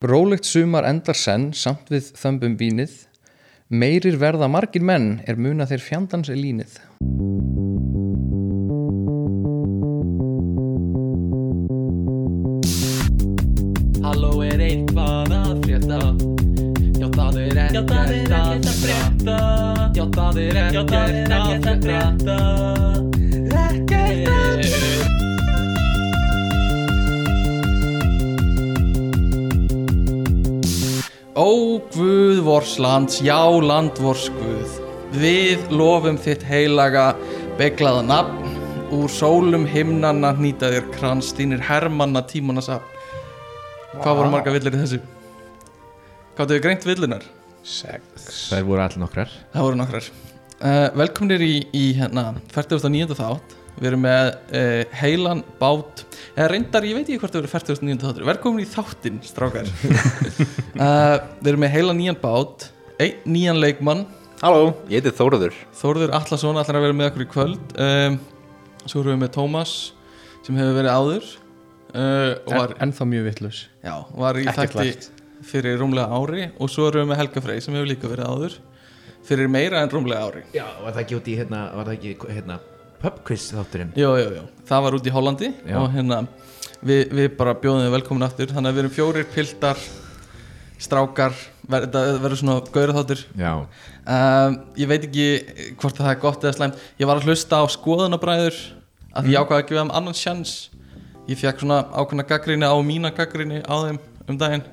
Rólegt sumar endar senn samt við þömbum vínið. Meirir verða margir menn er muna þeir fjandans er línið. Halló er eitthvað að frétta? Já það er ekkert að frétta. Já það er ekkert að frétta Ó Guð vors lands, já land vors Guð Við lofum þitt heilaga beglaða nafn Úr sólum himnanna hnýta þér krans Þínir hermanna tímana sap Hvað voru marga villir í þessu? Hvað þau greint villunar? Sex Það voru allir nokkrar Það voru nokkrar uh, Velkomnir í, í hérna 49. þátt Við erum með uh, heilan bát. Eða reyndar, ég veit ekki hvort það verið 49. þáttur. Velkomin í þáttinn, strákar. Uh, Við erum með heilan nýjan bát. Einn nýjan leikmann. Halló, ég heiti Þóruður Þórður Allarsson ætlar að vera með okkur í kvöld. Um, Svo erum við með Tómas Sem hefur verið áður. Uh, var, En, ennþá mjög vittlus já, var í þætti fyrir rúmlega ári. Og svo erum við með Helga Frey sem hefur líka verið áður. Fyrir meira en rúmlega ári. Já, var það ekki út í hérna Var það ekki hérna Pubquiz þátturinn. Jú, jú, jú, það var út í Hollandi Já. og hérna við, við bara bjóðum þið velkomin aftur. Þannig að við erum fjórir piltar strákar, ver, þetta verður svona gaura þáttur. Já. Um, ég veit ekki hvort það er gott eða slæmt. Ég var að hlusta á skoðunabræður að ég ákvaði að gefa þeim annan sjans. Ég fekk svona ákveðna gaggrinni á mína gaggrinni á þeim um daginn.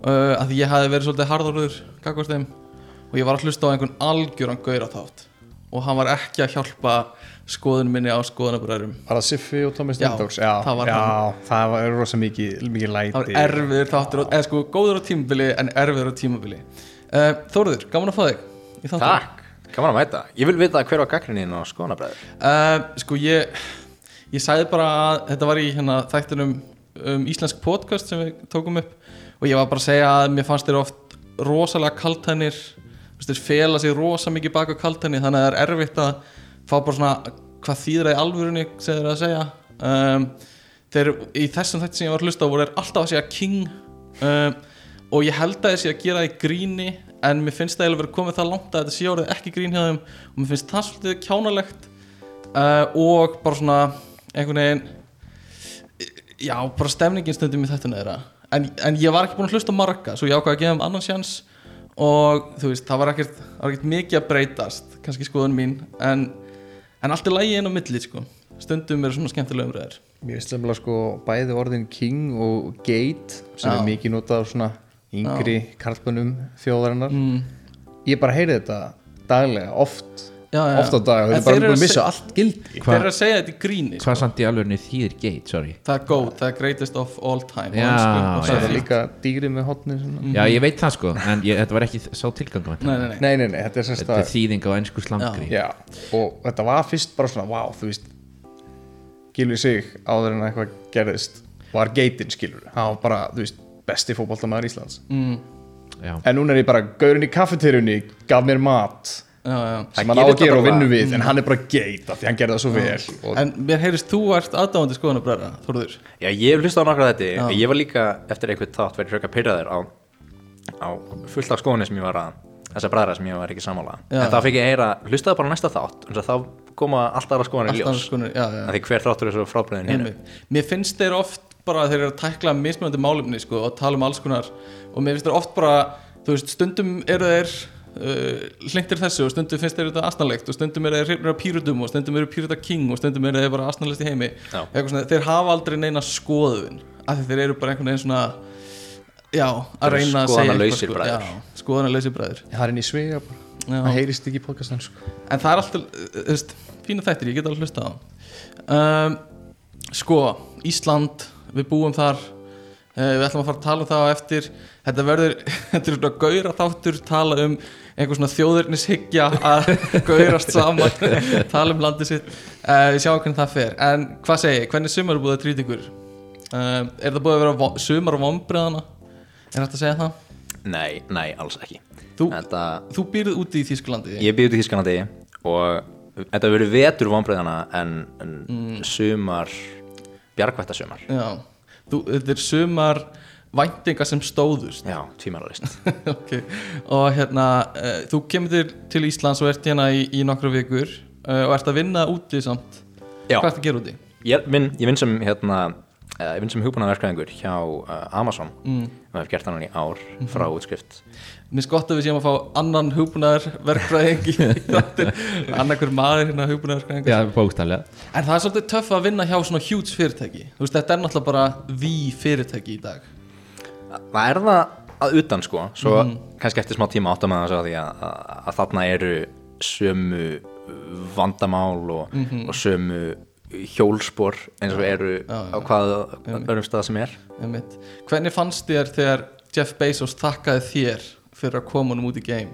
Uh, að því ég hafi verið svolítið harðorður gaggvast þeim. Og ég var að hlusta á einhvern algjöran gaura þátt og hann var ekki að hjálpa skoðun minni á skoðunabræðurum Var það Siffi og Thomas Já, Stendogs? Já, það var já, hann. það var rosa mikið, mikið læti það var erfiður þáttur eða sko góður á tímabili en erfiður á tímabili uh, Þóruður, gaman að fá þig í þáttunum. Takk, kannan að mæta Ég vil vita hver var gaggrinnin á skonabræður Uh, sko ég ég sagði bara að þetta var í hérna, þættunum um íslensk podcast sem við tókum upp og ég var bara að segja að mér fannst þér oft rosalega kaltænir fela sig rosa mikið baka kaltæni þannig að það er erfitt að fá bara svona hvað þýðir það í alvörunni þeir eru að segja? Um, þeir í þessum þætti sem ég var að hlusta á voru þeir alltaf að segja king um, og ég held að þeir sé að gera það í gríni en mér finnst það eiginlega verið komið það langt að þetta sé orðið ekki grín hjá þeim og mér finnst það svolítið kjánalegt uh, og bara svona einhvern veginn já, bara stemningin stundum í þetta neðra en, en ég var ekki búin að hlusta marga svo ég ákvað að gefa þeim annan sjans og þú veist, það var ekkert, það ekkert mikið að breytast kannski skoðun mín en, en allt er lægi inn á milli sko. stundum eru svona skemmtilega umræður Mér finnst lemla sko bæði orðin King og Gate sem Já. er mikið notað á svona yngri karlbönnum þjóðarinnar mm. Ég bara heyri þetta daglega, oft. Oft á dag og En þetta er bara eru búin að missa allt gildi. Þeir eru að segja þetta í gríni sko. Hvað samt í alvegni þýðir gate, sorry. Það er góð, það er greatest of all time Já, og það það er líka dýri með hotni svona. Já, ég veit það sko En ég, þetta var ekki sá tilgang nei, nei, nei. Nei, nei, nei, þetta er Þetta er þýðing á ennsku slangri og þetta var fyrst bara svona, vá, þú veist Gilvi sig áður en að eitthvað gerðist. Var geitin, skilur. Hann var bara, þú veist, besti fótboltamaður Íslands. Mm, en núna er ég bara, gaurinn í kaffetyrunni gaf mér mat. Sem hann á að gera og vinnu við en hann er bara geit af því hann gerði það svo vel og en mér heyrist þú ert aðdáðandi skoðanabræðra Þorður Já, ég hef hlustað á nokkra þetta Já. Ég var líka eftir einhvern þátt verið hröka pyrraður á, á fullt af skoðunni sem ég var að þessar bræðra sem ég var ekki sammála. Já. En þá fikk ég heyra, hlustaði bara á næsta þátt en þá koma alltaf aðra skoðunni í ljós. skoðanir, Því hver þáttur er svo frábriðin hinn Einmitt. Mér finnst þeir oft bara að þeir eru að tækla mismunandi málefni sko, og tala um alls konar. Og mér finnst þeir oft bara þú veist, stundum eru þeir uh, hlindir þessu og stundum finnst þeir þetta asnalegt og stundum eru þeir pírutum og stundum eru píruta king og stundum eru þeir bara asnalest í heimi Já. Eitthvað svona, þeir hafa aldrei neina skoðun af því þeir eru bara einhvern veginn svona já, að reyna að segja eitthvað, sko. bræður. já, skoðanalausir bræður það er inn í svega bara Já. það heyrist ekki í podcastan sko. en það er alltaf, uh, þú veist, fína þættir ég get alveg hlusta á um, sko, Ísland við búum þar við ætlum að fara að tala um það á eftir. Þetta verður, þetta er svona gauðra þáttur tala um einhver svona þjóðurnishyggja að gauðrast saman tala um landið sitt. Uh, við sjáum hvernig það fer, en hvað segi hvernig sumar er búið að trýta ykkur? Uh, er það búið að vera sumar og vombriðana er þetta að segja það? Nei, nei, alls ekki. Þú, Þetta, þú býrð úti í Þýskalandi Ég. Býð út í Þískanandi og þetta verður vetur vonbreiðana en, en sumar bjargvættasumar Já, þú, þetta er sumar væntinga sem stóðust Já, tvímælarist okay. og hérna uh, þú kemur til, til Íslands og ert hérna í, í nokkru vikur uh, og ert að vinna úti samt Já. hvað ert að gera úti? Ég vinn, ég vinn sem hérna ég vinn sem hugbúnaverkræðingur hjá uh, Amazon mm. og hef gert hann í ár frá útskrift Mér finnst gott að við séum að fá annan hugbúnaðar verkfræðing í þáttir annarkur maður hérna hugbúnaðar verkfræðing Já, bókstaflega. En það er svolítið töff að vinna hjá svona huge fyrirtæki. Þú veist þetta er náttúrulega bara the fyrirtæki í dag. Það er það að utan sko. Svo kannski eftir smá tíma áttum að það að, að, að þarna eru sömu vandamál og, og sömu hjólspor eins og eru á hvað öðrum stað sem er. Hvernig fannst þér þegar Jeff Bezos þakkaði þér fyrir að koma honum út í game.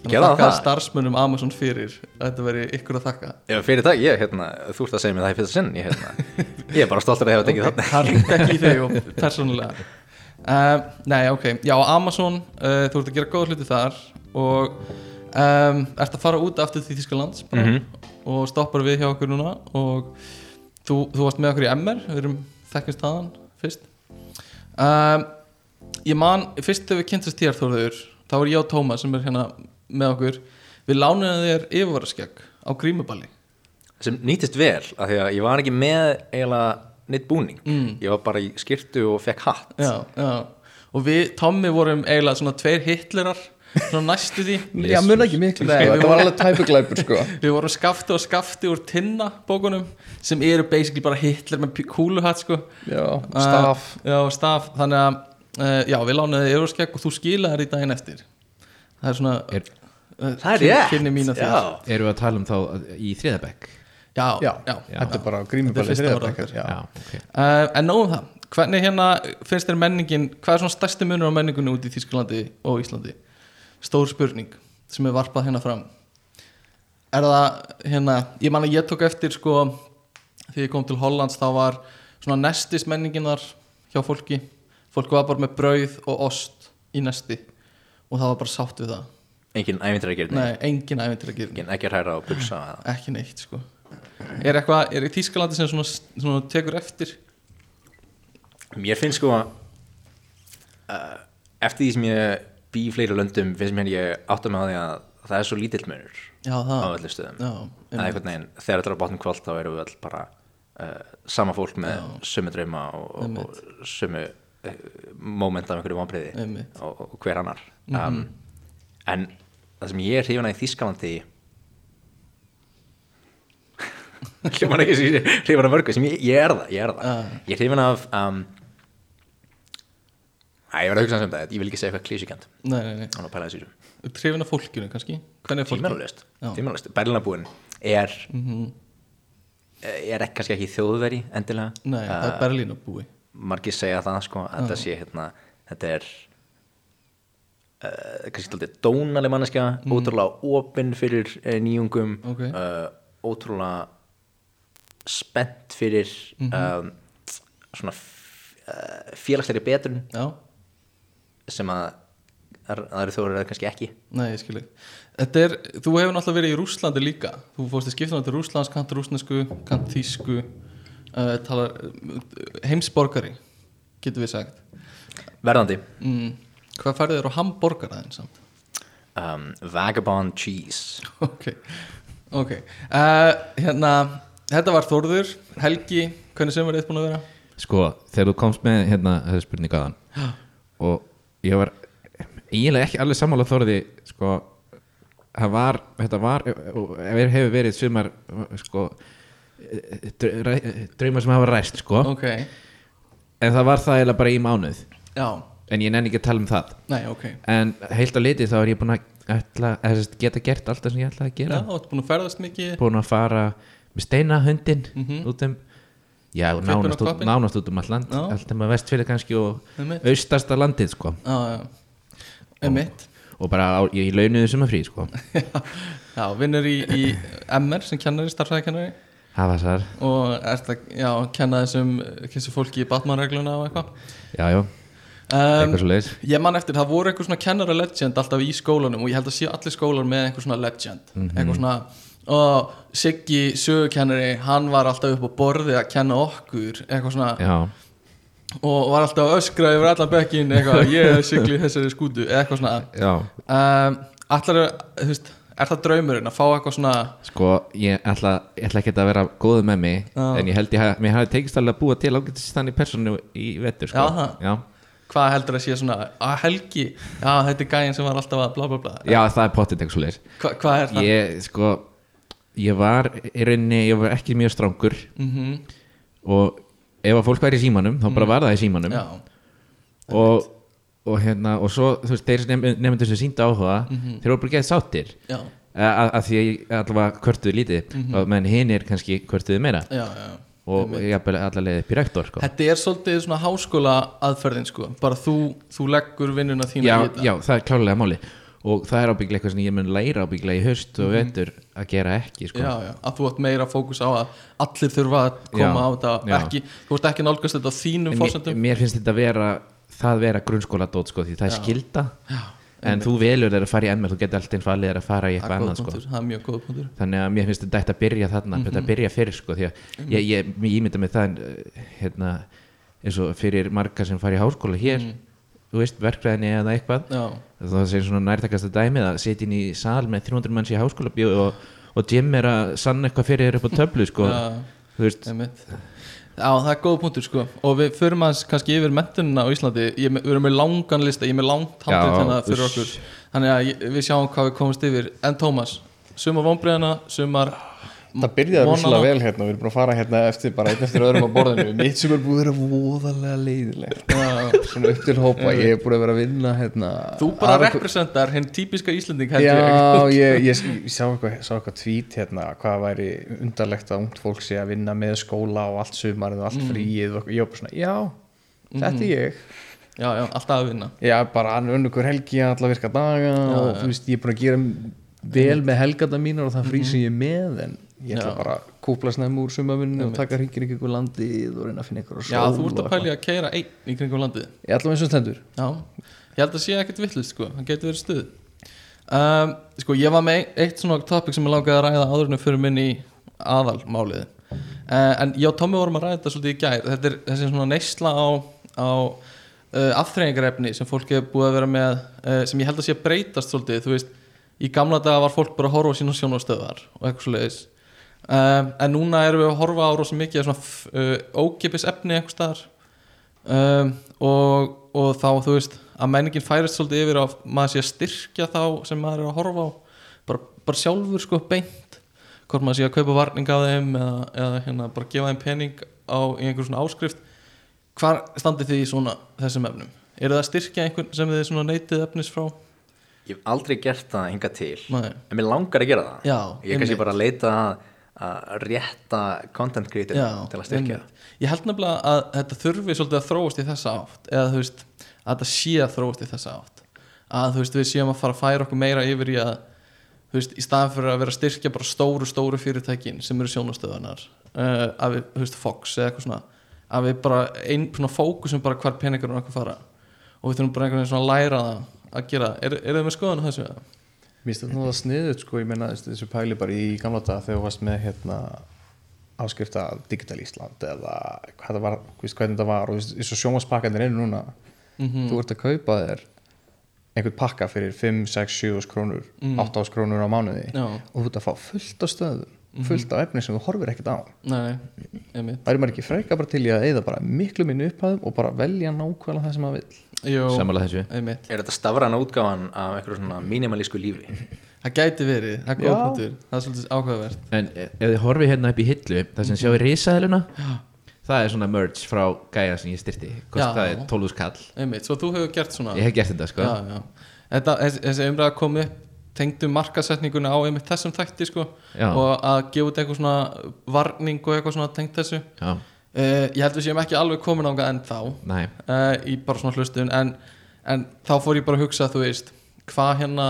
Þannig að það? starfsmunum Amazon fyrir að þetta veri ykkur að þakka. Já, fyrir það, ég, hérna, þú ert að segja mér það í fyrsta sinn ég, hérna, ég er bara stoltur að hefa tekið þarna. Það er ekki þig og persónulega. Um, Nei, ok, já, Amazon uh, þú ert að gera góð hluti þar og um, ert að fara út aftur til Þískalands bara, Mhm. og stoppar við hjá okkur núna og þú, þú varst með okkur í MR við erum þekkist þaðan fyrst. Um, Ég man, fyrst þegar við kynntast þér Þórður þá var ég og Tómas sem er hérna með okkur við lánuðum þér yfirvaraskegg á grímuballi sem nýtist vel, af því að ég var ekki með eiginlega neitt búning. Mm. ég var bara í skirtu og fekk hatt. Já, já. og við, Tommi vorum eiginlega svona tveir hitlerar svona næstu því. Já, mun ekki miklu, Nei, sko, vorum- var alveg tæpuglæpur sko. Við vorum skafti og skafti úr tinna bókunum sem eru basically bara hitler með kúluhatt sko. Já, staf. Uh, já, staf, þannig að uh, já, við lánaði yfirskegg og þú skilaði þér í daginn eftir. Það er svona Er, uh, það er rétt. kynni mín að þér. Já. Erum við að tala um þá í þriðabekk? já, Já, já, þetta er bara Þetta er grímuballi fyrsta þriðja orðið. bekkar, okkar. já. Já, ok. Uh, en nóg um það, hvernig hérna finnst þér menningin, hvað er svona stærsti munur á menningunni út í Þýskalandi og Íslandi? Stór spurning sem er varpað hérna fram. Er það hérna, ég man að ég tók eftir sko, þegar ég kom til Hollands þá var svona nestist menningin þar hjá fólki, fólk var bara með brauð og ost í nesti og það var bara sátt við það. Engin ævintir að gera nei, engin æventir að gera engin ekki að hræra og pulsa ekki neitt sko. Er eitthvað, er í Þýskalandi sem svona, svona tekur eftir? Mér finnst sko uh, eftir því sem ég bý í fleiri löndum finnst mér ég átta með á því að það er svo lítill munur já, á öllu stöðum. Já, Það er einhvern veginn, þegar þetta er á bátnum kvöld þá erum við öll bara uh, sama fólk með sömu drauma og, og, sömu moment af einhverju vonbriði Einmitt. og, og hver annar. Um, en það sem ég er hrifin að í Þískalandi hljóman ekki sem ég er hrifin af mörgu sem ég, ég er það, ég er það. Ég er hrifin af um, Æ, ég var að hugsa um það, ég vil ekki segja eitthvað klísikant að Trefin af fólkinu kannski? Hvernig er fólkinu? Tímanalust, Já. Mhm. tímanalust Berlinabúin er er ekki kannski ekki þjóðveri endilega. Nei, það er Uh, Berlín að búi margir segja það sko að þetta sé hérna þetta er uh, kannski alltaf dónaleg manneskja ótrúlega opinn fyrir uh, nýjungum Mhm. Ok. uh, ótrúlega spennt fyrir Mhm. um, svona uh, félagslegri betrun Já, sem að að aðri þóður er kannski ekki nei, ég skil ekki Þetta er, þú hefur náttúrulega verið í Rússlandi líka Þú fórst í skiptunum til Rússlands, kant rússnesku kant þýsku uh, talar, uh, heimsborgari getur við sagt. Verðandi. Mm, Hvað færðu þér á hamborgaraðin samt? um, Vagabond Cheese. Ok, ok. Uh, Hérna, þetta var Þórður. Helgi, hvernig sem var þið búin að vera? Sko, þegar þú komst með hérna þessi spurning aðan og ég var eiginlega ekki alveg sammála þorði sko, það var þetta var, og hefur verið sumar sko draumar sem hafa ræst sko. Ok, en það var það eiginlega bara í mánuð. Já, en ég nenni ekki að tala um það. Nei, ok. En heilt á litið þá er ég búin að ætla, eða, geta gert allt það sem ég ætlaði að Já, gera ert búin að ferðast mikið. Búin að fara með steina hundin Mhm. út um já, og nánast, út, nánast út um allt land. Já. allt um að vestfyrir kannski og austasta landið sko. Já, já, emitt og bara á, ég launuðu sem að frí sko. Já, vinnur í, í MR sem kennari, starfsæðikennari og ert að, já, kenna þessum þessu fólki í Batman-regluna og eitthvað. Já, já, um, eitthvað svo leiðis Ég man eftir, það voru einhver svona kennara legend alltaf í skólanum og ég held að sé allir skólar með einhver svona legend. Eitthvað svona og Siggi sögukennari, hann var alltaf upp á borði að kenna okkur eitthvað svona. Já, og var alltaf öskra yfir allan bekkin eitthvað, ég er sigli í þessari skútu eitthvað svona. Um, allar, þú veist, er það draumurinn að fá eitthvað svona sko, ég ætla, ég ætla ekki að vera góðu með mig Já. En ég held ég, haf- mér hafi tekist alveg að búa til ágætist þannig personu í vettur sko. Já, það. Já. hvað heldur að sé svona að helgi, já þetta er gæinn sem var alltaf að bla bla bla Já, það er pottit eitthvað svo leis Hva, hvað er það? Ég, sko, ég var í rauninni, ég var ekki mjög strángur Mhm. Og ef að fólk væri í símanum, þá bara var það í símanum já, og, og hérna og svo þú veist, þeir nefndur sem sínda áhuga Mhm. þeir voru bara sáttir. Já, að, að því að allavega kvörtuðu lítið Mhm. og menn hinn er kannski kvörtuðu meira. Já, já. Og allavega rektor sko. Þetta er svolítið svona háskóla aðferðin sko, bara þú, þú leggur vinnuna þína já, í þetta. já, það er klálega máli og það er ábygglega eitthvað sem ég mun læra ábygglega í höst og vetur að gera ekki sko. Mhm. já, já, að þú átt meira fókus á að allir þurfa að koma Já, á þetta. ekki, þú ert ekki nálgast þetta á þínum En mér, mér finnst þetta vera það vera grunnskóla dót sko, því það er skilda já, en þú velur þér að fara í ennmer þú getur alltaf falið þér að fara í eitthvað annað sko. punktur, góð punktur þannig að mér finnst þetta að byrja þarna Mhm. þetta að byrja fyrir sko því að ég, ég, ég ímynda mig það eh, hérna, eins og fyrir marga sem fara í háskóla hér Mhm. þú veist, verkfræðinni eða eitthvað já, það sé svona nærtakasta dæmið að setja inn í sal með 300 manns í háskóla bíó og, og Jim er að sanna eitthvað fyrir þér upp á töflu sko, Já. þú veist Já, það er góð punktur sko. Og við förum aðeins kannski yfir mentunina á Íslandi. Ég, við erum með langan lista, ég er með langt handrið Já, hérna fyrir okkur. Þannig að við sjáum hvað við komumst yfir. En Tómas, sumar vonbreiðina sumar Það byrjaði rúslega vel hérna við erum búin að fara hérna eftir bara einn eftir öðrum á borðinu. Mitt sem er búið að vera voðalega leiðilegt svona upp til hópa ég er búin að vera að vinna hérna Þú bara representar henn típiska Íslanding Já, ég ég, ég, ég sá eitthvað, tweet hérna hvað væri undarlegt að ungt fólk sé að vinna með skóla og allt sumarið og allt fríið og ég var bara svona, já, þetta er ég. Já, já, alltaf að vinna. Já, bara hann unnur helgi alla virka daga og þú veist, ég er búin að gera vel með helgata mínar og það frí sem ég er með en ég ætla Já. bara að kúpla snem úr sumavinnu og taka hringir ykkur landið og reyna að finna ykkur á sól Já, þú ert að pæli að keira einn í kringum landið. Ég ætla eins og stendur. Já, ég held að sé ekkert vittlust sko, það getur verið stuð. Um, Sko, ég var með eitt svona topic sem ég langaði að ræða við fyrir minni í aðalmálið. Uh, En og Tommi vorum að ræða þetta svolítið í gær. Þetta er þessi svona neysla á, á uh, afþreyingarefni sem fólk hefur búið að vera með uh, sem ég held að sé að breytast svolítið. Í gamla daga var fólk bara að horfa á sína sjónastöðar og eitthvað svoleiðis um, En núna erum við að horfa á rosa mikið af svona uh, ókipis efni einhvers staðar. Um, og, og þá þú veist að menningin færist svolítið yfir að maður sé að styrkja þá sem maður er að horfa á. Bara, bara sjálfur sko beint. Hvort maður sé að kaupa varning á þeim eða, eða hérna bara gefa þeim pening á einhver svona áskrift. Hvar standið þið í svona þessum efnum? Eru það að styrkja einhvern sem þið svona neytið efnis frá? Ég hef aldrei gert það hinga til Nei. En mér langar að gera það. Já, Ég er kannski bara að leita að, að rétta content creator Já, til að styrkja ég held nefnilega að þetta þurfi svolítið að þróast í þessa átt eða þú veist að þetta sé að þróast í þessa átt. Að þú veist við séum að fara að færa okkur meira yfir í að þú veist í staðan fyrir að vera að styrkja bara stóru stóru fyrirtækin sem eru sjónastöðunar uh, að við, þú veist Fox eða eitthvað svona að við bara ein svona fókusum bara hvar peningur er okkur fara. Og við þurfum bara einhvern veginn svona að læra það að gera, er, er þið með skoðan á þessu? Mér finnst þetta náttúrulega sniðut sko, ég meina þessu pæli bara í gamla daga þegar þú varst með hérna áskrifta Digital Ísland eða hvað það var, þú veist hvernig það var og og sjómaspakkandir eru núna. Þú ert að kaupa þér einhvern pakka fyrir 5, 6, 7 krónur, 8 ás krónur á mánuði Já. og þú ert að fá fullt af stöðum fullt af efni sem þú horfir ekkert á. Nei, það er maður ekki freka bara til í að eyða bara miklu minni upphæðum og bara velja nákvæmlega það sem maður vill Sammála þessu. einmitt Er þetta stafræna útgáfan af einhverju svona mínimalísku lífi? Það gæti verið, það er góð Já. punktur Það er svolítið ákveðavert En ef þið horfið hérna upp í hillu það sem sjáu risaðiluna það er svona merch frá gæja sem ég styrti Já. kost það er 12 skall Einmitt, svo þú hefur gert svona ég hef gert þetta sko já, já. Þetta, þessi, umræða kom upp tengdu markasetninguna á einmitt þessum þætti sko, Já. og að gefa út eitthvað svona varning og eitthvað svona tengt þessu uh, ég held við séum ekki alveg komin ánga enn þá uh, í bara svona hlustun en, en þá fór ég bara að hugsa þú veist, hvað hérna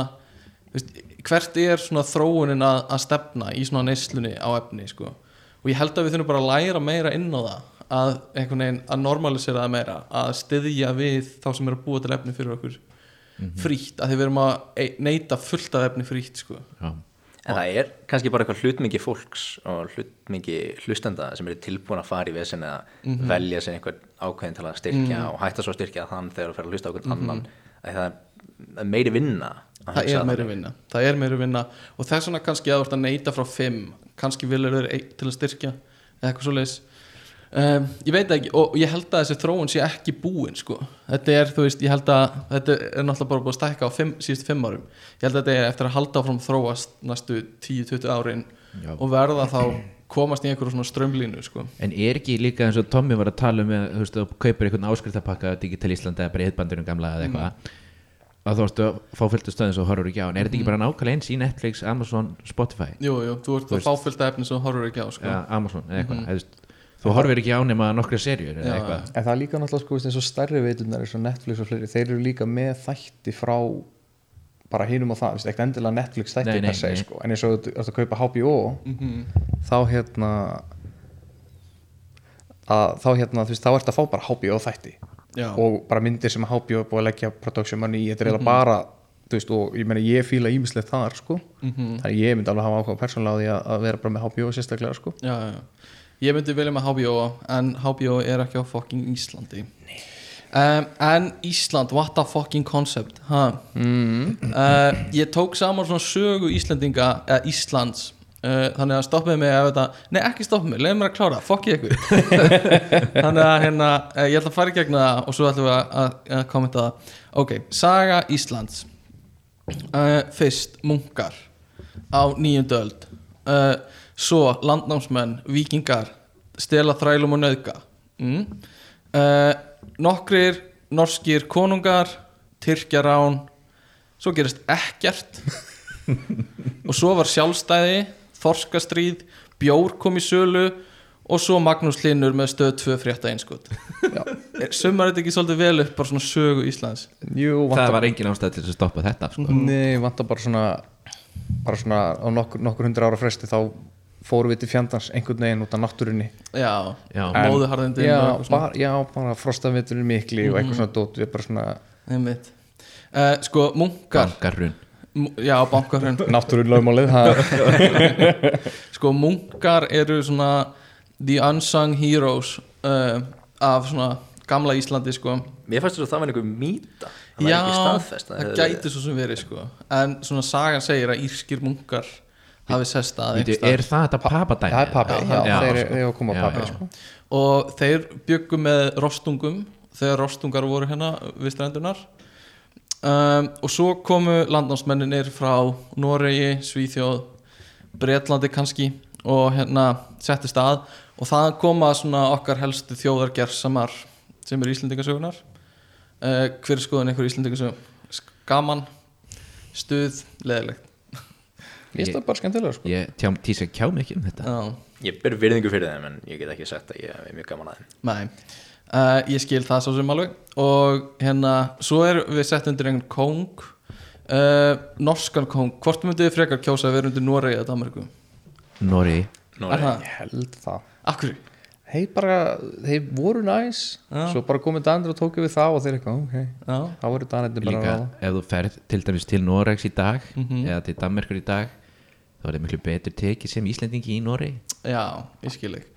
veist, hvert er svona þróunin að, að stefna í svona neyslunni á efni sko. og ég held að við þurfum bara að læra meira inn á það að að normalisera það meira að styðja við þá sem eru að búa til efni fyrir okkur frítt, að því við erum að neyta fullt af efni frítt sko. já En það er kannski bara eitthvað hlutmingi fólks og hlutmingi hlustenda sem eru tilbúin að fara í vesen eða Mhm. velja sér einhvern ákveðin til að styrkja og hætta svo að styrkja þann þegar þú fer að hlusta á einhvern annan. Að það er meiri vinna að Mhm. það er meiri vinna. Það er meiri vinna. Og þess vegna kannski að þú ert að neyta frá fimm kannski vilja þeir einn til að styrkja eða eitthvað svo leis um, ég veit ekki og ég held að þessi þróun sé ekki búin sko. þetta er, þú veist, ég held að þetta er náttúrulega bara búið að stækka á fimm, síðustu fimm árum ég held að þetta er eftir að halda áfram að þróast næstu 10-20 árin Já. og verða þá komast í einhverju svona strömlínu sko. En er ekki líka eins og Tommy var að tala um með, þú veist, þú kaupir einhvern áskriftarpakka Digital Íslandi eða bara hitbandurum gamla eða eitthvað að þú veist að fá fylgtu stöðin svo horfur ekki á en er þetta ekki bara nákvæmlega eins í Netflix, Amazon, Spotify jú, jú, þú ert að fáfylgta efni sem þú horfur ekki á sko. eða Amazon eða eitthvað mm þú horfir ekki á nema nokkra serjur eða eitthvað En það er líka náttúrulega sko, eins og stærri veitunar eins og Netflix og fleiri, þeir eru líka með þætti frá bara hinum og það, veist, ekkert endilega Netflix þætti Nei, nei, nei. sko, en eins og þú ert að kaupa HBO þá hérna að þá hérna, þú veist, þá ert að fá bara HBO þætti Já. og bara myndir sem HBO er búið að leggja production money í, þetta er Mhm. eiginlega bara þú veist, og ég meina ég fíla ímislegt þar sko, Mhm. þannig að ég myndi alveg hafa ákveða persónlega á því að, að vera bara með HBO sérstaklega sko já, já, já. Ég myndi vilja með HBO en HBO er ekki á fucking Íslandi. Um, en Ísland what a fucking concept ha? Mm. Uh, ég tók saman svona sögu Íslandinga eða Íslands. Uh, þannig að stoppiði mig ef þetta nei ekki stoppiði mig, leiði mér að klára, fuck ég ykkur. Þannig að hérna uh, ég ætla að fara í gegna það og svo ætlum við að, að, að kommenta það. Ok, saga Íslands. Uh, fyrst munkar á nýjöndu öld. Uh, svo landnámsmenn, vikingar stela þrælum og nöðga mm. uh, nokkrir norskir konungar tyrkjarán. Svo gerist ekkert. Og svo var sjálfstæði þorskastríð, bjór kom í sölu og svo Magnús Hlynur með stöð 2 frétta einskot sumar þetta ekki svolítið vel upp bara svona sögu Íslands? Jú, það var engin ástæð til að stoppa þetta sko. nei, vantar bara svona bara svona á nokkur, nokkur hundra ára fresti þá fórum við til fjandans einhvern veginn út af náttúrunni. Já, Já. Móðuharðindin já, bara, já, bara frostaviturinn mikli og eitthvað svona dót við bara svona Einmitt. Uh, sko, munkar. Bankarrun M- já, bankarhrun. Náttúrun lögmálið sko, munkar eru svona the unsung heroes uh, af svona gamla Íslandi sko. Mér fannst þess að það var einhver mýta. Já, það gæti svo sem verið sko. en svona sagan segir að írskir munkar hafi sest að er það þetta papadæmi? það er pappi, Já, þeir sko. eru að koma Já, pappi já. sko. og þeir byggu með rostungum þegar rostungar voru hérna við strendunar um, og svo komu landnámsmenninir frá Noregi, Svíþjóð Bretlandi kannski og hérna setti stað og það koma svona okkar helstu þjóðargersamar sem eru Íslendingasögunar uh, hver er skoðun einhver Íslendingasögun gaman, stuð, leðilegt ég finnst það bara skemmtilega sko. ég tjá, tísa kjá ekki um þetta. Já, Ég ber virðingu fyrir þeim en ég get ekki sagt að ég er mjög gaman að þeim. Nei. Uh, ég skil það svo sem alveg. Og hérna, svo er við sett undir einhvern kóng. Uh, norskan kóng, hvort myndið þið frekar kjósa að vera undir Noregi eða Danmarku? Nú Er það? ég held það. Akkur? þeir bara, þeir voru næs. Já. svo bara komið danir og tóku við það og þeir eitthvað, ok, Já, þá voru danir bara líka að ef þú ferð til dæmis til Noregs í dag Mhm. eða til Danmarkur í dag þá er það miklu betur tekið sem Íslendingi í Noregi. Já, ég skil ekki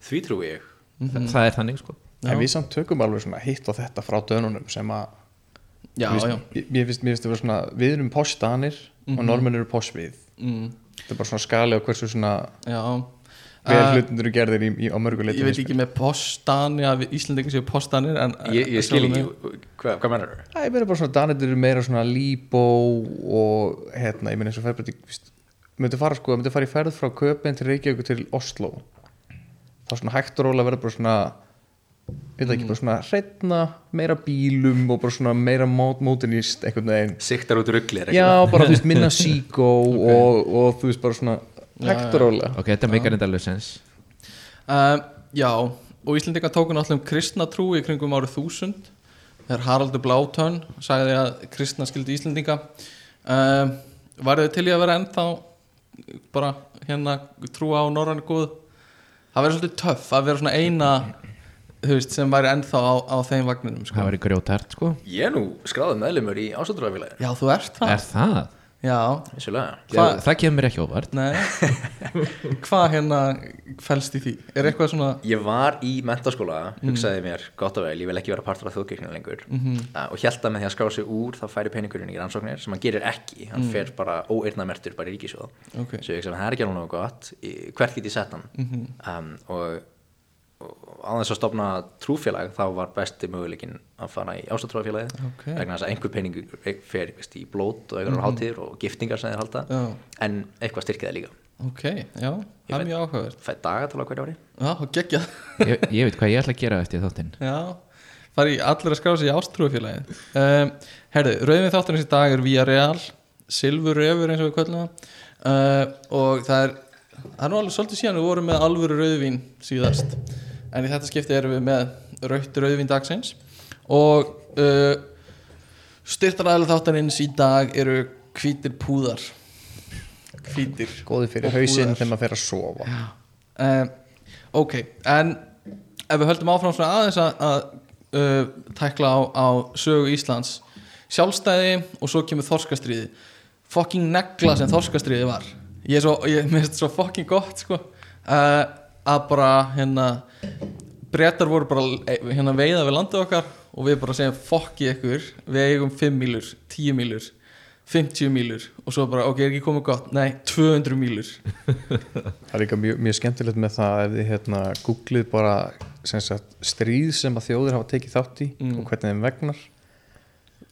Því trúi ég. Mhm. það er þannig sko. Já. en við samt tökum alveg svona hitt og þetta frá dönunum sem að Já, Mér já. ég- finnst, það vera svona við erum posh danir og normenn eru posh við mm, þetta er bara svona skali á hversu svona Uh, hlutindur eru gerðir í, í, á mörgu leyti Ég veit ekki með postani að við Íslandingar séu postanir en Ég, ég skil ekki, hvað, hvað mennar þú? Það er meira bara svona danir eru meira svona líbó og hérna, ég meina eins og bara myndi fara sko, myndi fara í ferð frá Köpen til Reykjavík til Oslo þá svona hægt og róla verður bara svona ég veit ekki, bara svona hreitna meira bílum og bara svona meira mót, mótinist einhvern veginn. Siktar út ruggli er Já, bara þú veist minna síkó og, og þú veist bara svona hægt og róla ok, þetta meikar enda alveg sens. Um, Já, og Íslandingar tóku náttúrulega um kristna trú í kringum árið þúsund. Þegar Haraldur Blátön sagði að kristna skildi Íslandinga um, Var þau til í að vera ennþá bara hérna trúa á norræni góð það verður svolítið töff að vera svona eina veist, sem væri ennþá á, á þeim vagninum sko. það var í grjótart sko Ég er nú skráðið meðlumur í ásátturafélagi Já, þú ert það er það? Já, Hva- það kemur mér ekki óvart. Hvað hérna fælst í því? Er eitthvað svona Ég var í mentaskóla, hugsaði mér gott og vel, ég vil ekki vera partur af þjóðkirkjunni lengur. Uh, og held að með því að skrá sig úr þá færi peningurinn í rannsóknir sem hann gerir ekki. Hann fer bara óeirnamertur bara í ríkisjóð Ok. svo ég hugsaði að það er ekki alveg gott? Hvert get ég sett hann? Um, og, og á þess að stopna trúfélag þá var besti möguleikin að fara í ástatrúfélagið Ok. vegna þess að einhver peningur fer veist, í blót og einhverjar hátíðir og giftingar sem þeir halda. Já. en eitthvað styrkið það líka. Ok, já, það er mjög áhugavert. fætt dagatala hverju ári Já, og geggjað. Ég, ég veit hvað ég ætla að gera eftir þáttinn. Já, fari allir að skrá sig í ástrúfélagið um, Herðu, rauðvin þátturins í dag er Vía Real Silfur Refur eins og við kvöldum það. Uh, og það er það er nú alveg svolítið síðan við vorum með alvöru rauðvín síðast en í þetta skipti erum við með rautt rauðvín dagsins og uh, styrtaræðilega þáttarins í dag eru hvítir púðar. Hvítir. Góði fyrir hausinn þegar maður fer að sofa. Um, ok, en ef við höldum áfram svona aðeins að, að uh, tækla á, á sögu Íslands. Sjálfstæði og svo kemur þorskastriði fucking negla sem þorskastriði var. Ég er svo, ég minnst svo fucking gott sko. Uh, að bara hérna brettar voru bara eh, hérna veiða við landið okkar og við bara segjum fokk í ykkur. Við eigum 5 mílur, 10 mílur 50 mílur og svo bara ok, er ekki komið gott, nei 200 mílur. Það er líka mjög, mjög skemmtilegt með það ef þið hérna googlið bara sem sagt, stríð sem að þjóðir hafa tekið þátt í og hvernig þeim vegnar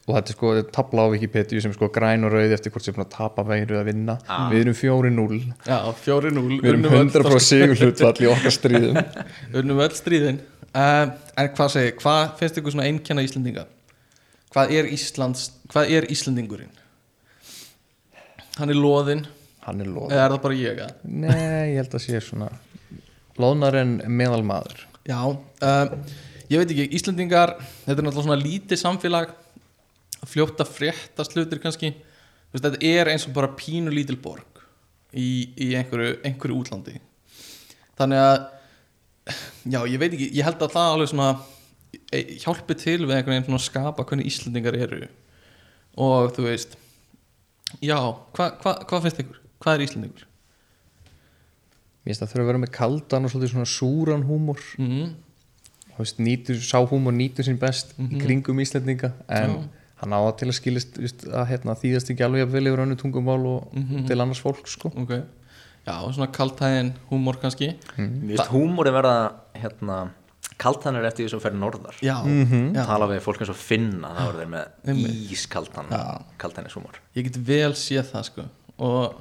og þetta er sko tabla á Wikipedia sem er sko græn og rauð eftir hvort sem er búin að tapa veiru að vinna. Við erum 4-0 Já, 4-0 við erum 100% sigurhlutvall í okkar stríðum. Unnum öll stríðin. Um, En hvað segir, hvað finnst ykkur svona einkenna Íslendinga? Hvað er Íslands Hvað er Íslendingurinn? Hann er loðinn. Hann er loð Eða er það bara ég að? nei, ég held að sé svona loðnar en meðal maður Já, um, ég veit ekki Íslendingar, þetta er náttúrulega svona lítið samfélag Fljótt að frétta slutir kannski veist, Þetta er eins og bara pínu lítil borg Í, í einhverju, einhverju útlandi Þannig að Já, ég veit ekki, ég held að það alveg svona e, hjálpi til við einhvern veginn svona að skapa hvernig Íslendingar eru og þú veist já, hvað hva, hva finnst ykkur? Hvað er Íslendingur? Mér finnst það þurfa að vera með kaldan og svolítið svona súran húmor Mm, Þú veist, nýtur, sín best í kringum Íslendinga en Já. Hann á til að skilist just, að hérna, þýðast ekki alveg að vel yfir önnu tungumál og til annars fólk sko. ok, já, svona kaltæðin húmor kannski. Mér finnst húmóri verða hérna kaltanir eftir því sem fer norðar. Já, já. tala við fólk eins og finna þá eru þeir með Einmitt. ískaltan kaltanishúmór ég get vel séð það sko. Og,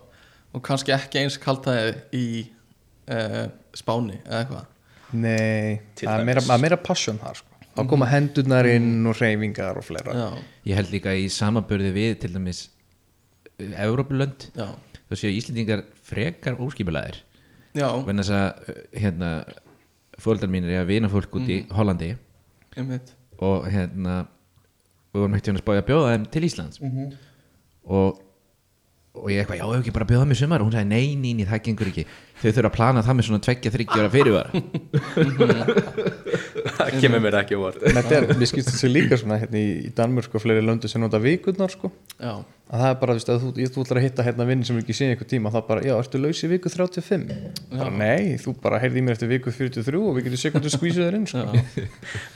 og kannski ekki eins kaltæði í uh, Spáni eða eitthvað. Nei, er dæmis. meira, er meira passion þar sko. Þá koma hendurnar inn og reyfingar og fleira. Já, ég held líka í samaburði við til dæmis Európulönd já, þá séu Íslendingar frekar óskipulæðir já, venn þess að uh, hérna, fóldar mínir er að vina fólk út í Hollandi. Einmitt. Og hérna við vorum hægt að spája að bjóða þeim til Íslands. Og, og ég eitthvað, já, ef ekki bara bjóða í sumar? Og hún sagði, nei, nei, nei, það gengur ekki þau þurfa að plana það með svona tveggja, þryggjara fyrirvara það kemur mér ekki óvart En þetta er, við skilst þessi líka svona hérna, í, í Danmörk og fleiri löndu sem nota vikurnar sko. já, að það er bara, að þú, ég, þú ætlar að hitta hérna vinn sem ekki séð einhver tíma, þá bara, já, ertu laus í viku 35? Bara, nei, þú bara heyrði í mér eftir viku 43 og við getum sekundu skvísuð þér inn, sko.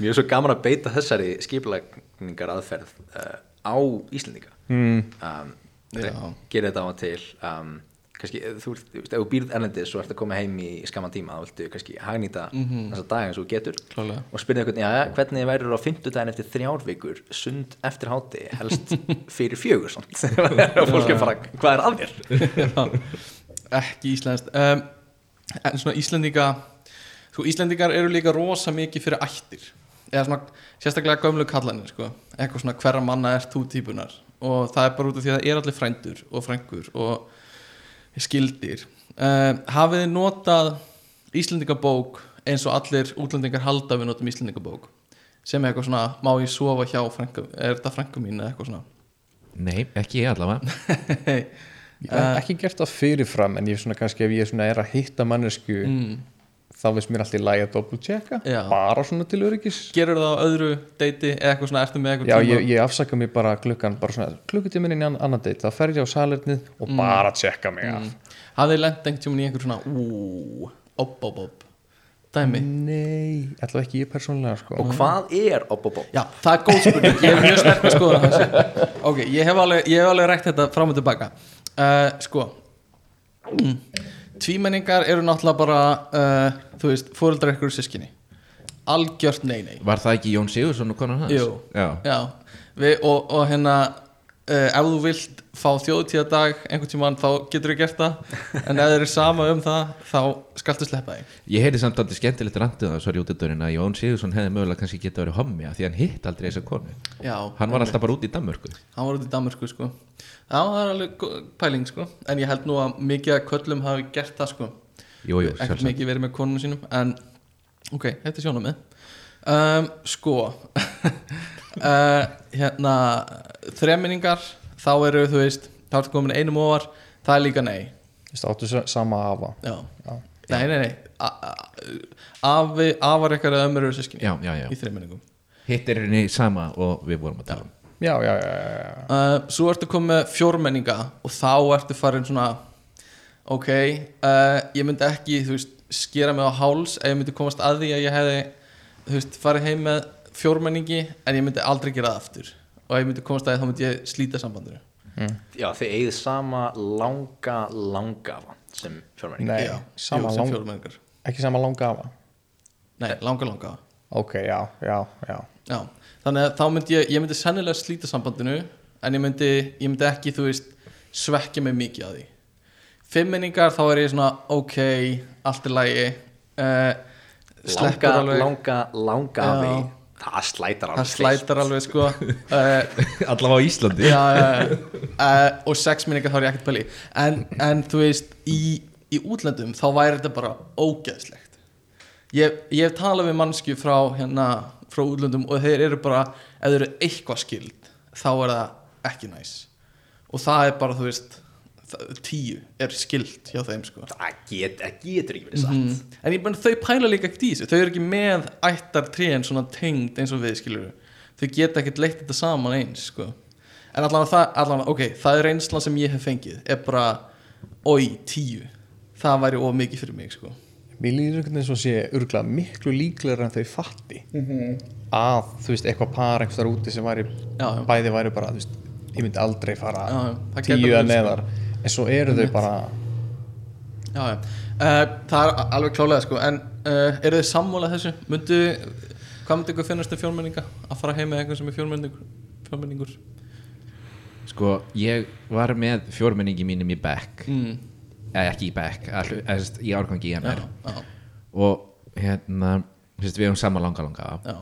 Mér er svo gaman að beita þessari skipulagningar aðferð uh, á Íslendinga mm. um, gerir þetta á og til um, kannski, ef þú, þú veist, ef þú býrð erlendis og ert að koma heim í skamman tíma þá viltu kannski hagnýta þessa dag eins og þú getur. Klálega. og spyrja einhvern, já, hvernig værir á fimmtudaginn eftir þrjár vikur, sund eftir háti helst fyrir fjögur og fólk er bara, hvað er að þér? ekki íslenskt. Um, en svona Íslendinga sko Íslendingar eru líka rosa mikið fyrir ættir. Eða svona sérstaklega gömlu kallanir sko. Eitthvað svona hverra manna er þú? típunar og það er bara út af því að það er allir frændur og frængur og skildir. Um, hafið þið notað Íslendingabók eins og allir útlendingar halda við notum Íslendingabók? Sem er eitthvað svona má ég sofa hjá frængu er þetta frængu mín eða eitthvað svona? Nei, ekki ég allavega. Ég hef ekki gert það fyrirfram en ég er svona kannski ef ég svona er að hitta mannesku mm, þá veist mér alltaf í lagi að double checka Já. bara svona til öryggis. Gerur það á öðru deiti eða eitthvað svona, ertu með eitthvað Já, tíma? ég, ég afsaka mig bara klukkan bara svona klukkutíminn inn í ann- annan date þá fer ég á salernið og Mm. bara checka mig af. Hafið þið lent einhvern tímann í einhver svona ú, opp, opp, opp dæmi? Nei, alltaf ekki ég persónulega sko. Og hvað er Obobo? Já, það er góð spurning, ég hef mjög sterk að skoða þessi Ok, ég hef alveg, ég hef alveg Tvímenningar eru náttúrulega bara uh, Þú veist, fóreldrar ykkur sískinni Algjört nei nei Var það ekki Jón Sigursson og konan hans? Jú. Já, Já, við, og, og hérna ef þú vilt fá þjóðtíðadag einhvern tímann þá getur þú gert það. En ef þeir eru sama um það þá skaltu sleppa því Ég heyrði samt aldrei skemmtilegt randið það, sorry út í dörrin að Jón Sigursson hefði mögulega kannski getað verið hommi af því hann hitt aldrei þessa konu. Já, Hann var alltaf bara út í Danmörku. Hann var út í Danmörku sko. Já, það er alveg pæling sko. En ég held nú að mikið að köllum hafi gert það sko. Jú, jú, ekkert mikið verið með konunum sínum en ok, þetta er sjónum uh, hérna þreminningar, þá eru þú veist þá ertu komin einum ofar, það er líka nei. Þú veist, áttu sa- sama afa. Já, Já. nei, nei, nei. Afi, afar ykkar eða ömur eru sískinni Já, já, já. í þreminningum Hitt er henni sama og við vorum að tala um. Já, já, já, já, já. uh, svo ertu komið með fjórmenninga og þá ertu farin svona ok, uh, ég myndi ekki þú veist, skera mig á háls ef ég myndi komast að því að ég hefði þú veist, farið heim með fjórmenningi en ég myndi aldrei gera það aftur. Og ef ég myndi komast að því þá myndi ég slíta sambandinu. Já, þið eigið sama langa, langa afa sem fjármenning Nei, Já, sama jú, lang- fjórmenningar. Ekki sama langa afa? Nei, langa langa Ok, já, já, já. Já, þannig að þá myndi ég, ég myndi sennilega slíta sambandinu en ég myndi, ég myndi ekki, þú veist svekkja mig mikið að því. Fimmenningar, þá er ég svona ok, allt er lægi uh, sleppur Langa, alveg. langa, langa Já. afi Það slætar alveg það slætar alveg sko. Uh, Allavega á Íslandi. Já. Uh, og sexminningar þá er ég ekkert pæli. En, en þú veist í, í útlöndum þá væri þetta bara ógeðslegt. Ég, ég hef talað við mannskju frá hérna frá útlöndum og þeir eru bara ef þeir eru eitthvað skild þá er það ekki næs. Og það er bara þú veist tíu er skild hjá þeim sko Það get, það getur ekki verið satt mm. en ég menn þau pæla líka ekkert í þessu þau eru ekki með ættar tríen svona tengd eins og við skilur þau geta ekkert leitt þetta saman eins sko. en allan það, allan, ok, það er reynslan sem ég hef fengið er bara, oi, tíu það væri of mikið fyrir mig sko. Mér líður einhvern veginn svo sé örgulega miklu líklegra en þau fatti að, þú veist, eitthvað par einhvers þar úti sem væri, Já, já. bæði væri bara, þú veist, ég myndi aldrei fara Já, tíu verið, sko. neðar en svo eru þau bara já, já. Uh, það er alveg klálega sko. en uh, eru þið sammála þessu? Myndu, hvað myndi ykkur finnast um fjórmenninga að fara heim með eitthvað sem er fjórmenningur fjórmenningur Sko, ég var með fjórmenningi mínum í Beck. Mm. eða ekki í Beck, í árgangi í já, MR já, og hérna, við hefum sama langa langa já.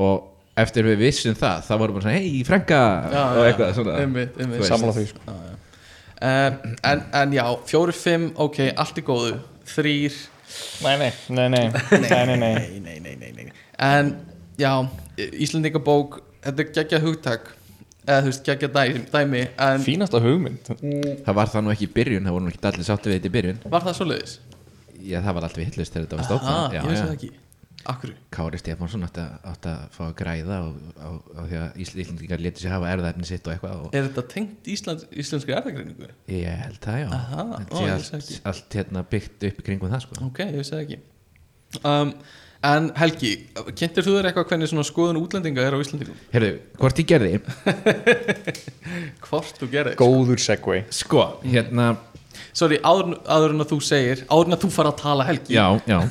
Og eftir við vissum það þá vorum við svona, hei, frænka Já, og já, eitthvað svona. Einmitt, einmitt. Þú veist. sammála því, sko. Já, já. Uh, en, en já, fjóri, fimm, ok, allt er góðu Þrýr Nei, nei, nei, nei, nei, nei, nei. nei, nei, nei, nei, nei. En já, Íslandingabók Þetta er geggjað hugtak Eða þú veist, geggjað dæmi, En Fínasta hugmynd Það var það nú ekki í byrjun, það voru nú ekki allir sáttu við þetta í byrjun var það svoleiðis? Já, það var alltaf villust þegar þetta var Ah, stofnað ég veist það ekki Akkur Kári Stefánsson átti að, fá að græða á, á, á því að Íslandingar leti sér hafa erðaefni sitt og eitthvað og Er þetta tengt Ísland, íslenskri erðagreiningu? ég held það já. Aha, ó, ég allt, vissi ekki. allt hérna byggt upp í kringum það sko. Ok, ég veist það ekki. Um, En Helgi, kynntir þú þér eitthvað hvernig svona skoðun útlendinga er á Íslandingum? Heyrðu, hvort ég gerði? Hvort þú gerir Góður segway. Sko, hérna Sorry, áður, áður en að þú segir Áður en að þú fara að tala Helgi. Já, já.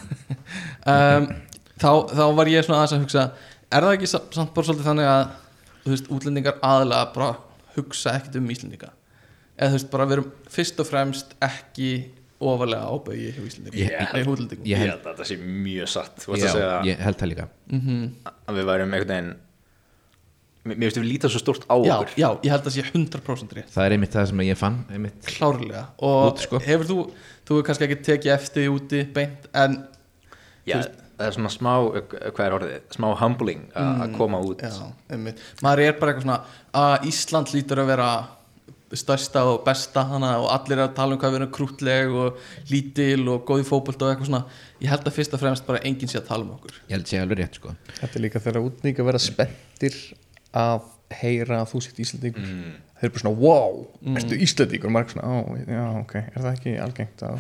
Um, þá, þá var ég svona aðeins að hugsa er það ekki sa- samt bara svolítið þannig að þú veist, útlendingar aðlega bara hugsa ekkert um Íslendinga? Eða þú veist, bara verum fyrst og fremst ekki ofalega Ég- nei, útlendingum. Ég held- að þetta sé mjög satt Þú veist Já, að segja ég held það líka. Að við værum einhvern veginn Mér finnst við lítið svo stort á já, okkur. já, ég held að sé 100% rétt. Það er einmitt það sem ég fann einmitt. klárlega. Og Út, sko. hefur þú, þú hefur kannski ekki tekið eftir úti beint en Já, það er svona smá, hvað er orðið? Smá humbling að koma út. já, einmitt, maður er bara eitthvað svona að Ísland lítur að vera stærsta og besta hana og allir er að tala um hvað við erum krútleg og lítil og góð í fótbolt og eitthvað svona. Ég held að fyrst og fremst bara enginn sé að tala um okkur. Ég held sé alveg rétt sko. Þetta er líka þegar útninga verða spenntir að heyra að þú sitt Íslandingur þeir eru bara svona, wow, ertu Íslandingur og maður er svona, ó, já, ok, er það ekki algengt að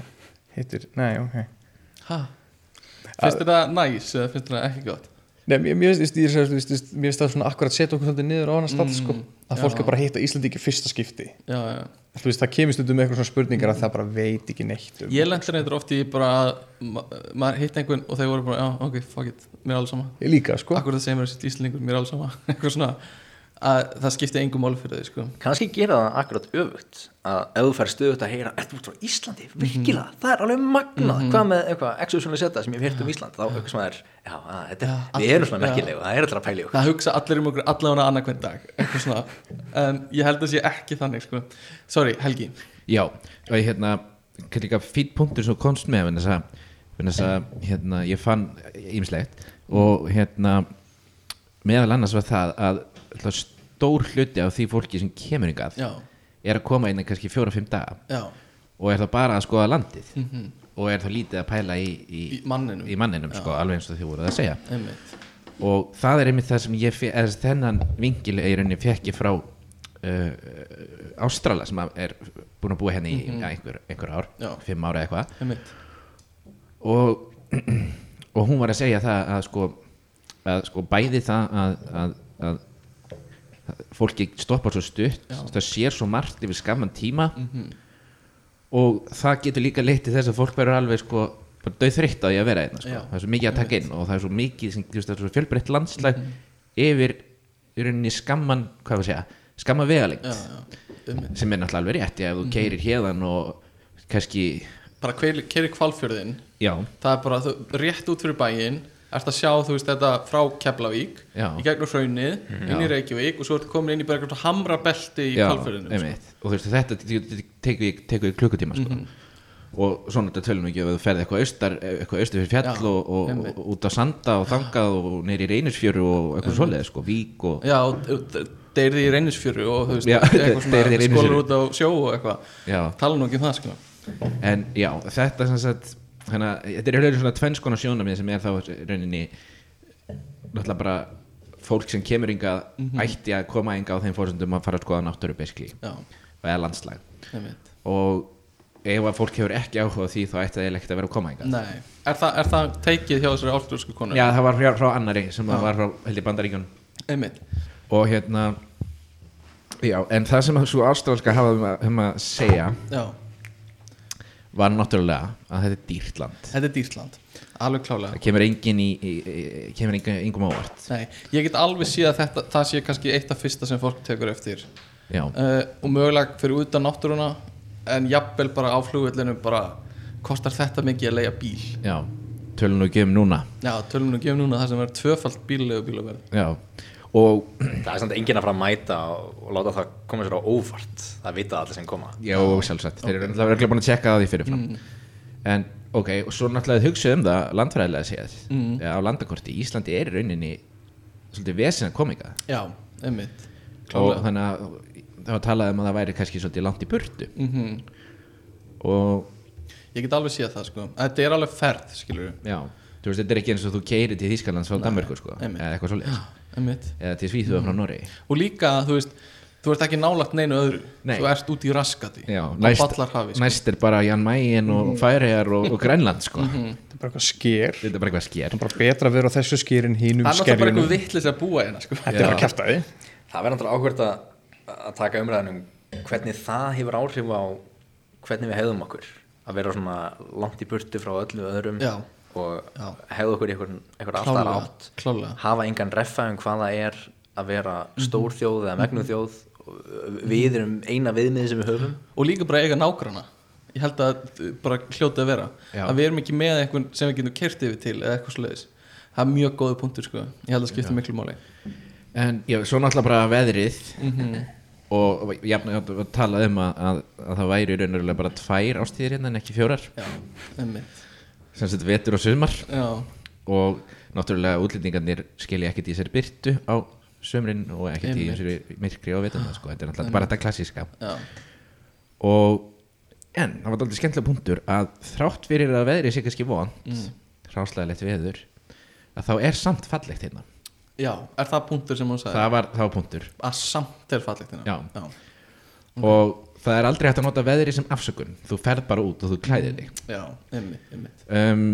hittir, nei, ok. Ha? Finnst það næs eða finnst það ekki gott? Nei, mér, finnst- það svona akkurat setja okkur svolítið niður á annar stað, sko, að fólk er bara að hitta Íslandingi fyrsta skipti. Já, já. þú veist, það kemur stundum með eitthvað svona spurningar að það bara veit ekki neitt um. ég lendur eitthvað oft í bara að ma maður hitt einhvern og þeir voru bara já, ok, fuck it, mér er alls sama. Ég líka, sko. Akkur það segir mér þessi íslingur, mér er alls sama. Eitthvað svona, að það skipti engum mál fyrir þau sko. kannski gera það akkurat öfugt að ef þú fær stöðut að heyra ert þú út frá Íslandi, virkilega, það er alveg magnað. Hvað með eitthvað exosunlega seta sem ég hef heyrt um Ísland þá eitthvað sem það er, já, að, er- við erum svona já. merkilegu það er alltaf að pæli okkur. Það hugsa allir um okkur allavega annað hvern dag eitthvað svona, en ég held að sé ekki þannig sko. sorry, Helgi. Já, og ég hérna fýtt punktur sem þú komst með að, hérna, ég fann ýmislegt og hérna meðal annars var það að stór hluti af því fólki sem kemur yngað já, er að koma inn í kannski fjóra-fimm daga. Já, og er það bara að skoða landið. Og er það lítið að pæla í, í, í manninum. í manninum sko, alveg eins og þið voruð að segja. Einmitt, og það er einmitt það sem ég eða þennan vingil í rauninni fekk ég frá uh, Ástrala sem er búin að búa henni í ja, einhver, einhver ár, Já. fimm ára eða eitthvað. Og, og hún var að segja það að sko, að sko bæði það að, að, að, að fólki stoppar svo stutt það sér svo margt yfir skamman tíma. Og það getur líka leitt til þess að fólk verður alveg sko bara döð þreytt á því að vera einna sko. Já. það er svo mikið að taka inn og það er svo mikið sem, er svo fjölbreytt landslag yfir í rauninni skamman segja, skamma vegalengt já, já, einmitt. Sem er náttúrulega alveg rétt já, ef þú keirir hérðan og kannski bara keiri kvalfjörðin já, það er bara rétt út fyrir bæinn ert að sjá þú veist þetta frá Keflavík Já. í gegnum hraunið, inn í Reykjavík og svo ertu komin inn í bara eitthvað hamra belti í kvalfjörðinu einmitt. og þú veist þetta tekur við klukkutíma sko. og svona þetta tölum við ekki ef þú ferði eitthvað austar, eitthvað austur fyrir fjall Já, og, og, og út á sanda og þangað og neyri í reynisfjöru og eitthvað svoleið sko, vík og já, deyrði í reynisfjöru og þú veist, Já, eitthvað í skólar út á sjó og eitthvað. Tala nú ekki um það sko. En já, þetta sem sagt þannig að þetta er svona tvennskona sjónamið sem er þá rauninni náttúrulega bara fólk sem kemur ynga ætti að koma ynga á þeim fórsöndum að fara að skoða náttúru og eða landslag. Og ef að fólk hefur ekki áhuga því þá ætti það ekkert að vera að koma ynga er, það, er það teikið hjá þessari ástrúsku konu? Já, það var frá, frá annari sem var frá held ég bandaríkjun og hérna já, en það sem svo ástrálska hafa um að, um að segja já, var náttúrulega að þetta er dýrt land. Þetta er dýrland alveg klálega það kemur engin í, í, í kemur engum ávart Nei, ég get alveg séð að þetta, það sé kannski eitt af fyrsta sem fólk tekur eftir. Uh, og mögulega fyrir utan náttúruna en jafnvel bara á flugvellinu bara kostar þetta mikið að leia bíl. Já, tölum nú ekki um núna. Já, tölum nú ekki um núna það sem er tvöfalt bíllegu bílaverð já, og það er samt enginn að fara að mæta og, láta það koma sér á óvart. Það vita allir sem koma. Já, sjálfsagt. Þeir eru náttúrulega búin að tjekka það því fyrirfram. En ok, og svo náttúrulega hugsa um það landfræðilega séð mm. á landakorti, Íslandi er í rauninni svolítið vesin að koma ykkar já, einmitt. Og þannig að það var talað um að það væri kannski svolítið langt í burtu. Mm og ég get alveg séð það sko. Þetta er alveg ferð, skilur já, þú veist, þetta er ekki eins og þú keirir til Þýskalands eða til Svíþjóða frá Noregi. Og líka, þú veist, þú ert ekki nálagt neinu öðru. Nei. þú ert út í raskati já, næst, Ballarhafi sko. næst er bara Jan Mayen og Færiðar og, og Grænland sko. Þetta er bara eitthvað sker. Þetta er bara eitthvað sker. Það er bara betra að vera á þessu skerin hínum það er bara skerjunum. eitthvað vittlis að búa hérna sko. Þetta er bara kæftæði það verður náttúrulega áhvert að, að taka umræðanum hvernig það hefur áhrif á hvernig við hefðum okkur. Að vera svona langt í burtu frá öllu öðrum. Já. Og Já. hefðu okkur í einhver alltaf átt. klálega. hafa engan reffa um hvað það er að vera stór þjóð eða megnu þjóð. Og við erum eina viðmið sem við höfum. Og líka bara eiga nágrana ég held að bara hljóta að vera. Já. að við erum ekki með eitthvað sem við getum kert yfir til eða eitthvað sluðis það er mjög góðu punktur sko. Ég held að skipta miklu máli. En já, svo náttúrulega bara veðrið. Mhm. og jafn, að talað um að, að, að það væri raunverulega bara tvær ástíðir hérna en ekki fjórar. Já, einmitt sem sett vetur og sumar. Já, og náttúrulega útlendingarnir skilja ekkert í sér byrtu á sömrin og ekkert í þessu myrkri og vitum það sko, þetta er náttúrulega bara þetta klassíska. Já, og en það var aldrei skemmtilega punktur að þrátt fyrir að veðrið sé kannski vond mm. ráslæðilegt veður að þá er samt fallegt hérna. Já, er það punktur sem hún sagði? Það var, það var punktur. Að samt er fallegt hérna? Já. já, og það er aldrei hægt að nota veðrið sem afsökun. Þú ferð bara út og þú klæðir þig. Já, einmitt, einmitt. Um,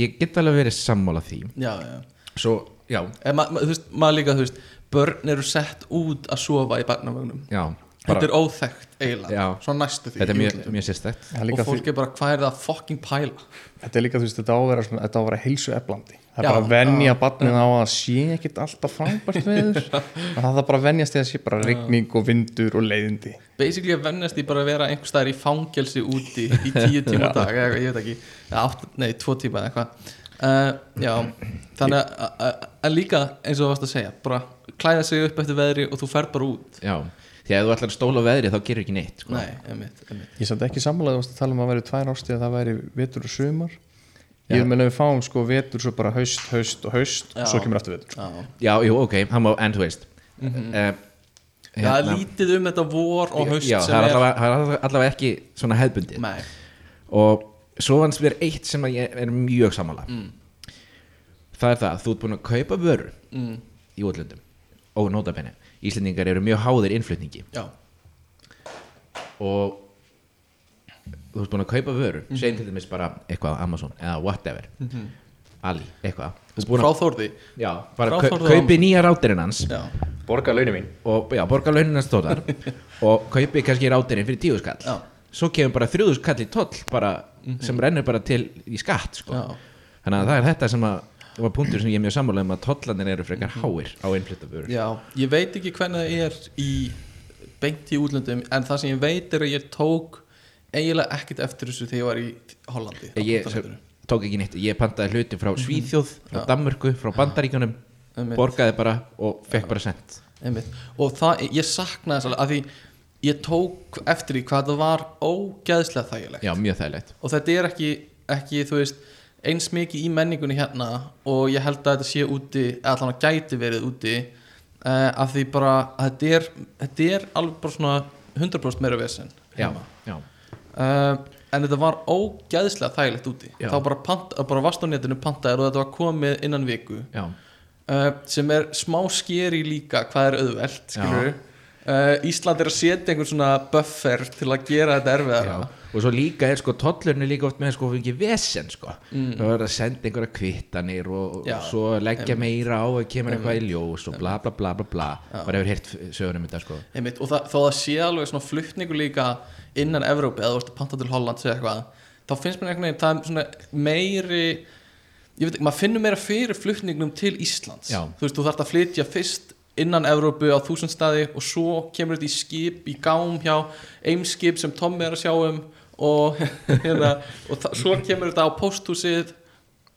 ég get alveg verið sammála því. Já, já, svo, já, en ma, ma, þú veist, maður líka, þú veist börn eru sett út að sofa í barnavögnum. Já þetta bara, er óþekkt eiginlega, Já. svo næstu því þetta er mjög, mjög sérstætt Það er og fólk því, er bara, hvað er það að fucking pæla? Þetta er líka þú veist, þetta á að vera, svona, þetta á að vera heilsu eflandi það er Já, bara að venja barnið á að sé ekkit alltaf frábært veður og það er bara að venjast því að sé bara rigning og vindur og leiðindi. Basically að vennast í bara að vera einhvers staðar í fangelsi úti í tíu tíma dag eða, ég veit ekki, átt, nei, tvo tíma eða eitthvað. Uh, já, þannig að- líka eins og þú varst að segja bara klæða sig upp eftir veðri og þú ferð bara út. Já, því að þú ætlar að stóla á veðrið þá gerir ekki neitt sko. nei, einmitt, einmitt. Ég satt ekki sammálaði að tala um að vera tvær ástíð að það væri vetur og sumar. Ég vil meina við fáum sko vetur svo bara haust, haust og haust Já. og svo kemur aftur vetur. Já, já, jú, ok, hann má end veist. Mm það er lítið um þetta vor og haust já, sem það er er, allavega, það er allavega- allavega ekki svona hefðbundið. Nei, og svo vannst mér eitt sem að ég er mjög sammála. Það er það, þú ert búin að kaupa vöru mm, í útlöndum. Og nótabenni, Íslendingar eru mjög háðir innflutningi. Já, og þú ert búin að kaupa vöru segjum til dæmis bara eitthvað á Amazon eða whatever, Ali, eitthvað. Þú ert búin frá að, Þórði. Já, bara frá kau- Þórði á kaupi nýja rátirinn hans. Já, borga launin mín. Og já, borga launin hans stóðar og kaupi kannski rátirinn fyrir tíu skall Já. svo kemur bara þrjúðu skall í toll bara, sem rennur bara til í skatt sko. Já. þannig að það er þetta sem að var punktur sem ég er mjög sammála um að tollanir eru frekar háir á innflyttafur já, ég veit ekki hvernig það er í beint í útlöndum en það sem ég veit er að ég tók eiginlega ekkert eftir þessu þegar ég var í Hollandi ég tók ekki neitt, ég pantaði hluti frá Svíþjóð, frá Danmörku, frá Bandaríkjunum Einmitt. borgaði bara og fekk bara sendt Einmitt. og það, ég saknaði þess að því ég tók eftir því hvað það var ógeðslega þægilegt. Já, mjög þægilegt. Og þetta er ekki, ekki þú veist, eins mikið í menningunni hérna og ég held að þetta sé úti eða allan að gæti verið úti uh, af því bara að þetta er, þetta er alveg bara svona 100% meira vesen já, heima. já, uh, en þetta var ógeðslega þægilegt úti. Já. þá bara, pant, bara netinu pantaðir og þetta var komið innan viku. Já, uh, sem er smá skeri líka hvað er auðvelt Ísland er að setja einhver svona buffer til að gera þetta erfiðara. Já. Og svo líka er sko tollurinn er líka oft með sko ekki vesen sko. Það verður að senda einhverja kvittanir og, Mm. Já, svo leggja meira á og kemur eitthvað í ljós og bla bla bla bla bla. Bara hefur heyrt sögur um þetta sko. Einmitt, og það, þó það sé alveg svona flutningu líka innan Evrópi eða að panta til Holland eitthvað þá finnst mér einhvern veginn það er svona meiri ég veit ekki, maður finnur meira fyrir flutningnum til Íslands. Já. þú veist, þú þarft að flytja fyrst innan Evrópu á þúsund staði og svo kemur þetta í skip í gám hjá eimskip sem Tommi er að sjá um og, hérna, og svo kemur þetta á posthúsið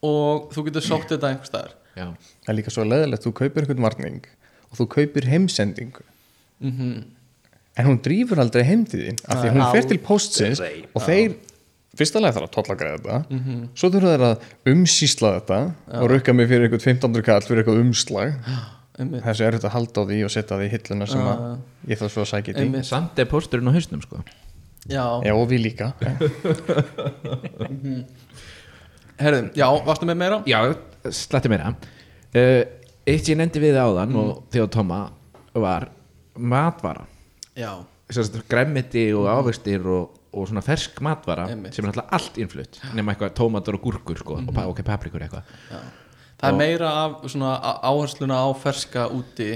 og þú getur sótt þetta einhvers staðar. Já, það er líka svo leðilegt, þú kaupir einhvern varning og þú kaupir heimsendingu. Mm en hún drýfur aldrei heim til þín af því hún Á. fer til postsins og þeir fyrsta lega þarf að tollagræða þetta svo þurfa þeir að umsýsla þetta og rukka mig fyrir eitthvað 1500 kall fyrir eitthvað umslag. Einmitt, þessu er þetta að halda á því og setja því í hilluna sem að ég þarf svo að sækja í einmitt, samt er pósturinn á hausnum sko já, já og við líka. Herðum, já, varstu með meira? já, slatti meira. Uh, eitt ég nefndi við áðan og þegar Tóma var matvara. Já, Sérst, græmiti og ávextir og, og svona fersk matvara Einmitt. sem er alltaf allt innflutt nema eitthvað tómatur og gúrkur sko, og, pa- ok, paprikur eitthvað. Já. Það er meira af svona áhersluna á ferska úti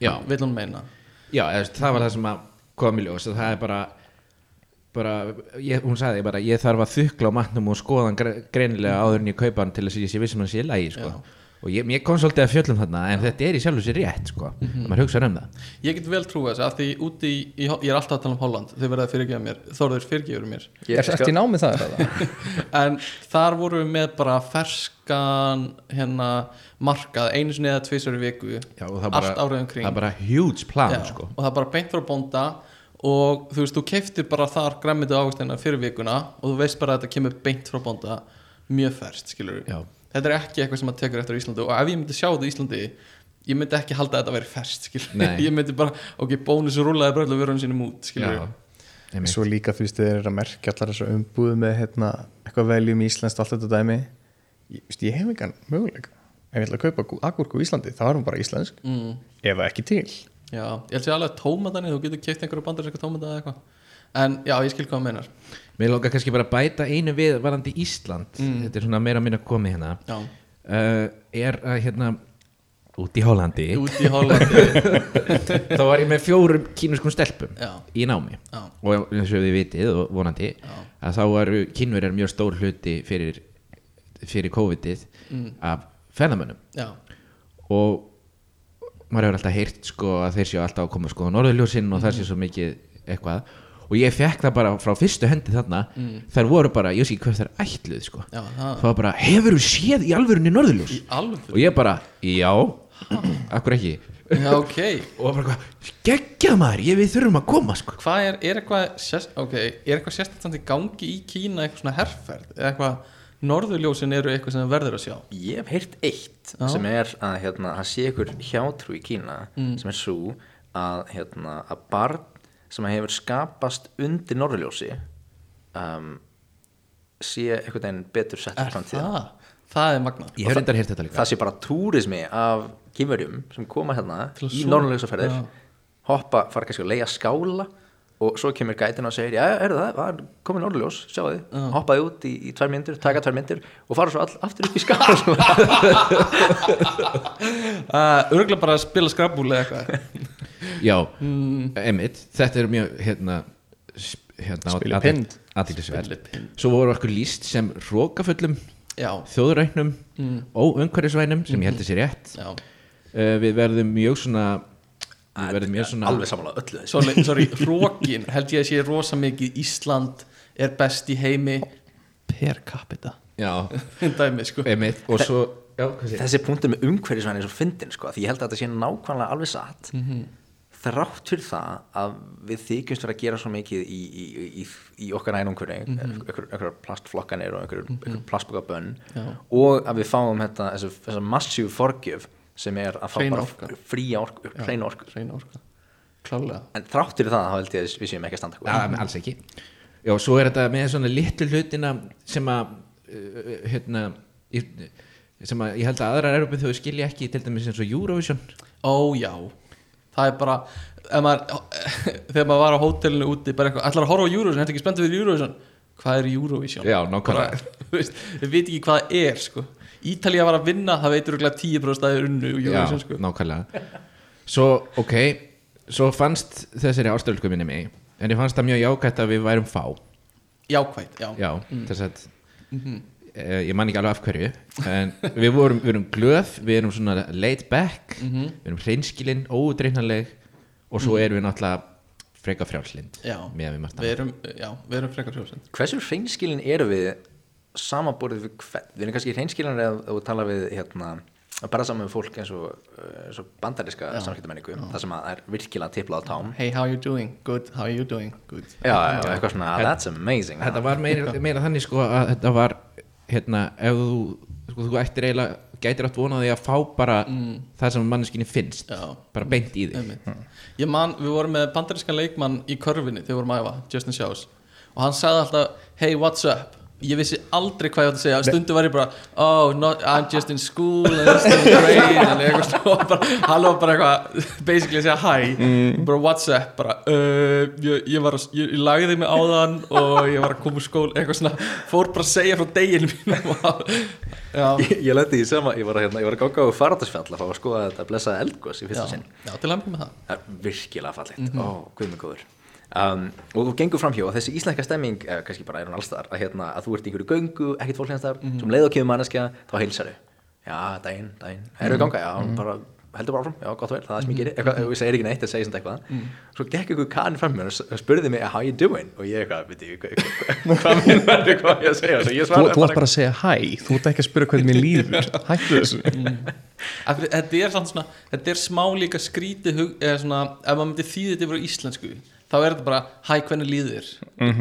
Já. Vill hún meina. Já, það var það sem að kom í ljós að það er bara, bara ég, hún sagði bara, ég þarf að þukla á matnum og skoða hann gre- greinilega áður en ég kaupa hann til þess að ég sé vissum hann sé í lagi sko. og ég, ég kom svolítið að fjöllum þarna en þetta er í sjálfu sér rétt sko, mm maður hugsa um það. Ég get vel trúið þessu af því úti í, í, ég er alltaf að tala um Holland þau verða að fyrirgefa mér, Þórður fyrirgefur mér. Er þetta í námið það en þar vorum við með bara ferskan hérna markað einu sinni eða tvisar í viku já, og það allt bara, árið um kring. það er bara huge plan Já, sko. og það er bara beint frá bónda og þú veist, þú keiftir bara þar græmmitu águstina fyrir vikuna og þú veist bara að þetta kemur beint frá bónda. Mjög ferst, skilur Já. þetta er ekki eitthvað sem maður tekur eftir Íslandi. Og ef ég myndi sjá þetta í Íslandi ég myndi ekki halda að þetta væri ferst skil Nei. ég myndi bara, ok, bónus rúlaði bara öllu vörunum sínum út skil Já, einmitt. svo líka þú veist þið er að merkja allar þessu umbúðu með hérna, eitthvað veljum íslenskt allt þetta dæmi. Ég, veist, ég hef engan möguleika. Ef ég ætla að kaupa agúrku í Íslandi þá er hún bara íslensk. Mm. ef ekki til já, ég held sér alveg tómatani þú getur keift einhverju bandar eitthvað tómata eða eitthvað. En já, ég skil hvað það meinar. Mér lókar kannski bara að bæta einu við varandi Ísland, þetta er svona meira minna komið hérna. Já, uh, er að hérna út í Hollandi. Út í Hollandi. Þá var ég með fjórum kínuskum stelpum Já. í námi. Já. og eins og þið vitið og vonandi að þá eru kínverjar mjög stór hluti fyrir, fyrir COVID-ið af ferðamönnum. Já, og maður hefur alltaf heyrt sko að þeir séu alltaf að koma sko á norðurljósinn og það sé svo mikið eitthvað. Og ég fekk það bara frá fyrstu hendi þarna. Þær voru bara, ég sé ekki hvað þær ætluð sko. Já, það var bara, hefur þú séð í alvörunni norðurljós? Í alveg og ég bara, já. Akkur ekki? Já, ok, og bara, geggjað maður ég við þurfum að koma sko. Hvað er, er eitthvað sérst, ok, er eitthvað sérstætt í gangi í Kína eitthvað svona herrferð eitthvað, norðurljósin eru eitthvað sem það verður að sjá. Ég hef heyrt eitt Já. sem er að hérna, það sé ykkur hjátrú í Kína Mm. sem er svo að, hérna, að barn sem hefur skapast undir norðurljósi um, sé einhvern veginn betur sett er það, það er magna ég hef reyndar heyrt þetta líka. það sé bara túrismi af kýmverjum sem koma hérna Til í norðurljósaferðir hoppa, fara kannski að leia skála og svo kemur gætin og segir já, er það, það er komið norðurljós, sjáu þið. Hoppaði út í, í tvær myndir, taka tvær myndir og fara svo all, aftur upp í skála uh, örgulega bara að spila skrabúli eða eitthvað. Já, emitt, þetta er mjög hérna, hérna Spila pind. aðtilsverð Spila pind. svo voru okkur líst sem rókafullum já, þjóðræknum og umhverfisvænum sem ég held að sé rétt. Uh, við verðum mjög svona svona alveg samanlega öllu þessu. Sorry, sorry rókin held ég að sé rosa mikið Ísland er best í heimi. Per capita. Já, dæmi sko. Svo já, hvað sé þessi punktur með umhverfisvæni er svo fyndin sko, því ég held að þetta sé nákvæmlega alveg satt. Þrátt fyrir það að við þykjumst vera að gera svo mikið í, í, í, í okkar nænumhverfi mm -hmm. einhver plastflokkanir og einhver, einhver plastbókabönn Já. og að við fáum þetta, þessa, þessa massífu forgjöf sem er að fá bara fría orku, hreina orku. orka. Klálega en þrátt fyrir það þá held ég að við séum ekki að standa Já, alls ekki. Já, svo er þetta með svona litlu hlutina sem að uh, hérna í- sem að ég held að aðrar Európið þau skilja ekki til dæmis eins og Eurovision. Ó já. Það er bara ef maður, þegar maður var á hótelinu úti bara eitthvað, ætlar að horfa á Eurovision, þetta ekki spenntið við Eurovision? Hvað er Eurovision? Já, nákvæmlega. Við veit ekki hvað það er sko. Ítalía var að vinna, það veitur örugglega 10% staðir unnu úr Eurovision Já, sko. nákvæmlega. Svo, ok, svo fannst þessari ástöldsku minni mig en ég fannst það mjög jákvætt að við værum fá. Jákvætt, já, Já, þess að eh, ég man ekki alveg af hverju en við vorum, við erum glöð við erum svona laid back við erum hreinskilin, óudreifnaleg og svo erum við náttúrulega freka frjálslind Já. við erum, já, við erum frekar hljóðsend hversu hreinskilin eru við samanborðið við hvern? Við erum kannski hreinskilin eða þú tala við hérna, bara saman með fólk eins og, uh, eins og bandariska samskiptamenningu það sem að er virkilega tiplað á tám hey, how you doing? good, how you doing? good. Já, já, eitthvað svona, that's amazing þetta var meira, meira þannig sko að þetta var hérna, ef þú sko, þú ættir eiginlega, gætir átt vonað því að fá bara það sem manneskinni finnst Já. bara beint í þig. Einmitt. ég man, við vorum með bandarískan leikmann í körfinni þegar við vorum að æfa, Justin Shaws og hann sagði alltaf, hey what's up ég vissi aldrei hvað ég átti að segja. Stundu var ég bara, oh, not, I'm just in school and it's still great en eitthvað bara, var bara eitthvað basically að segja hi, bara what's up bara, uh, ég, ég var að, ég, ég lagði mig á þann og ég var að koma úr skól eitthvað svona, fór bara að segja frá deginu já, ég, ég leti í sama, ég var að, hérna, ég var að ganga á faradarsfjall að fá að skoða þetta blessaða eldgós í fyrsta sinn. Já, til að með það. Það er virkilega fallegt, ó, guð mig góður um, og þú gengur framhjá og þessi íslenska stemming, eh, kannski bara er hún allstaðar að, hérna, að þú ert í einhverju göngu, ekkert fólk hérna mm sem leið og kemur manneskja, þá heilsar já, daginn, daginn, erum við ganga? Já, bara, heldur bara áfram, já, gott og vel, það er sem ég gerir eitthvað, ég segir ekki neitt, það segir samt eitthvað. Svo gekk einhver kanni fram mér og og spurði mig how you doing, og ég eitthvað, veit ég hvað, minn verður hvað ég að segja, ég Þú, þú ætti bara að segja hæ, þú ætti ekki að spyrja hvernig mér líður. Hættu þessu. Því- Þetta er samt svona, þetta er smá líka skrítið hug, eða svona, ef maður myndi þýði þetta yfir á íslensku, þá er þetta bara hæ, hvernig líður,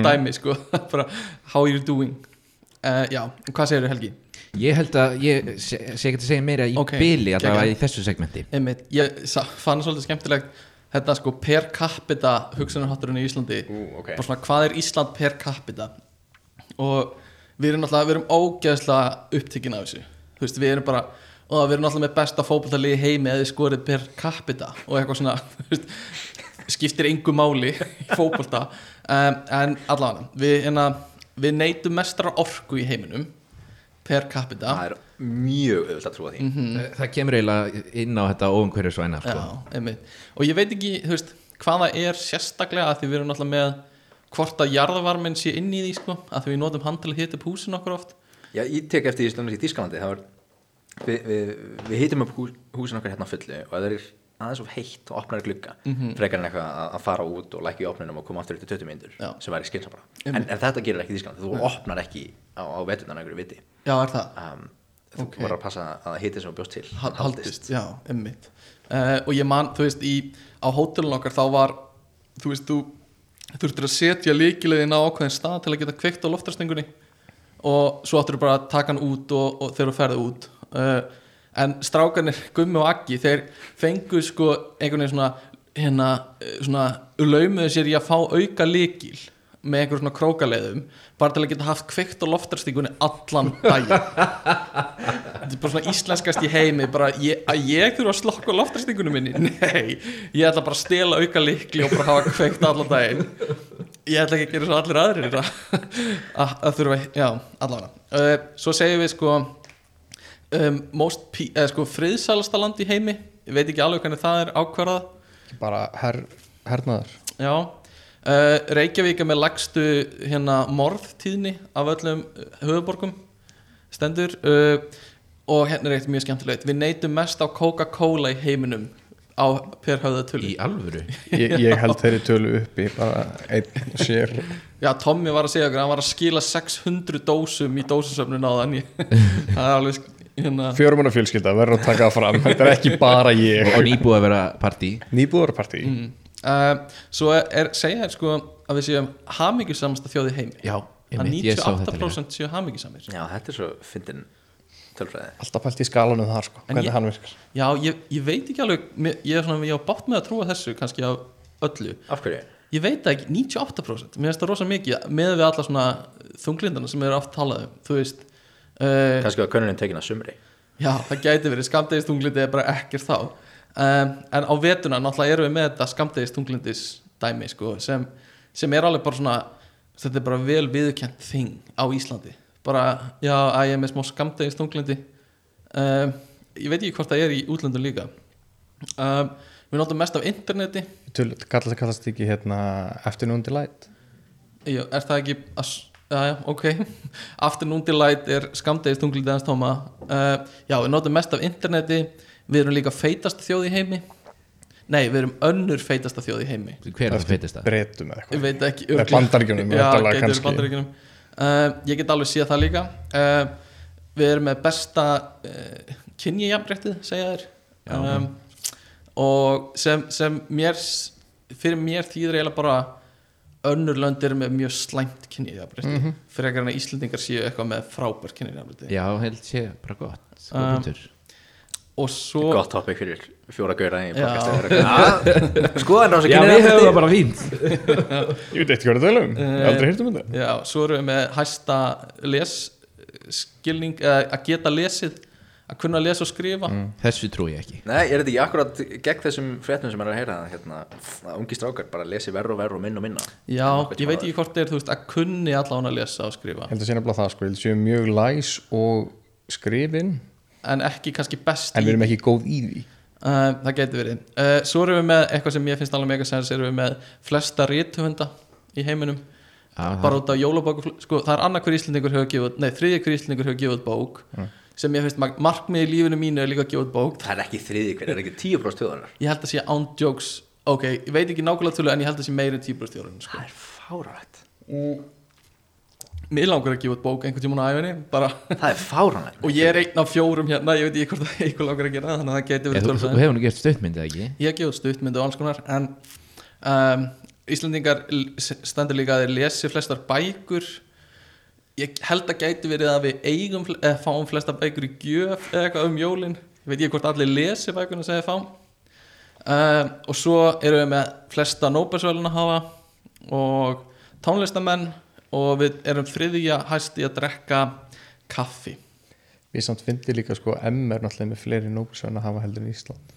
dæmi sko. Bara, how are you doing? Uh, Já, hvað segir Helgi? Ég held að ég sé ekki að segja meira í Ok, bili allavega í þessu segmenti. Einmitt, ég sa- fann svolítið skemmtilegt þetta sko per capita hugsunarhátturinn í Íslandi. Ú, ok. bara svona hvað er Ísland per capita? Og við erum náttúrulega við erum ógeðslega upptekinn af þessu. Veist, við erum bara og við erum náttúrulega með besta fótballtalið í heimi eða skorið per capita og eitthvað svona veist, skiptir engu máli í fótballta um, en allavega við, hérna, við neytum mestra orku í heiminum per capita. Það er mjög auðvitað að trúa því. Mhm. Það kemur eiginlega inn á þetta óumhverju svæna sko. Já, Og ég veit ekki, veist, hvað það er sérstaklega að því við erum náttúrulega með hvort að jarðavarminn sé inn í því sko, að því við notum að hita upp húsin okkur oft. Já, ég tek eftir í það var, við, við, við hýtum upp hús, húsin okkar hérna á fullu og það er aðeins of heitt og opnar glugga frekar en eitthvað að, fara út og lækja í opninum og koma aftur eftir 20 mínútur Já. sem væri skilsamra en, en þetta gerir ekki í Þískalandi, þú opnar ekki á, á veturnan einhverju viti. Já, er það? um, þú Ok. okay. að passa að hýtið sem þú bjóst til Ha- Haldist, já, einmitt. Uh, Og ég man, þú veist, í, á hótelun okkar þá var, þú veist, þú þurftir að setja líkilegin á ákveðin stað til að geta kveikt á loftarstingunni og svo áttur bara að taka hann út og, og þegar þú ferði út. Uh, en strákanir Gummi og Aggi þeir fengu sko einhvern veginn svona hérna, svona laumuðu sér í að fá auka líkil með einhver svona krókaleiðum bara til að geta haft kveikt á loftarstingunni allan daginn. Þetta er bara svona íslenskast í heimi bara ég, að ég þurfa að slokka á loftarstingunum minni? Nei, ég ætla bara að stela auka likli og bara hafa kveikt allan daginn. Ég ætla ekki að gera svo allir aðrir að, að, að þurfa, já, allavega. Uh, svo segjum við sko um, eða sko friðsælasta land í heimi, ég veit ekki alveg hvernig það er ákvarðað. Bara her, hernaður. Já. Uh, Reykjavík er með lagstu hérna morðtíðni af öllum uh, höfuborgum stendur uh, og hérna er eitt mjög skemmtilegt. Við neytum mest á Coca-Cola í heiminum á per höfða tölu. Í alvöru? Ég, ég held þeirri tölu uppi bara einn sér. Já, Tommy var að segja okkur, hann var að skila 600 dósum í dósusöfnun á þann það er alveg hérna. Fjörumanna fjölskylda verður að taka það fram. Þetta er ekki bara ég. Og nýbúið að vera partí. Nýbúðarpartí mm. uh, Svo er, segja þér sko að við séum hamingjusamasta þjóði heimi. Já, að einmitt, ég sá þetta líka. 98% séu hamingjusamir Já, þetta er svo fyndin tölfræði. Alltaf pælt í skalanum þar sko, hvernig hann virkar. Já, ég, ég veit ekki alveg ég er svona, ég á bátt með að trúa þessu kannski af öllu, Af hverju? ég veit ekki 98%, mér finnst það rosa mikið með við alla svona þunglindana sem eru oft talað um. Þú veist uh, Kannski að könnunin tekin að sumri. Já, það gæti verið. Skamdegist þunglindi er bara ekkert þá. Um, en á vetuna náttúrulega erum við með þetta skamdegist þunglindis dæmi sko, sem, sem er alveg bara svona þetta er bara vel viðurkjent þing á Íslandi. Bara, já, að ég er með smá skamdegist þunglindi um, ég veit ekki hvort það er í útlöndum líka. Um, við notum mest af interneti. Kallast, kallast ekki hérna Afternoon Delight? Já, er það ekki að, já, já, ok. Afternoon Delight er skamdegist tunglið aðeins tóma. Uh, Já, við notum mest af interneti. Við erum líka feitast þjóð í heimi. Nei, við erum önnur feitasta þjóð í heimi. Hver er það feitist það? breytum eða Ég eitthvað veit ekki Eða örugglega. Bandaríkjunum, Já, kannski. bandaríkjunum. Uh, Ég get alveg séð það líka. Uh, Við erum með besta uh, kynjajafnréttið, segja þér. Um, Og sem, sem mér Fyrir mér þýður eiginlega bara önnur lönd eru með mjög slæmt kynjajafnrétti. Mm -hmm. fyrir ekki að Íslendingar séu eitthvað með frábær kynjajafnrétti. Já, held sé bara gott. Um, punktur. og svo Gott topic fyrir fjóra gauðra Já. Skoðan á þessu Já, kynni við höfum það bara fínt. Ég veit ekki hvað það er um, aldrei hýrt um þetta. Já, svo erum við með hæsta les skilning, eða að geta lesið að kunna lesa og skrifa. Þessu trú ég ekki. Nei, er þetta ekki akkurat gegn þessum fréttum sem er að heyra hérna, að ungi strákar bara lesi verð og verð og minna og minna? Já, ég veit ekki hvort er veist, að kunni allan að lesa og skrifa. Ég held að sé nefnilega það sko, ég séu mjög læs og skrifin. En ekki kannski best en í við erum ekki góð í því. Uh, það getur verið. Uh, Svo erum við með eitthvað sem ég finnst alveg mega sens erum við með flesta rítuhunda í heiminum. Já, bara út af jólabóku sko, það er annað hver íslendingur hefur gefið út- nei, sem ég finnst mark- markmið í lífinu mínu er líka að gefa út bók. Það er ekki þriði hver, er ekki tíu próst þjóðanar ég held að sé án jokes. Ok, ég veit ekki nákvæmlega tölu en ég held að sé meiri en tíbrústjórun sko. Það er fárætt mér langar að gefa út bók einhvern tímann á æfinni bara, Það er fárætt og ég er einn af fjórum hérna ég veit ekki hvort það eitthvað langar að gera þannig að það getur verið þú, tölfræði. þú hefur nú gert stöðmyndið ekki? Ég hef gefið út stuttmyndu og alls konar en um, Íslandingar stendur líka að þeir lesi flestar bækur ég held að gæti verið að við eigum eða fáum flesta bækur í gjöf eða eitthvað um jólin. Ég veit ég hvort allir lesi bækurna sem þið fá um, og svo erum við með flesta Nóbelsvölun að hafa og tónlistamenn og við erum þriðja hæst í að drekka kaffi. Við samt fyndi líka sko M er náttúrulega með fleiri nóbelsvæðan að hafa heldur en Ísland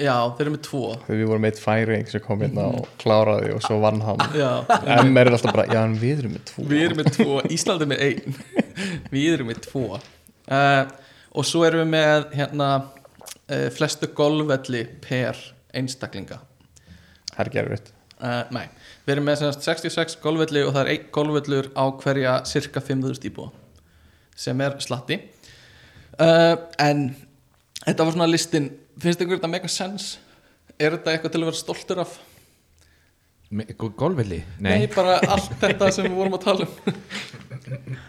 já, þeir eru með tvo. Þegar við vorum eitt færing sem kom hérna og kláraði og svo vann hann. Já, M er alltaf bara, já en við erum með tvo. Við erum með tvo, Ísland er með ein við erum með tvo. Uh, og svo erum við með hérna uh, flestu golfvelli per einstaklinga. Það er gerfitt uh, nei, við erum með sem sagt 66 golfvelli og það er einn golfvellur á hverja cirka 5.000 íbúa sem er slatti. En þetta var svona listin finnst ykkur þetta mega sens er þetta eitthvað til að vera stoltur af Golfvelli? nei, bara allt þetta sem við vorum að tala um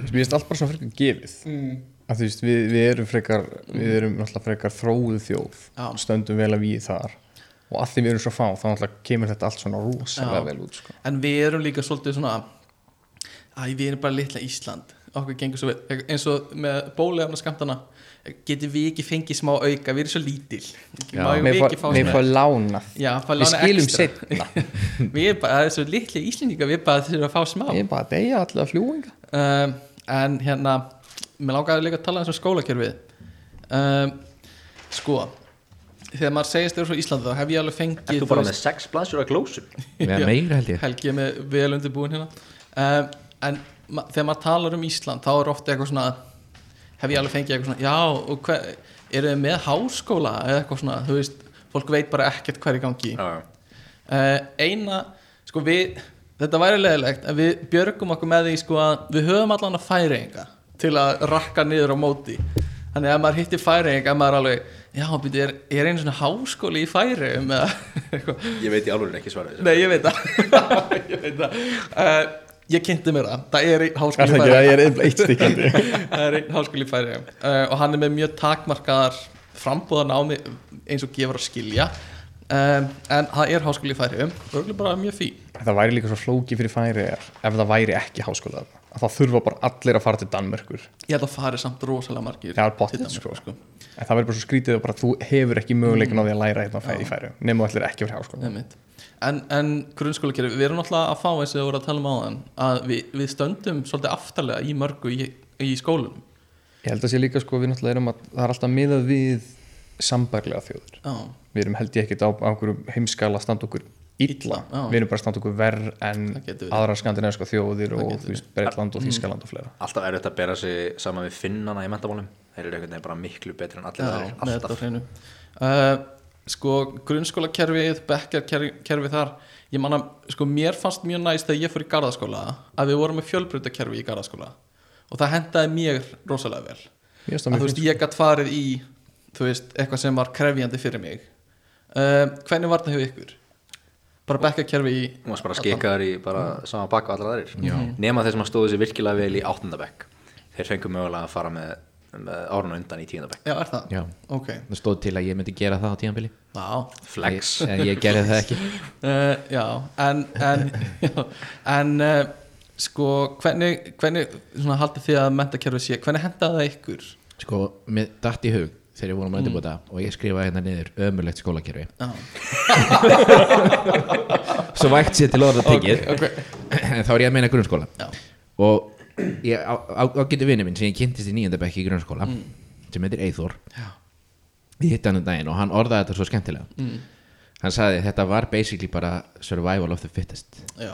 Mér finnst allt bara svona frekar gefið mm. að þú veist, við, við erum frekar við erum náttúrulega frekar þróuð þjóð Já. stöndum vel að við þar og að því við erum svo fá, þá náttúrulega kemur þetta allt svona rosalega Já. vel út sko. En við erum líka svolítið svona Æ, við erum bara litla Ísland Okkur gengur svo vel. Eins og með bólefna skamtana Getum við ekki fengið smá auka Við erum svo lítil. Já. Við ekki fá Mér smá fá lánað. Já, fá Við lána skilum setna Við erum bara, það er svo litli Íslendinga Við bara þurfum að fá smá. Ég er bara að deyja allavega fljúinga um, En hérna Mér langaði líka að tala eins um skólakerfið. Um, Sko Þegar maður segist þér frá Íslandi þá hef ég alveg fengið Ertu þú bara með sex blansur að glósum? Við Já. meira held ég. Helgi er með vel undirbúin hérna. Um, en ma þegar maður talar um Ísland þá er ofta eitthvað svona hef ég alveg fengið eitthvað svona já, hver, eru þið með háskóla eða eitthvað svona, þú veist, fólk veit bara ekkert hver í gangi? Já, uh, eina, sko við þetta væri leðilegt, en við björgum okkur með því sko að við höfum allan að færinga til að rakka niður á móti. Þannig að maður hittir færing að maður er alveg, já, býtu, er, er einu svona háskóli í eða eitthvað? Ég veit í alveg ekki svara þessu. Nei, ég veit það Ég það kynnti mér það. Það er einn háskóli það færi ég er einnig eitt stikkandi Það er einn háskóli færi uh, Og hann er með mjög takmarkaðar Frambúðan á mig eins og gefur að skilja. Um, En það er háskóli færi Og er bara mjög fí Það væri líka svo flóki fyrir færi ef það væri ekki háskóla að það þurfa bara allir að fara til Danmerkur. Ég held að fari samt rosalega margir Það er Danmerkur, sko. en það verður bara svo skrítið að bara, þú hefur ekki möguleikin á því að læra hérna færi færi En, en grunnskólakerfi, við erum náttúrulega að fá eins og við vorum að tala um áðan að við, við stöndum svolítið aftarlega í mörgu í, í skólunum Ég held að sé líka sko við náttúrulega erum að það er alltaf miðað við sambærlega þjóður Já, við erum held ég ekkert á, á heimskala að standa okkur illa, Já. við erum bara að standa okkur verr en aðrar skandinaviska þjóðir og Breitland og Þískaland og fleira. Alltaf er þetta að bera sig saman við finnana í mentamálum Þeir eru einhvern veginn bara miklu betri en allir Þetta Sko, grunnskólakerfið bekkjarkerfið þar ég manna, sko, mér fannst mjög næst þegar ég fór í garðaskóla að við vorum með fjölbreytakerfi í garðaskóla og það hendaði mér rosalega vel. Það að mjög þú veist, ég gætt farið í þú veist, eitthvað sem var krefjandi fyrir mig. Uh, hvernig var það hjá ykkur? bara bekkjarkerfi í Þú varst bara skikaður í bara sama baka og allir aðrir Nema þeir sem að stóðu sér virkilega vel í áttundabekk Þeir fengur mögulega að fara með árun undan í tíundabekk Já, er það? Já. Ok, Það stóð til að ég myndi gera það á tíðanbili vá. Flex. En ég gerði það ekki. Uh, Já, en en, já, en uh, sko, hvernig, hvernig svona haldið þið að mentakerfi sé hvernig hendaði það ykkur? Sko, mér datt í hug þegar ég vorum að undirbúta og ég skrifaði hérna niður ömulegt skólakerfi. Já, Svo vægt sér til orða tekið. Ok, En þá er ég að meina grunnskóla. Já. Og ég á, á, ágæti vinnu minn sem ég kynntist í nýjöndabekki í grunnskóla sem heitir Eithor Já. Ég hitt hann um daginn og hann orðaði þetta svo skemmtilega. Mm, Hann sagði þetta var basically bara survival of the fittest. Já.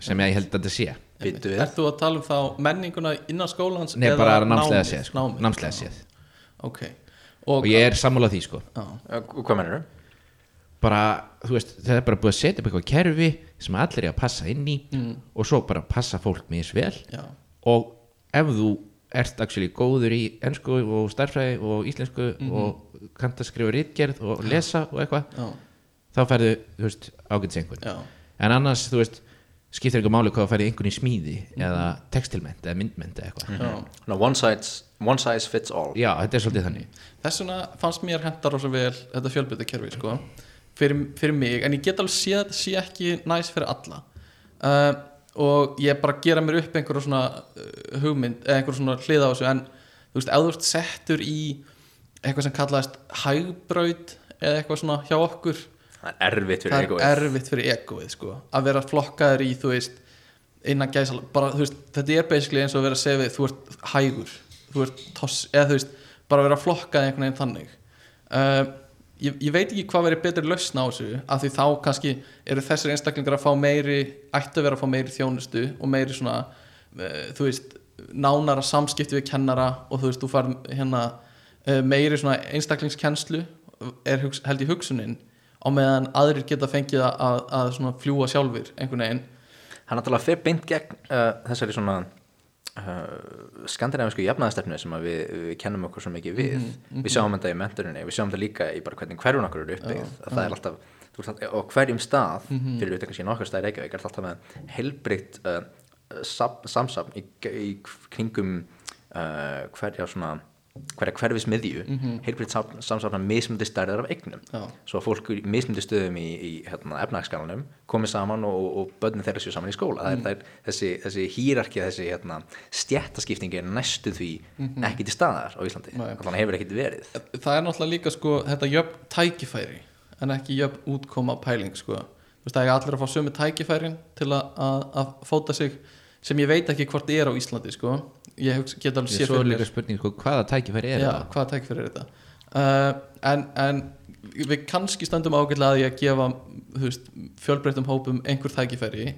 Sem ég held að þetta sé. Ert þú að tala um þá menninguna innan skólans Nei, eða bara námslega séð sko. Námið, Námslega séð. Ok, Og ég er sammála því sko. Hvað mennur þau? bara, þú veist, það er bara búið að setja upp eitthvað kerfi sem allir er að passa inn í og svo bara passa fólk með vel já, og ef þú ert actually góður í ennsku og starfræði og íslensku og kannt að skrifa rítgerð og lesa og eitthvað já, þá færðu, þú veist, ágætis einhvern já, en annars, þú veist, skiptir eitthvað máli hvað færði einhvern í smíði eða textilment eða myndment eða eitthvað. Já. No, one, size, one size fits all. Já, þetta er svolítið þannig. Þess vegna fannst mér henda rosa vel þetta fjölbyttakerfi sko, fyrir, fyrir mig en ég get alveg séð að þetta sé ekki næs fyrir alla. Uh, og ég bara gera mér upp einhverja svona uh, hugmynd eða einhverja svona hlið á þessu en þú veist, ef þú ert settur í eitthvað sem kallaðist hægbraut eða eitthvað svona hjá okkur það er erfitt fyrir það er egoið erfitt fyrir egoið sko, að vera flokkaður í þú veist innan gæsal, bara þú veist þetta er basically eins og að vera að segja þú ert hægur, þú ert toss eða þú veist, bara vera flokkað einhvern veginn þannig. Uh, ég, ég veit ekki hvað verið betri lausn á þessu af því þá kannski eru þessir einstaklingar að fá meiri ættu að vera að fá meiri þjónustu og meiri svona uh, þú veist, nánara samskipti við kennara og þú veist, þú fær hérna uh, meiri svona einstaklingskennslu er hugs, held í hugsunin á meðan aðrir geta fengið að, að, að svona fljúa sjálfur einhvern veginn. Hann náttúrulega fer beint gegn uh, þessari svona uh, skandinavisku jafnaðastefnu sem við, við kennum okkur svo mikið við. Við sjáum þetta í menturinni, við sjáum þetta líka í bara hvernig hverjum okkur eru að það er alltaf á hverjum stað fyrir utan kannski nokkar stað í Reykjavík er alltaf með helbrikt uh, sam, samsafn í, í kringum uh, hverja svona hverja hverfis miðju mm -hmm. heilbritt samsafna mismundi stærðar af eignum. Já. svo að fólk í mismundi stöðum í, í hérna, efnagsskalanum komið saman og, og börnin þeirra séu saman í skóla. Það er, það er þessi, þessi hýrarki þessi hérna, stjættaskipting er næstu því ekki til staðar á Íslandi. Þannig hefur ekkit verið. Það er náttúrulega líka sko þetta jöfn tækifæri en ekki jöfn útkoma pæling sko. Það er allir að fá sömu tækifærin til að, að, að fóta sig sem ég veit ekki hvort er á Íslandi sko ég hugsa, get alveg Ég sé svo er fyrir líka mér. spurning sko, hvaða tækifæri er það? hvaða tækifæri er þetta? Uh, en, en við kannski stöndum ágætlega að ég að gefa fjölbreyttum hópum einhver tækifæri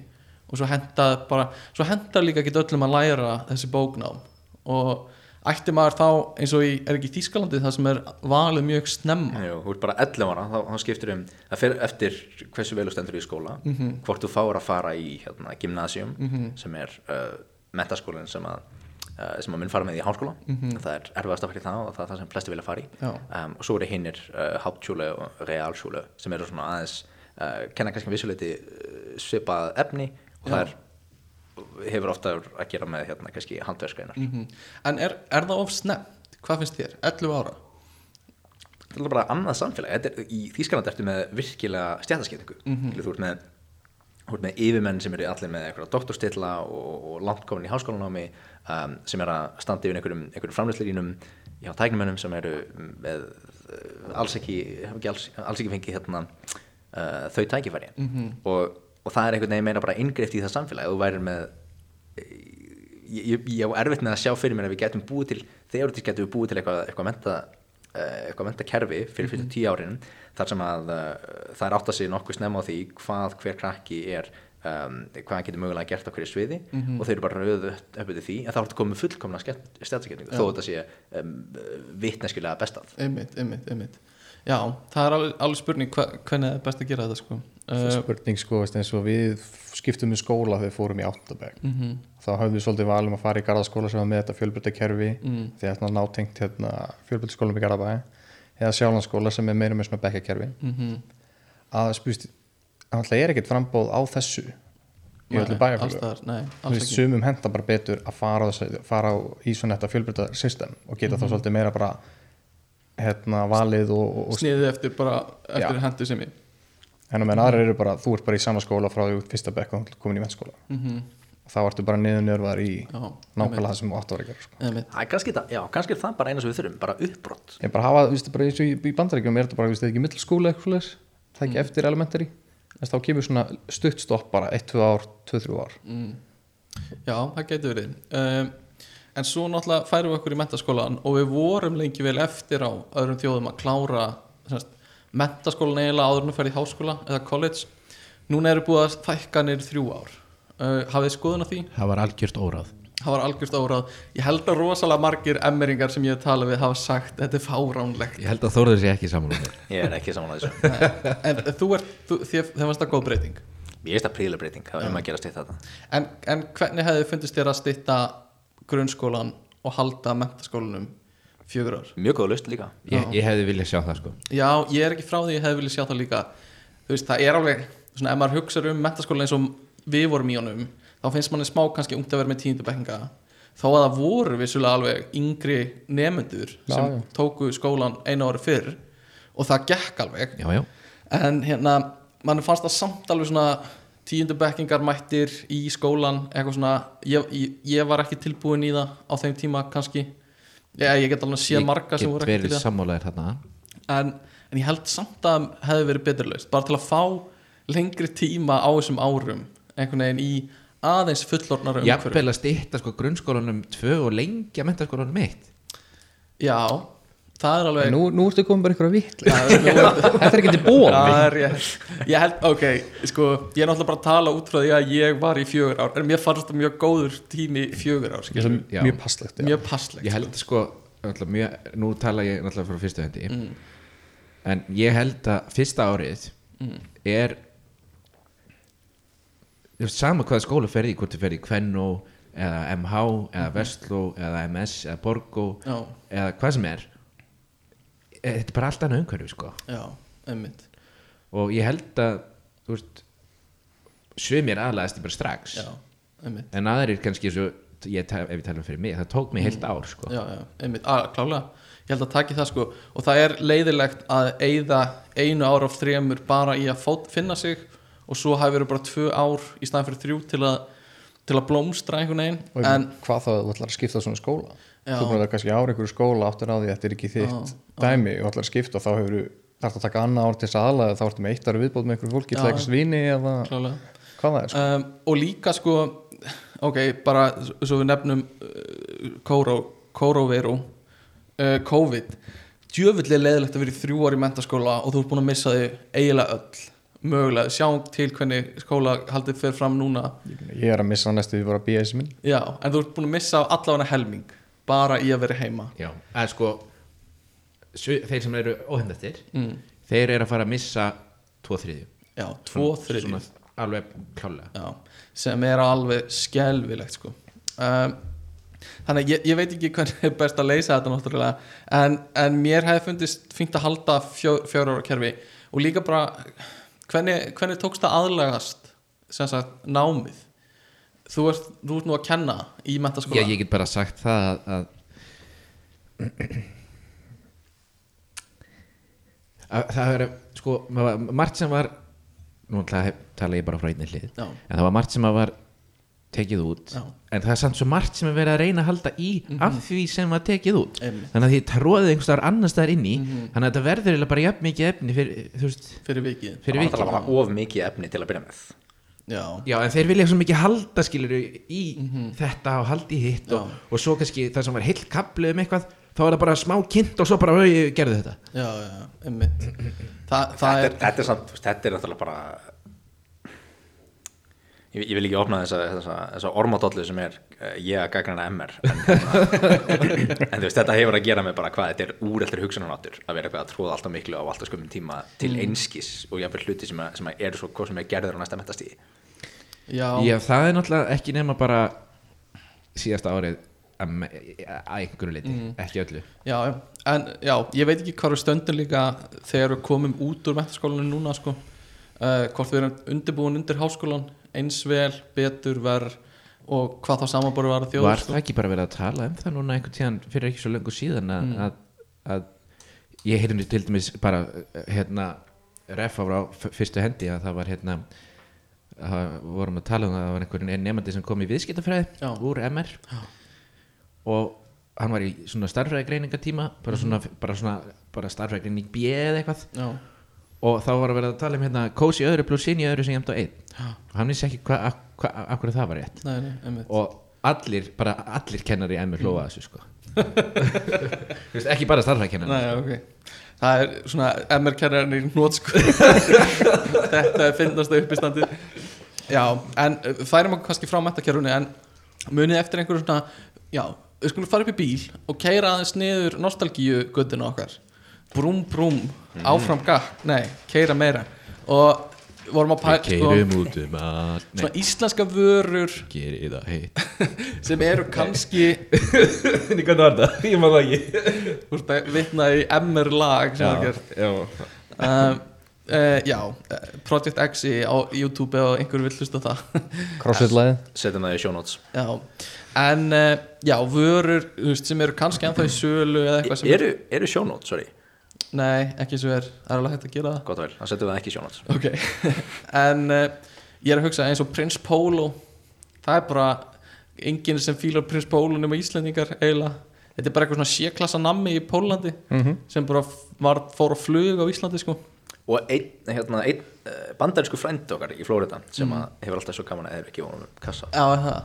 og svo henda bara, svo henda líka ekki öllum að læra þessi bóknám. Og ætti maður þá eins og í, er ekki í Þýskalandi það sem er valið mjög snemma? Jú, þú ert bara 11 ára, þá, þá skiptir um það fer eftir hversu vel þú stendur í skóla hvort þú fáir að fara í hérna, gymnasium sem er uh, mentaskólinn sem að sem að mun fara með í háskóla það er erfiðast að fara í það og það er það sem flesti vilja fara í Já. um, og svo eru hinnir uh, Hauptschule og Realschule sem eru svona aðeins uh, kenna kannski vissuleiti svipað efni og það er hefur ofta að gera með hérna kannski handverskreinar Mhm. en er, er það of snemt? Hvað finnst þér? 11 ára? þetta er bara annað samfélag er, í Þýskaland ertu með virkilega stjættaskiptingu mm þú ert með þú ert með yfirmenn sem eru allir með eitthvað doktorstilla og, og langt komin í háskólanámi um, sem er að standa yfir einhverjum, einhverjum framlýslirínum hjá tæknumönnum sem eru með uh, alls ekki, ekki alls, alls ekki fengið hérna, uh, þau tækifæri -hmm. og, og það er einhvern veginn meira bara inngreift í það samfélag þú værir með ég, ég, ég á erfitt með að sjá fyrir mér að við getum búið til getum við búið til eitthvað, eitthvað menta eitthvað menta kerfi fyrir fyrir tíu árin þar sem að uh, það er átt að sig nokkuð snemma á því hvað hver krakki er um, hvað hann getur mögulega gert á hverju sviði og þeir eru bara rauðu upp yfir því en þá er þetta komið fullkomna stjætsasketningu þó þetta sé um, vitneskulega bestað. Einmitt, einmitt, einmitt Já, það er alveg, alveg spurning hva, hvernig er best að gera þetta sko uh, spurning sko eins og við skiptum í skóla þegar við fórum í áttabæk -hmm. þá höfum við svolítið valum að fara í garðaskóla sem var með þetta fjölbrytakerfi mm. því að það nátengt hérna, fjölbrytaskólum í garðabæ eða sjálfanskóla sem er meira með svona bekkakerfi mm að spust það er ekkert frambóð á þessu í öllu bæjarfjölu ekki sumum henda bara betur að fara, fara í svona þetta fjölbryta system og geta Mhm. þá svolítið meira bara hérna valið og, og, Sniðið eftir bara, eftir Já. hendur sem ég en á meðan aðrar eru bara, þú ert bara í sama skóla frá því út fyrsta bekk og komin í mennskóla mm og þá ertu bara niður nörvar í nákvæmlega það sem átt að gera sko. Það er kannski, það- já, kannski er það bara eina sem við þurfum bara uppbrott ég bara hafa, þú veist, bara eins og í, í bandaríkjum er þetta bara, þú veist, ekki middlskóla eitthvað það er Mm. ekki eftir elementary. Þess þá kemur svona stutt stopp bara 1-2 ár, 2-3 ár. Já, það getur verið. Um, En svo náttúrulega færum við okkur í mentaskólan og við vorum lengi vel eftir á öðrum þjóðum að klára semst, mentaskólan eiginlega áður en þú ferð í háskóla eða college. Núna eru búið að fækka niður þrjú ár. Uh, Hafið skoðun á því? Það var algjört óráð Það var algjörst óráð Ég held að rosalega margir emmeringar sem ég hef talað við hafa sagt þetta er fáránlegt. Ég held að Þórður sé ekki saman um það Ég er ekki saman að þessu. En þú ert, þú, þér, fannst það góð breyting? Ég veist að príðilega breyting, það er um að gera stitt þetta. En, en hvernig hefði fundist þér að stytta grunnskólan og halda mentaskólanum fjögur ár? Mjög góð lust líka. Ég, ég hefði viljað sjá það sko. Já, ég er ekki frá því ég hefði viljað sjá það líka. Þú veist, það er alveg svona, ef maður hugsa um mentaskólan eins og við vorum í honum þá finnst manni smá kannski ungt að vera með tíundabekkinga þó að það voru vissulega alveg yngri nemendur Já, sem já. tóku skólan einu ári fyrr og það gekk alveg. Já, já, en hérna, mann fannst það samt alveg svona tíundu bekkingar mættir í skólan eitthvað svona, ég, ég, ég var ekki tilbúin í það á þeim tíma kannski. Ég, ég get alveg séð marga sem voru ekki til það. en, en ég held samt að hefði verið beturlaust bara til að fá lengri tíma á þessum árum einhvern veginn í aðeins fullornara umhverfi. Jafnvel að stýtta sko grunnskólanum tvö og lengja mentaskólanum eitt. Já, það er alveg nú, nú ertu komin bara ykkur að nú- þetta er ekki til bóð er rétt. Ég held, ok, sko, ég er náttúrulega bara að tala út frá því að ég var í fjögur ár, en mér fannst það mjög góður tími fjögur ár, skilur, Já. mjög passlegt mjög passlegt. ég held sko náttúrulega mjög, nú tala ég náttúrulega frá fyrstu hendi Mm. en ég held að fyrsta árið er þú veist, sama hvaða skóla ferði hvort þú ferði í Kvennó eða MH eða Vestló eða MS eða Borgó Já, eða hvað sem er þetta er bara allt annað umhverfi sko. Já, einmitt, og ég held að þú veist sumir aðlæðast bara strax. Já, einmitt, en aðrir kannski svo ég, ta- ef ég tala um fyrir mig, það tók mig heilt ár sko. já, já, einmitt, að, klálega, ég held að taki það, sko, og það er leiðilegt að eyða einu ár af þremur bara í að fót, finna sig og svo hafi verið bara tvö ár í staðan fyrir þrjú til að, til að blómstra einhvern veginn, Og en, hvað þá þú ætlar að skipta svona skóla. Þú búin að kannski ára ykkur skóla áttur á því að þetta er ekki þitt dæmi og að skipta og þá hefur þarf að taka annað ár til þess að aðlaða þá ertu með eitt ári viðbót með ykkur fólki Já. eitthvað vini eða klálega, hvað það er sko. um, og líka sko ok, bara svo við nefnum uh, kóró, kóróveiru uh, COVID. Djöfull er leiðilegt að vera í þrjú ári mentaskóla og þú ert búin að missa þig eiginlega öll. Mögulega, sjáum til hvernig skóla haldið fer fram núna. Ég er að missa næstu því bara BS minn já, en þú ert búin að missa allavega helming bara í að vera heima. Já, að sko þeir sem eru óhendastir mm. þeir eru að fara að missa tvo þriðju. Já, tvo þriðjum Svona alveg klálega Já, sem er alveg skelvilegt sko. Um, þannig ég, ég veit ekki hvernig er best að leysa þetta náttúrulega en, en mér hefði fundist fínt að halda fjó, fjóra ára kerfi og líka bara hvernig, hvernig tókst það aðlagast sem sagt námið þú ert, þú ert nú að kenna í Já, mentaskóla ég get bara sagt það að, að, að það er sko, margt sem var nú tala ég bara frá einni hlið Já. en það var margt sem að var tekið út Já. en það er samt svo margt sem er verið að reyna að halda í af því sem var tekið út. Einmitt. þannig að því tróðið einhvers staðar annars staðar inn í þannig að þetta verður bara jafn mikið efni fyrir, fyrir vikið. fyrir það vikið. of mikið efni til að byrja með já, Já, en þeir vilja svo mikið halda skilur í þetta og halda í hitt og, og svo kannski það sem var heilt kaplið um eitthvað þá er það bara smá kynnt og svo bara "Oj, ég gerði þetta. Já, já, það þetta, er er, þetta er samt, þetta er náttúrulega bara ég, ég vil ekki opna þessa, þessa, þessa ormadollu sem er uh, ég að gagna MR en, en þú veist, þetta hefur að gera með bara hvað þetta er úreldur hugsunarnáttur að vera eitthvað að tróða alltaf miklu á alltaf skömmum tíma til einskis og jáfnvel hluti sem, að, sem að eru svo hvað sem er gerður á næsta metastíði já, Já, það er náttúrulega ekki nema bara síðasta árið að einhverju leiti, ekki öllu. Já, en já, ég veit ekki hvað við stöndum líka þegar við komum út úr mentaskólanum núna sko. Uh, hvort við erum undirbúin undir háskólan eins vel, betur, verð og hvað þá samanborið var að þjóður Var það ekki bara verið að tala um það núna einhvern tíðan fyrir ekki svo löngu síðan að, að, að ég heyrði til dæmis bara hérna ref á f- fyrstu hendi að það var hérna vorum að tala um það að það var einhverjum nefandi sem kom í viðskiptafræði Já. úr MR og hann var í svona starfræði greiningatíma bara svona, bara svona bara starfræði greining B eða eitthvað. Já, og þá var að vera að tala um hérna kósi öðru pluss inn í öðru sem jæmt á einn. Og hann vissi ekki hvað hva, hva, það var rétt. Nei, nei, og allir, bara allir kennari í MR hlóða þessu sko. Ekki bara starfræðkennari Nei, ok. Það er svona MR-kærarinn í hnót sko Þetta er finnast upp í standi Já, en uh, færum okkur kannski frá metakerfunni en munið eftir einhverju svona já, við skulum fara upp í bíl og keira aðeins niður nostalgíu göttinu okkar. Brúm brúm, áfram gakk. Nei, keira meira. Og vorum að pæla sko, um svona íslenska vörur. Sem eru kannski Hvernig var það? Ég maður það ekki. Vitna í MR lag gert. Já. um, uh, já, eh, Project X í- á YouTube og einhver vill hlusta á það. Crossfit-læði setjum það í show notes. Já, en uh, já, vörur veist, sem eru kannski ennþá í sölu eða eitthvað sem eru, eru show notes, sorry, nei, ekki svo er, það er alveg hægt að gera það? Gott vel, þá setjum við það ekki í show notes. Ok, en uh, ég er að hugsa eins og Prins Pólo það er bara enginn sem fílar Prins Pólo nema Íslendingar eiginlega. Þetta er bara eitthvað svona séklassa nammi í Pólandi sem bara var, fór á flug á Íslandi sko og einn, hérna, einn uh, bandarísku frændi okkar í Flórida sem að hefur alltaf svo gaman að eða ekki vonum kassa. Já, er það?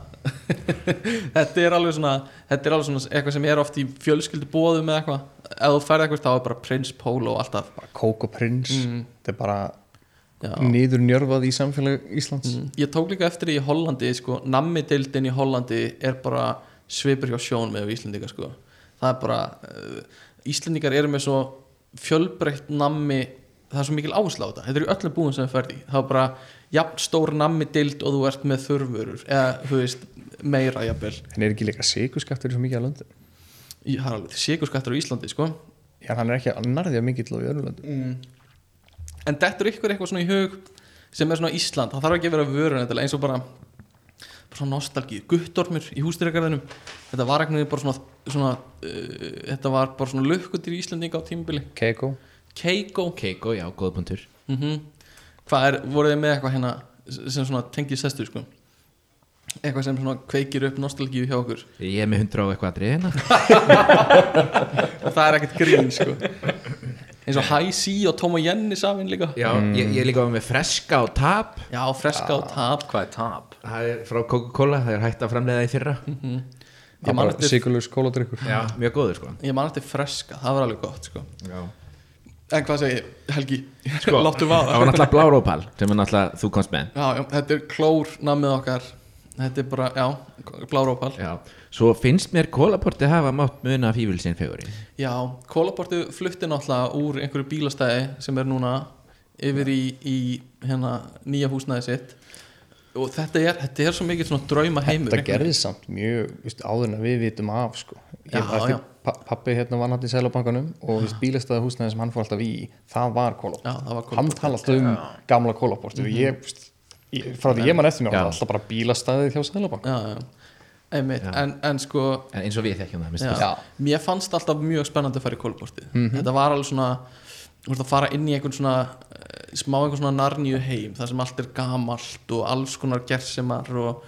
Þetta er alveg svona Þetta er alveg svona eitthvað sem er oft í fjölskyldu bóðum eða eitthvað. Ef þú færði eitthvað þá er bara Prins Pólo alltaf. Bara Coco Prince. Þetta er bara Já. niður njörfað í samfélag Íslands. Ég tók líka eftir í Hollandi sko, Nammi-deildin í Hollandi er bara svipur hjá sjón með Íslendingar sko. Það er bara uh, Íslendingar eru með svo fjölbreytt nammi það er svo mikil áhersla á þetta. Þetta er í öllum búin sem það ferði það er bara jafn stór nammi-deild og þú ert með þurfurur eða þú veist meira jafnvel. En er ekki líka sigurskattur svo mikið á löndum? Í- það er alveg sigurskattur á Íslandi sko. já, hann er ekki að narðja mikill á í öðrum löndum. En þetta er ykkur eitthvað svona í hug sem er svona Ísland, það þarf ekki að vera vörun eins og bara, bara svona nostalgíu guttormur í hústýragarðinum þetta var eitthvað bara svona, svona uh, þetta var bara svona Keiko Keiko já, góð punktur mm hvað er, voruð þið með eitthvað hérna sem svona tengið sestu sko? Eitthvað sem svona kveikir upp nostalgíu hjá okkur? Ég er með hundra á eitthvað að dreina og það er ekkert grín sko. Eins og High C og Tom og Jenny saman líka. Já, ég, ég er líka með freska og tap. Já freska og tap. Hvað er tap? Það er frá Coca-Cola, það er hægt að framleiða í fyrra. Ég man bara eftir, sigurlaus kóladrykkur. Já, mjög góður sko. Ég man eftir freska, það var alveg gott sko. Já. En hvað segir Helgi? Sko, Láttu Það vaða var náttúrulega blárópal sem er náttúrulega þú komst með. Já, já, þetta er klór namið okkar. Þetta er bara, já, blárópal. Já. Svo finnst mér kólaporti hafa mátt muna fífilsinn feguri Já, kólaportu flutti náttúrulega úr einhverju bílastæði sem er núna yfir í, í hérna nýja húsnæði sitt og þetta er, þetta er svo mikið svona drauma heimur þetta gerðist samt mjög veist, áður en við vitum af sko. Já, já. pa, pappi hérna var náttúrulega í Sælabankanum og húsnæði sem hann fór alltaf í það var kólaport Já, hann kólaport. talast um gamla kólaport og ég, veist, ég, frá því ég man eftir mér Já. alltaf bara bílastæði hjá Sælabankan Já, já, einmitt en, en sko, En eins og við þekkjum það já, Já. mér fannst alltaf mjög spennandi að fara í kólaportið Mhm. Þetta var alveg svona Þú veist að fara inn í einhvern svona eh, smá einhvern svona narnju heim þar sem allt er gamalt og alls konar gersemar og,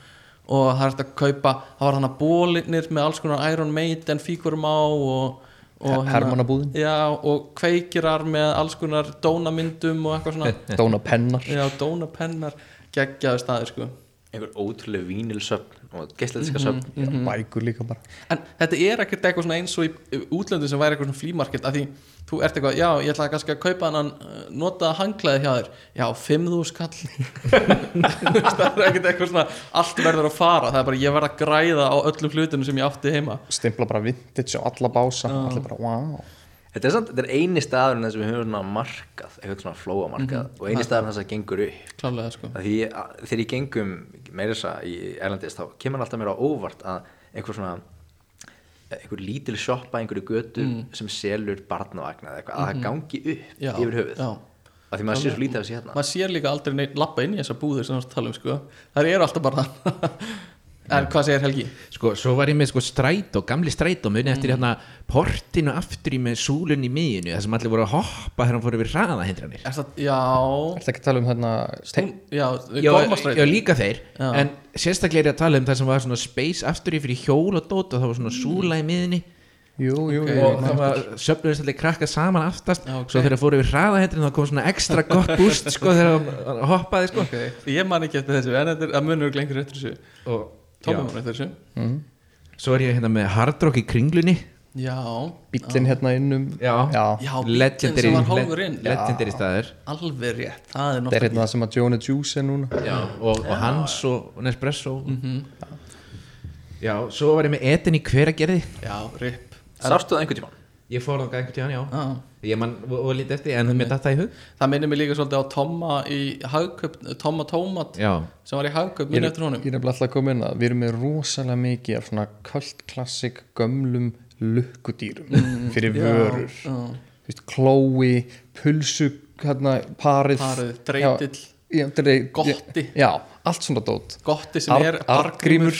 og það er hægt að kaupa það var hann að bólinnir með alls konar Iron Maiden fíkurum á og, og Her- Hermannabúðin. já, og kveikirar með alls konar dónamyndum og eitthvað svona. Dóna pennar já, dónapennar geggjaði staði sko. Einhver ótrúlega vínilsöfn og geisletiska Mhm. söfn bækur líka bara. En þetta er ekkert eitthvað svona eins og í útlöndum sem væri eitthvað svona flýmarkett af því þú ert eitthvað, já, ég ætla kannski að kaupa hann nota hanglaði hjá þér. Já, 5.000 kall. Það er ekkert eitthvað svona allt verður að fara, það er bara ég verð að græða á öllum hlutunum sem ég átti heima. Stimpla bara vintage og alla bása. Allir bara, wow þetta er, samt, þetta er eini staður þess að við höfum svona markað eitthvað svona flóa markað Mhm. og eini staður þess að gengur upp. Klálega sko. Því þegar ég gengum meira þess að í Erlandis þá kemur alltaf mér á óvart að einhver svona einhver lítil sjoppa, einhverju götu sem selur barnavagna eða eitthvað, að það gangi upp Mhm. Já, yfir höfuð. já. að því maður sé svo lítið af þessi hérna. Maður sér líka aldrei neitt lappa inn í þessa búður sem þú ert að tala um sko. Það eru alltaf bara en hvað segir Helgi? Sko, svo var ég með sko strætó, gamli strætó muni eftir hérna portinu aftur í með súlun í miðinu þar sem allir voru að hoppa þegar hann fór yfir hraðahindranir Er það, já, Ertu ekki að tala um hérna Hún, já, Já, Gormastræti. já, líka þeir Já. En sérstaklega er ég að tala um það sem var svona space aftur í fyrir hjól og dót og það var svona súla í miðinni Jú, jú, Ok. jú og það var söfnuðist allir krakka saman aftast Já, ok. svo þegar það fóru yfir hraðahindrin þá kom svona ekstra gott búst sko þegar hann hoppaði sko okay. ég man ekki eftir þessu en þetta er að munur lengur eftir þessu og Já. man eftir þessu. Svo er ég hérna með hardrock í kringlunni. Já, Bíllinn hérna innum. Já. já. Bíllinn legendary, sem var hálfur inn. le- legendary staður alveg rétt, það er Það er náttúrulega hérna það sem að Jonah Juice er núna. Já, og, og Hans og, Nespresso. Mhm. já, svo var ég með Eden í hveragerði. Já, rip. Sástu það einhvern tímann? Ég fór þangað einhvern tíðan, já. Já. Ég man, og, lítið eftir, en mér datt það í hug. Það minnir mig líka svolítið á Tomma í hagköp, Tomma Tómat já, sem var í hagköp, er, eftir honum. Ég er nefnilega alltaf að koma inn að við erum með rosalega mikið af svona kvöld klassik gömlum lukkudýrum fyrir vörur. veist, klói, pulsu hérna, parið, Parið, dreit, Gotti. Allt svona dót. Gotti sem Ar- er argrímur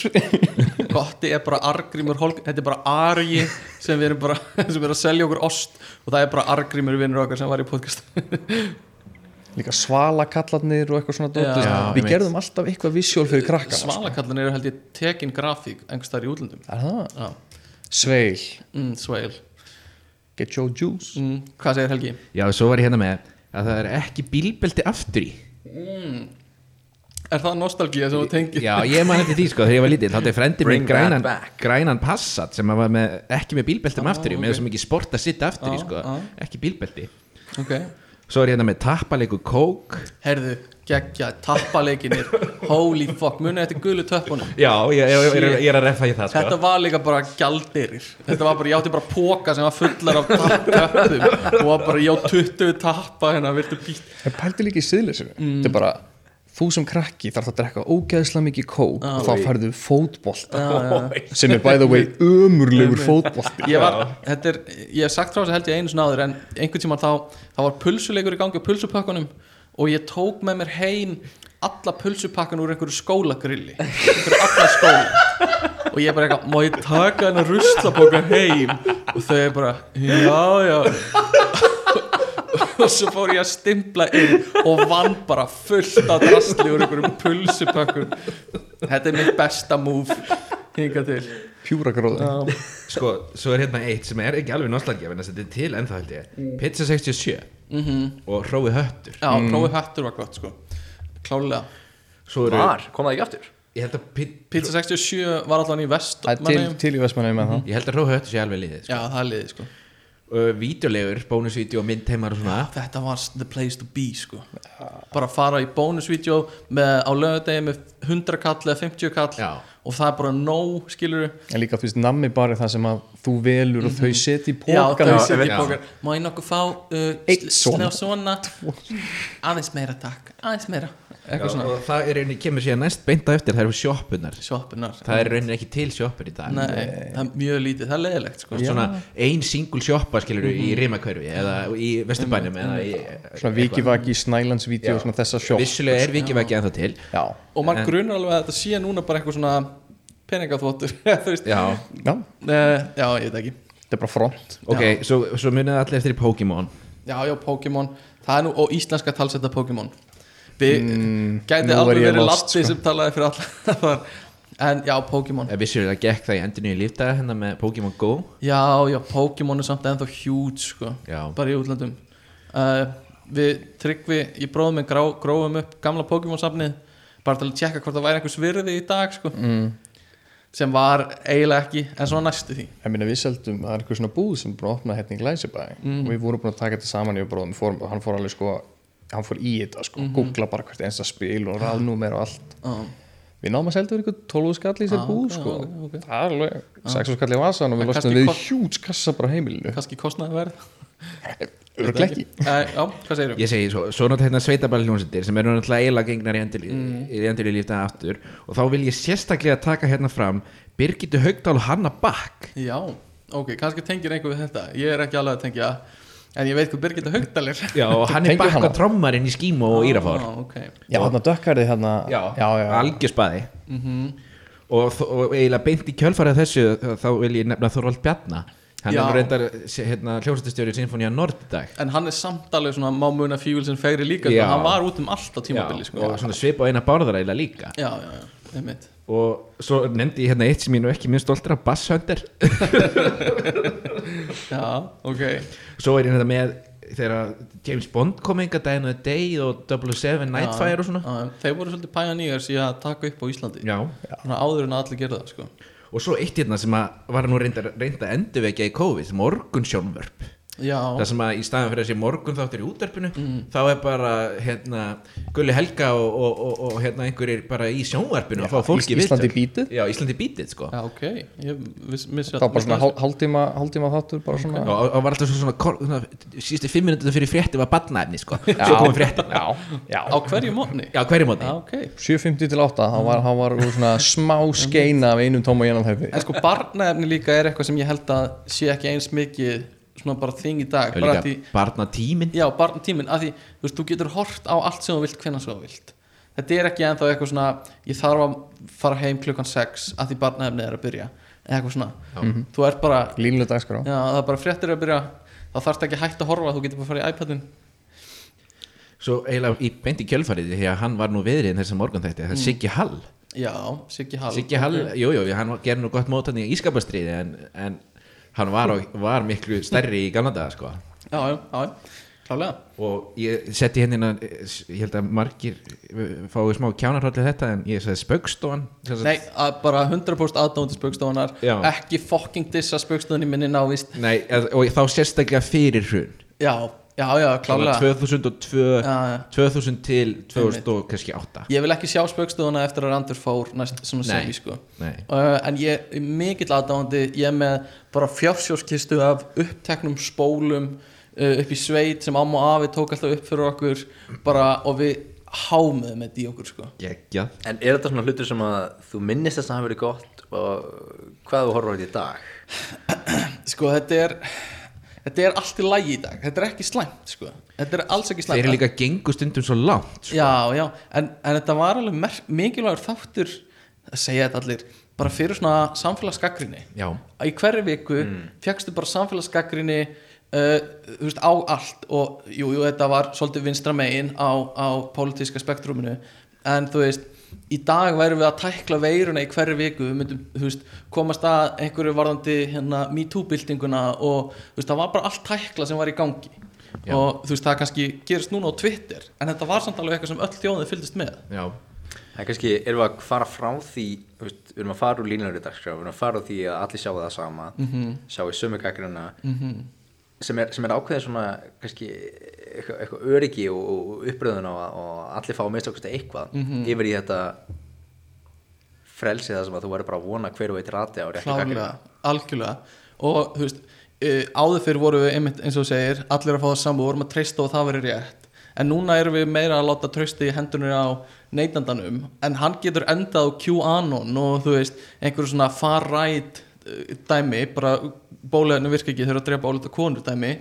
Gotti er bara argrímur þetta er bara argi sem við erum bara sem er að selja okkur ost og það er bara argrímur vinnur okkar sem var í podcast. Líka svalakallarnir og eitthvað svona dót, Já. Já, við gerðum alltaf eitthvað visual fyrir krakkana sko. Svalakallin eru held ég tekin grafík þar í útlöndum. Er það? Já, Sveil, mm, sveil. Get your juice. Mm, Hvað segir Helgi? Já, svo var ég hérna með að það er ekki bílbelti aftur í Er það nostalgía sem þú tengir? Já, ég man eftir því sko, þegar ég var lítill þá er frendi Bring minn grænan, grænan passat sem var með, ekki með bílbeltum aftur í, með svo mikið sport að sitta aftur í Ah, sko, ah. ekki bílbelti. Ok. Svo er ég hérna með tappalegu kók. Herðu, geggja, tappaleikinir Holy fuck, munið eftir gulu töppunum? Já, ég, ég, ég, er- ég er að refa í það sko. Þetta var líka bara gjaldirir Þetta var bara, ég átti bara póka sem var fullar af tapptöppum og var bara, ég á 20 tappa hérna, viltu být Er þú sem krakki þarf að drekka ógeðslega mikið kók og þá færðu fótbolta. Sem er by the way ömurlegur fótbolti. Ég var, þetta er, ég hef sagt frá þess að held ég einu svona áður en einhvern tímann þá, þá var pulsuleikur í gangi á pulsupakkunum og ég tók með mér heim alla pulsupakkan úr einhverju skólagrilli einhverju alla skóla. Og ég bara eitthvað, má ég taka hennar ruslapóka heim? Og þau er bara, já, já og svo fór ég að stimpla inn og vann bara fullt af drastli úr einhverjum pulsupakkum þetta er mitt besta move hingað til. Pjúra gróður. Sko, svo er hérna eitt sem er ekki alveg en þetta er til ennþá held ég. Pizza 67 og Hrói Höttur. Já, prófið höttur var gott sko. Klálega Var, kom það ekki aftur? ég held að Pi- Pizza 67 var allan í vest Það er til, til í það? Ég held að Hrói Höttur sé alveg liðið sko. Já, það er liðið sko uh, Vídeolegur, bónusvídeó, myndheimar og svona. Þetta var the place to be sko. Bara fara í bónusvídeó á lögadegi með 100 kall eða 50 kall. Já. Og það er bara nóg skilur En líka þú veist, nammi bara er það sem að þú velur og þau setja í Já, pókan þau setja í já. pókar Má ég nokkuð fá uh, svona. svona? Aðeins meira takk, aðeins meira. Já, og það er rauninni kemur síðan næst beint á eftir það eru Shoppunar það er rauninni ekki til sjoppur í dag. Nei, það er mjög lítið, það er leiðilegt sko. Svona ein single sjoppa skilur í rimakörfi eða í vesturbænum eða í Svona vikivaki, snælandsvídeó og svona þessa sjó vissulega er vikivaki ennþá til. Já, Og mann grunar alveg að þetta sé núna bara eitthvað svona veist. Já, já, Uh, já, ég veit ekki. Þetta er bara front. Ok, svo, svo munið allir eftir í Pokémon. Já, já, Pokémon. Það er nú, og íslenska talsetta Pokémon. Við mm, gæti alveg ég verið Latti sko. sem talaði fyrir alla. En já, Pokémon. Eða vissulega gekk það í endinu í lífdaga hérna með Pokémon Go. Já, já, Pokémon er samt ennþá huge sko, Já. bara í útlandum uh, Við tryggvi ég bróðum með grá, grófum upp gamla Pokémon safnið bara til að tjekka hvort það væri einhvers virði í dag sko. mm. sem var eiginlega ekki en svona næstu því. Ég minna við seldum, það er eitthvað svona búð sem búin að opna hérna í Glæsibæ. Og við vorum búin að taka þetta saman í bróðum fórum, og hann fór alveg sko, hann fór í þetta sko, googla bara hvert einsta spil og rafnúmer og allt. Uh, við náðum að selja þetta eitthvað 12 skall í sér Ah, búð sko, ok, ok. það er alveg 6 skall í vasan og við kannski við hjúts kassa bara heimilinu. Kannski kostnaði verð örglega ekki? Já, hvað segir ég segi svo, svo náttúrulega hérna sveitabæli hljónsettir sem eru náttúrulega eiginlega gengnar í endurlíf mm. aftur. Og þá vil ég sérstaklega taka hérna fram Birgitu Haugdal og Hanna Bakk. Já, ok, kannski tengir einhver við þetta. Ég er ekki alveg að tengja En ég veit hvað Birgitta Haugdal er. Já, og hann er Tengir Bakk hana? og trommarinn í Skímo og Írafár. ah, okay. já, hann að dökkarði hérna já, já, já. algjörspaði og, þó- og eiginlega beint í kjölfarið þessu þá vil ég nefna Þorvald Bjarna hann Já. er nú reyndar hérna, hljómsættustjóri Sinfonía Nord í dag En hann er samt alveg svona mámuna fívilsinn fegri líka sko. Já. Hann var út um allt á tímabili sko. og svona svip á eina bárðara eiginlega líka Já, já, já, einmitt og svo nefndi ég hérna eitt sem ég nú ekki minn stoltur af Bass Hunter Já, ok svo er ég hérna með þegar James Bond kom enga daginn og Day og 007 Nightfire og svona já, Þeir voru svolítið pioneers í að taka upp á Íslandi já. Svona áður en allir gerða það sko. Og svo eitt hérna sem að var nú reynda, reynda endurvekja í COVID morgun sjónvörp Já, það sem að í staðan fyrir þessi morgun þáttur í útverfinu þá er bara hérna Gulli Helga og, og, og, og hérna einhverjir bara í sjónvarpinu að fá fólki Ís- Íslandi. Beatið? já, Íslandi bítið sko. Já, ok. Ég missi það var bara svona hál- hálftíma hálftíma þáttur bara svona og, og var alltaf svona, svona, svona síðustu fimm minútur fyrir frétti var badnaefni sko. Svo komum fréttin já, já. Á hverju mótni? já, hverju móti Já, ok. 7.50 til 8 hann var, hann var svona smá skeina af einum tóma gjennom þeirri En sko barnaefni líka er eitthvað sem ég held að sé ekki eins mikið svona bara þing í dag og bara líka því, barna tímin Já, barnatíminn, að því þú, veist, þú getur hort á allt sem þú vilt hvenær sem þú vilt. Þetta er ekki ennþá eitthvað svona ég þarf að fara heim klukkan 6 að því barnaefni er að byrja. Eða eitthvað svona, þú ert bara línuleg dagskrá. Já, það er bara fréttir að byrja. Þá þarfst ekki hægt að horfa, þú getur bara að fara í iPadin. Svo eiginlega í beint í kjölfarið því að hann var nú viðrið þessum morgun þetta, það er Siggi Hall. Já, Siggi Hall. Siggi Hall, jú, jú, hann gerði nú gott mót hann í ískapastriði en, en hann var, á- var miklu stærri í gamla daga sko. Já, já, já, klálega. Og ég setti hérna ég held að margir eh, fái smá kjánarhóllið þetta en ég sagði sagt- Nei, að bara 100% aðdóndi spöggstofunar Já. Ekki fucking dissa spöggstofun í minni návist Nei, og þá sérstaklega fyrir hrun. Já, já, já, klálega 2002 Já, já. 2000 til 2000 og kannski 8 Ég vil ekki sjá spöggstofuna eftir að Randur fór næst sem að segja sko Nei. uh, En ég er mikill aðdáandi Ég er með bara fjársjóskistu af uppteknum spólum uh, upp í sveit sem amma og afi tók alltaf upp fyrir okkur bara og við hámuðum með því okkur sko Gekkja En er þetta svona hlutur sem að þú minnist þess að hafa verið gott og hvað þú horfður á þetta í dag? Sko þetta er Þetta er allt í lagi í dag, þetta er ekki slæmt sko. Þetta er alls ekki slæmt Þeir eru líka gengu stundum svo langt sko. Já, já, en, en þetta var alveg mikilvægur þáttur að segja þetta allir, bara fyrir svona samfélagsgaggrinni í hverju viku mm. fegstu bara samfélagsgaggrinni uh, veist, á allt og jú, jú, þetta var svolítið vinstra megin á, á pólitíska spektruminu en þú veist, í dag værum við að tækla veiruna í hverju viku við myndum, veist, komast að einhverju varðandi hérna MeToo-byltinguna og veist, það var bara allt tækla sem var í gangi Já. og veist, það kannski gerist núna á Twitter en þetta var samt alveg eitthvað sem öll þjóðið fylgdist með Já. Það er kannski, erum við að fara frá því við erum að fara úr línur í dagskrá við erum að fara úr því að allir sjá það sama mm -hmm. sjá í sömu gaggrina -hmm. sem, er, sem er ákveðið svona kannski eitthvað, eitthvað öryggi og, og uppröðun og, og allir fá að mista okkur eitthvað yfir í þetta frelsi það sem að þú verður bara að vona hver og eitt rati á gaggrina algjörlega. Og þú veist, uh, áður fyrir voru við einmitt eins og segir, allir að fá það saman og vorum að treysta og það verið rétt. En núna erum við meira að láta treysta í hendunir á neytandanum en hann getur endað á QAnon og þú veist, einhverju svona far right uh, dæmi, bara bóleginu virka ekki þegar að drepa álita konur dæmi.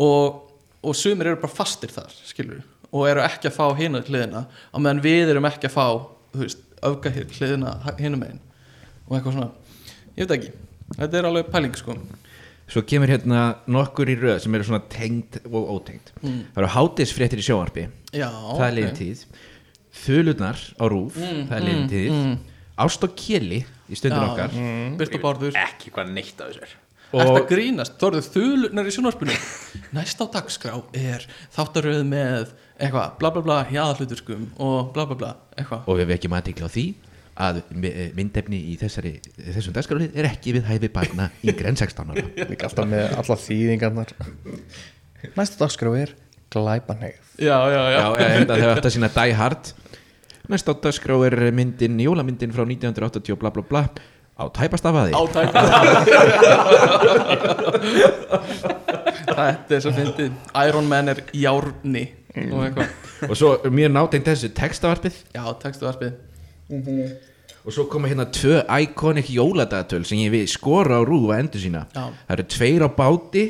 Og, og sumir eru bara fastir þar, skilur og eru ekki að fá hina hliðina á meðan við erum ekki að fá, hér hliðina hinum megin. Og eitthvað svona, ég veit ekki þetta er alveg pæling sko. Svo kemur hérna nokkur í röð sem eru svona tengd og ótengd. Það eru hátisfréttir í sjónvarpi. Já, Það er liðin tíð. Þulurnar á rúf Það er liðin tíð. Ást og kjeli í stundin okkar. Byrt og Bárður ekki hvað neitt af þessu er Þetta grínast? Þorðu þulunar í sjónvarpinu. Næst á dagskrá er þáttaröð með eitthvað, bla bla bla, jáðhluturskum og bla bla bla, eitthvað. Og við vekjum aðtikla á því að mi- myndefni í þessari, þessum dagskrálið er ekki við hæfi barna yngri en 16 ára. Líka alltaf með alla þýðingarnar. Næsta dagskrá er glæpanheið Já, já, já, þetta þegar þetta sína Die Hard. Næst á dagskrá er myndin, jólamyndin frá 1980 og bla bla bla á tæpastafaði Átækja Þetta er svo fyndið. Iron Man er járni. Og eitthvað. Og svo mjög nátengt þessu textavarpið. Já, textu varpið og svo koma hérna tvö iconic jóladagatöl sem ég við skora á rúfa endur sína. Já. það eru tveir á báti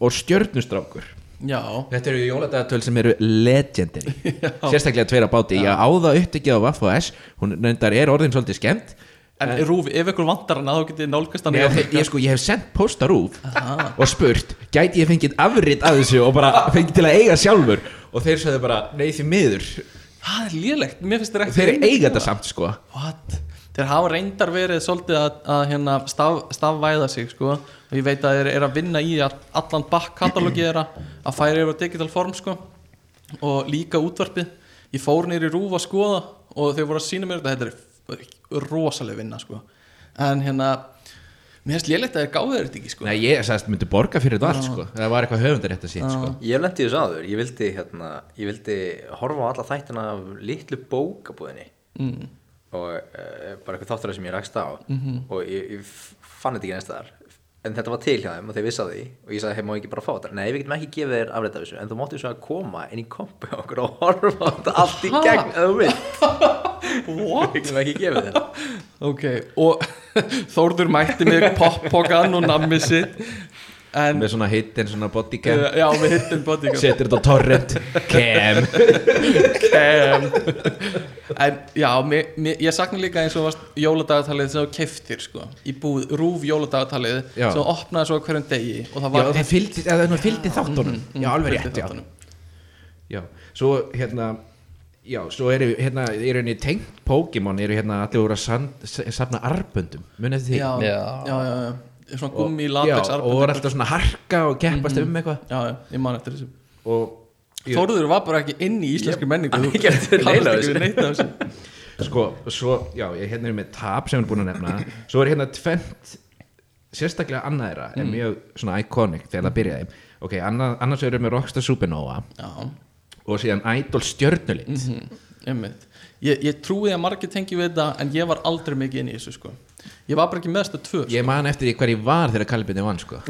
og stjörnustrákur. Já, þetta eru jóladagatöl sem eru legendary. Sérstaklega tveir á báti. Ég á það upptekið á Vaff og S. Hún reyndar er orðin svolítið skemmt en Rúfi, ef ykkur vantar hana þá getið nálgast hana Nei, ég, sko, ég hef sendt posta rúf og spurt, gæti ég fengið afrit af þessu og bara fengið til að eiga sjálfur? Og þeir sagði bara, nei því miður. Það er lélegt, mér finnst þér ekki þeir eiga þetta samt sko. What? Þeir hafa reyndar verið svolítið að, að hérna, staf, stafvæða sig sko. og ég veit að þeir eru að vinna í að allan bakk katalógi þeirra að færa yfir á digital form sko. og líka útvarpið. Ég fór nýr í rúf að skoða og þeir voru að sína mér þetta. Þetta er rosaleg vinna sko. en hérna mér finnst lélegt að þeir gáðu þeir þetta ekki sko. Nei, ég sagðist myndi borga fyrir þetta allt sko það var eitthvað höfundar þetta sitt sko Ég hef lendið þessu áður, ég vildi, hérna, ég vildi horfa á alla þættina af litlu bókabúðinni mm. og uh, bara eitthvað þáttur sem ég rakst á -hmm. og ég, ég fann þetta ekki þar en þetta var til hjá þeim og þeir vissi á því og ég sagði, hei, má ég ekki bara fá þetta? Nei, við getum ekki gefið þér afrétt af þessu. En þú máttu svo að koma inn í kompu okkur og horfa á þetta allt í gegn ef þú vilt. What? Við getum ekki gefið þér. Ok, og Þórður mætti mig poppokan og nammi sitt en með svona hittin, svona bodycam. Já, við hittum bodyguard setur þetta á torrent. Cam. Kem. en já, mér, mér, ég sakna líka eins og jóladagatalið sem þú keftir sko, í búð, rúf jóladagatalið Já. sem þú opnaði svo á hverjum degi og það já, var það fylgdi, fylgdi þáttunum. Já, alveg rétt, já. já, svo hérna já, svo eru hérna, eru hérna tengt Pokémon, eru hérna allir úr að sand- safna arböndum, munið því? Já, já, Já. já, já, svona gummi já, latex og voru alltaf svona harka og keppast um eitthvað. Já, já, ég man eftir þessu. Þórður var bara ekki inn í íslenski menningu. hann ekki eftir ekki þessu. við sko, svo, já, ég hérna er með tap sem ég er búin að nefna, svo er hérna tvent sérstaklega annað þeirra er mjög svona iconic þegar það byrjaði. Ok, annað, annars erum við Rockstar Supernova. Já, og síðan Idol Stjörnulit. Einmitt. Ég, ég trúi að margir tengi við þetta en ég var aldrei mikið inn í þessu sko ég var bara ekki með þetta tvö sko. ég man eftir því hver ég var þegar Kalbjörni vann sko.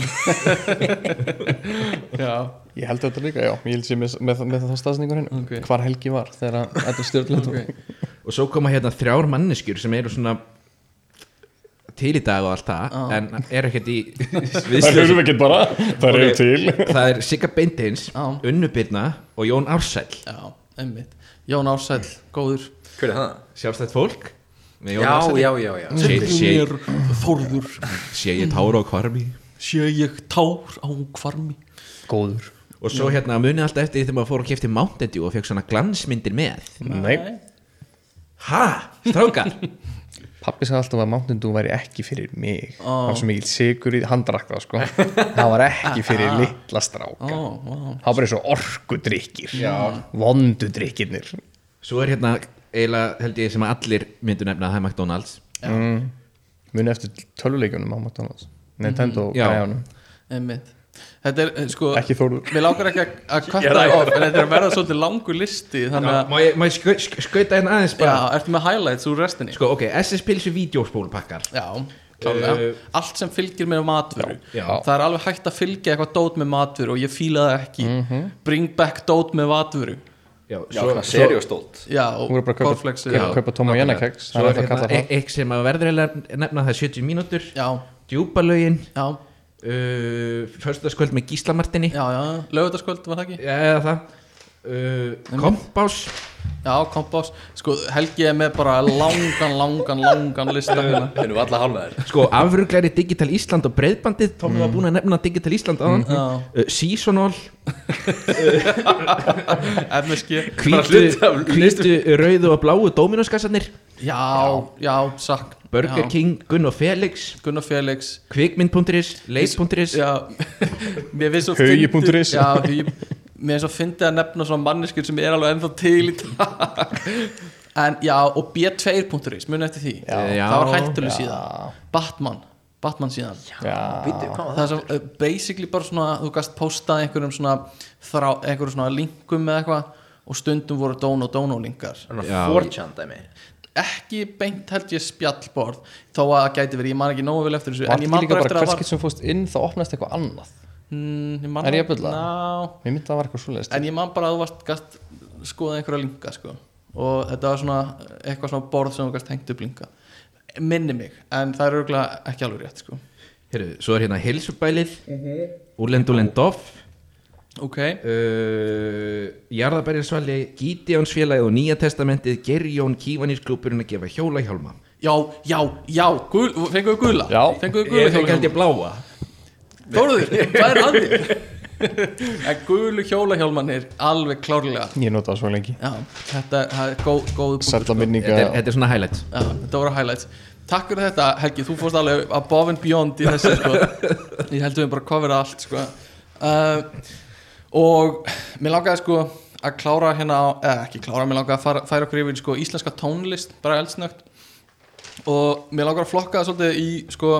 já, Ég held þetta líka, já, ég held sér með, með, með það staðsningur hinn Ok. Hvar Helgi var þegar þetta stjórnlega ok, og svo koma hérna þrjár manneskjur sem eru svona til í dag og allt það Já. en er ekkert í Það erum ekki bara, það eru til. Það er Sigga Beintins, Já. Unnu Birna og Jón Ársæll. Já, einmitt. Jón Ársæll, góður. Er sjálfstætt fólk já, já, já, já. Sé, sé, mér Þórður. Sé ég tára á kvarmi sé ég tár á kvarmi Góður. Og svo hérna munið alltaf eftir því þegar maður fór og kefti Mountain Dew og fekk svona glansmyndir með. Nei, ha, strákar? Pappi sagði alltaf að Mountain Dew væri ekki fyrir mig. Ó. Það var svo mikil sigur í handrakk það sko. Það var ekki fyrir litla stráka. ó, ó, Það var bara eins og orkudrykkir. Vondudrykkirnir svo er hérna eiginlega held ég sem að allir myndu nefna að það er McDonalds. Mm. Muni eftir tölvuleikjunum á McDonalds. Nintendo Já. græjanum einmitt. Þetta er, eh, sko Ekki Þórður. Mér langar ekki að- er það of en þetta er að verða svolítið langur listi þannig Já, að, má ég, má ég skau, sk- skauta hérna aðeins já, bara ertu með highlights úr restinni? Sko ok, SS Pilsu vídeospólpakkar Já, klálega. Uh, Allt sem fylgir með matvöru. Já. Það er alveg hægt að fylgja eitthvað dót með matvöru og ég fíla það ekki. Mhm. Bring back dót með matvöru já, já, svona serióstólt. Já, og cornflakes kaupa, Já, kaupa Tom og Jenna keks svo Það það að kalla e- það. eitt sem að verður eiginlega nefna það er 70 mínútur. Já, djúpalögin. Já, uh, með Gíslamartinni já, já. Lögutaskvöld var það ekki? eða það uh, kompás? Já, kompás. Sko, Helgi er með bara langan, langan, langan lista hérna. Finnum við alla hálnaðir sko afruglæri Digital Ísland og breyðbandið Tómi var búin að nefna Digital Ísland áðan. Já. uh, Seasonal. MSG af hvítu rauðu og bláu Dominos-kassarnir Já, já, sakk Burger já. King, Gunn og Felix. Gunnar Felix. Kvikmynd.is, leit.is Já, mér finnst svo Hugi fyndið- punktur is. Já, hugi Mér finnst svo fyndið að nefna svona manneskjur sem er alveg ennþá til í dag. En já, og B2.is, muni eftir því. Já. Það var hættuleg síðan. Batman, Batman síðan. Já, Býtu, Það er svo, uh, basically bara svona Þú gast postað einhverjum svona þrá, einhverjum svona linkum með eitthvað og stundum voru dono dono linkar. Það? Já. 4chan dæmi. Ekki beint held ég spjallborð þó að það gæti verið, ég man ekki nógu vel eftir þessu var en ég man bara eftir að hvers það var getur sem fórst inn þá opnast eitthvað annað mm, ég Er ég að bulla? Ná, Mér myndi að það var eitthvað svoleiðist en ég man bara að þú varst gast skoða einhverja linka sko. og þetta var svona eitthvað svona borð sem þú gast hengt upp linka. Minni mig, en það er örgulega ekki alveg rétt sko. Heyrðu, svo er hérna Hilsubælið Úlendulendov ok, uh, Jarðabærinsvali Gídeonsfélagi og Nýja testamentið Gerjón Kívanísklúpurinn að gefa hjólahjálma. Já, já, já gul, fenguðu gula? Já. fenguðu gula Ég ég hjólahjálma? bláa Þóruður, hvað er að þér? en gulu hjólahjálmanir alveg klárlega. Ég nota það svo lengi. Já, þetta er góð, góð minninga þetta er, þetta er svona highlights. Já, þetta voru highlights. Takk fyrir þetta Helgi, þú fórst alveg above and beyond í þessu sko. Ég held við bara covera allt sko. uh, Og mér langaði sko að klára hérna á, eða ekki klára, mér langaði að fara, færa okkur yfir í, sko, íslenska tónlist, bara eldsnögt. Og mér langar að flokka það svolítið í sko,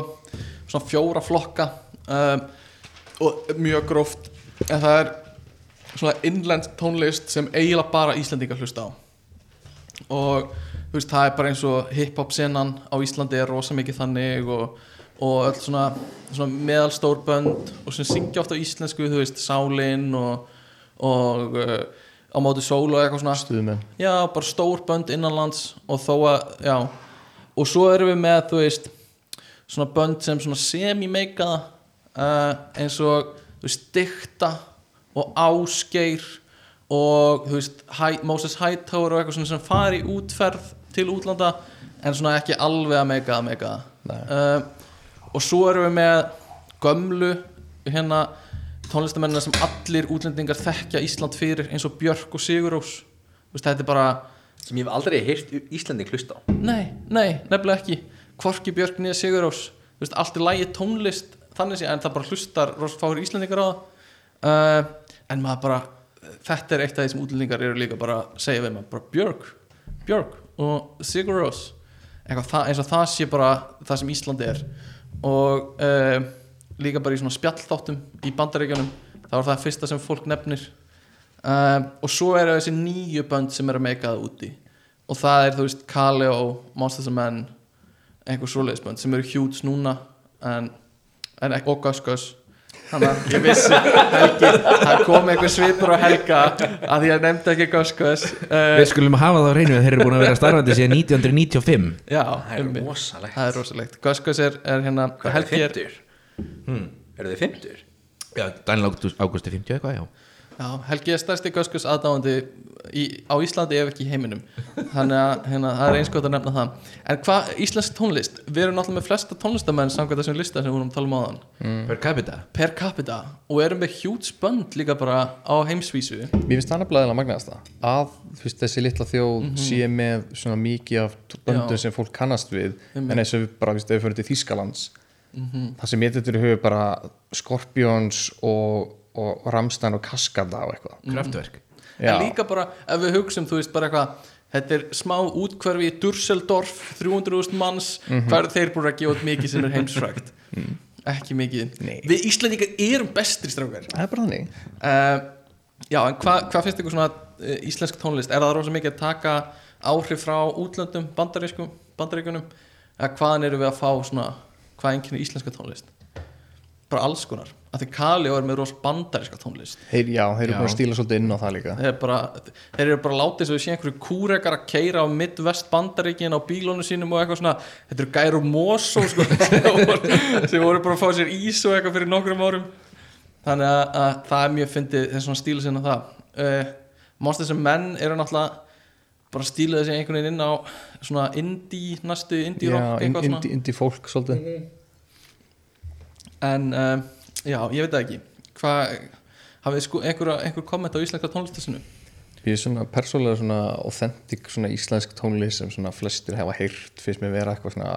svona fjóra flokka um, og mjög gróft en það er svona innlend tónlist sem eiginlega bara Íslendingar hlusta á. Og þú veist, það er bara eins og hip-hop senan á Íslandi er rosa mikið þannig og, og öll svona, svona meðalstór bönd og sem syngja ofta á íslensku, þú veist, Sálin og, og uh, á móti sól og eitthvað svona. Stuðmenn. Já, bara stór bönd innanlands og þó að, já. Og svo erum við með, þú veist svona bönd sem svona semi-meika uh, eins og Dikta og Ásgeir og veist, Moses Hightower og eitthvað svona sem fari útferð til útlanda en svona ekki alveg að meika að meika uh, og svo erum við með gömlu hérna tónlistamennina sem allir útlendingar þekkja Ísland fyrir eins og Björk og Sigurós veist, þetta er bara sem ég hef aldrei heyrt Íslending hlusta á. Nei, nei, nefnilega ekki. Hvorki Björk nýja Sigurós veist, allt er lægi tónlist þannig sé, en það bara hlustar rosa Íslendingar á það. Uh, en maður bara, þetta er eitt af því sem útlendingar eru líka bara að segja við maður bara Björk, Björk og Sigurós eitthvað það, eins og það sé bara það sem Íslandi er. Og uh, líka bara í svona spjallþáttum í bandaríkjunum, þá er það fyrsta sem fólk nefnir. Uh, og svo eru þessi nýju bönd sem eru að meika það úti. Og það er þú veist Kaleo, Monsters of Men einhver svoleiðisbönd sem eru hjúts núna en ekki, og Gus þannig að ég vissi Helgi, það kom einhver svipur á Helga að ég nefndi ekki Gus uh, Við skulum hafa það á reynu að þeir eru búin að vera starfandi síðan 1995 já, það er rosalegt. Það er rosalegt. Gus er, er hérna Hvað er Helgi er, fimmtur? eru þið fimmtur? Já, Daniel Ágústi 50 eitthvað, já já, Helgi er stærsti aðdáandi í, á Íslandi ef ekki í heiminum. Þannig að hérna, það er eins gott að nefna það. En hvað, íslensk tónlist? Við erum náttúrulega með flesta tónlistamenn samkvæmt þessum lista sem við vorum að tala um áðan. Per capita. Per capita. Og erum með hjúts bönd líka bara á heimsvísu. Mér finnst það nefnilega eða magnaðast það að veist, þessi litla þjóð sé með svona mikið af böndum sem fólk kannast við. Einmitt. en eins og við bara, þú veist, ef við fyrir til Þýskalands það sem ég þetta hefur bara Scorpions og, Ramstein og Kaskada og eitthvað. Kraftverk. Já. en líka bara ef við hugsum þú veist bara eitthvað þetta er smá útkverfi í Dusseldorf 300.000 manns hvað eru þeir búin að gefa út mikið sem er heimsfrægt? Ekki mikið. Nei. við Íslandingar erum bestri er þannig. Uh, já en hvað hva finnst ykkur svona uh, íslensk tónlist? Er það rosa mikið að taka áhrif frá útlöndum bandaríkunum eða hvaðan eru við að fá svona hvað einnkynni íslenska tónlist? Bara alls konar að því Kaleo er með rosa bandaríska tónlist. Þeir, Já, þeir eru Já. búin að stíla svolítið inn á það líka. Þeir, er bara, þeir eru bara látið svo við séum einhverju kúrekar að keira á Midwest bandaríkin á bílónu sínum og eitthvað svona. Þetta eru gæru Mosó sko, sem, voru, sem voru bara að fá sér ís og eitthvað fyrir nokkrum árum. Þannig að, að það er mjög fyndið þess svona stíla sinna það. Uh, Monsters sem menn eru náttúrulega bara stíla þessi einhvern veginn inn á svona indie, næstu indie Já, rock svona. indie, indie fólk svolítið. En uh, já, ég veit það ekki. Hvað, hafið sko einhver, einhver komment á íslenska tónlistasinu Ég er svona persónulega svona authentic svona íslensk tónlist sem svona flestir hefa heyrt fyrst með vera eitthvað svona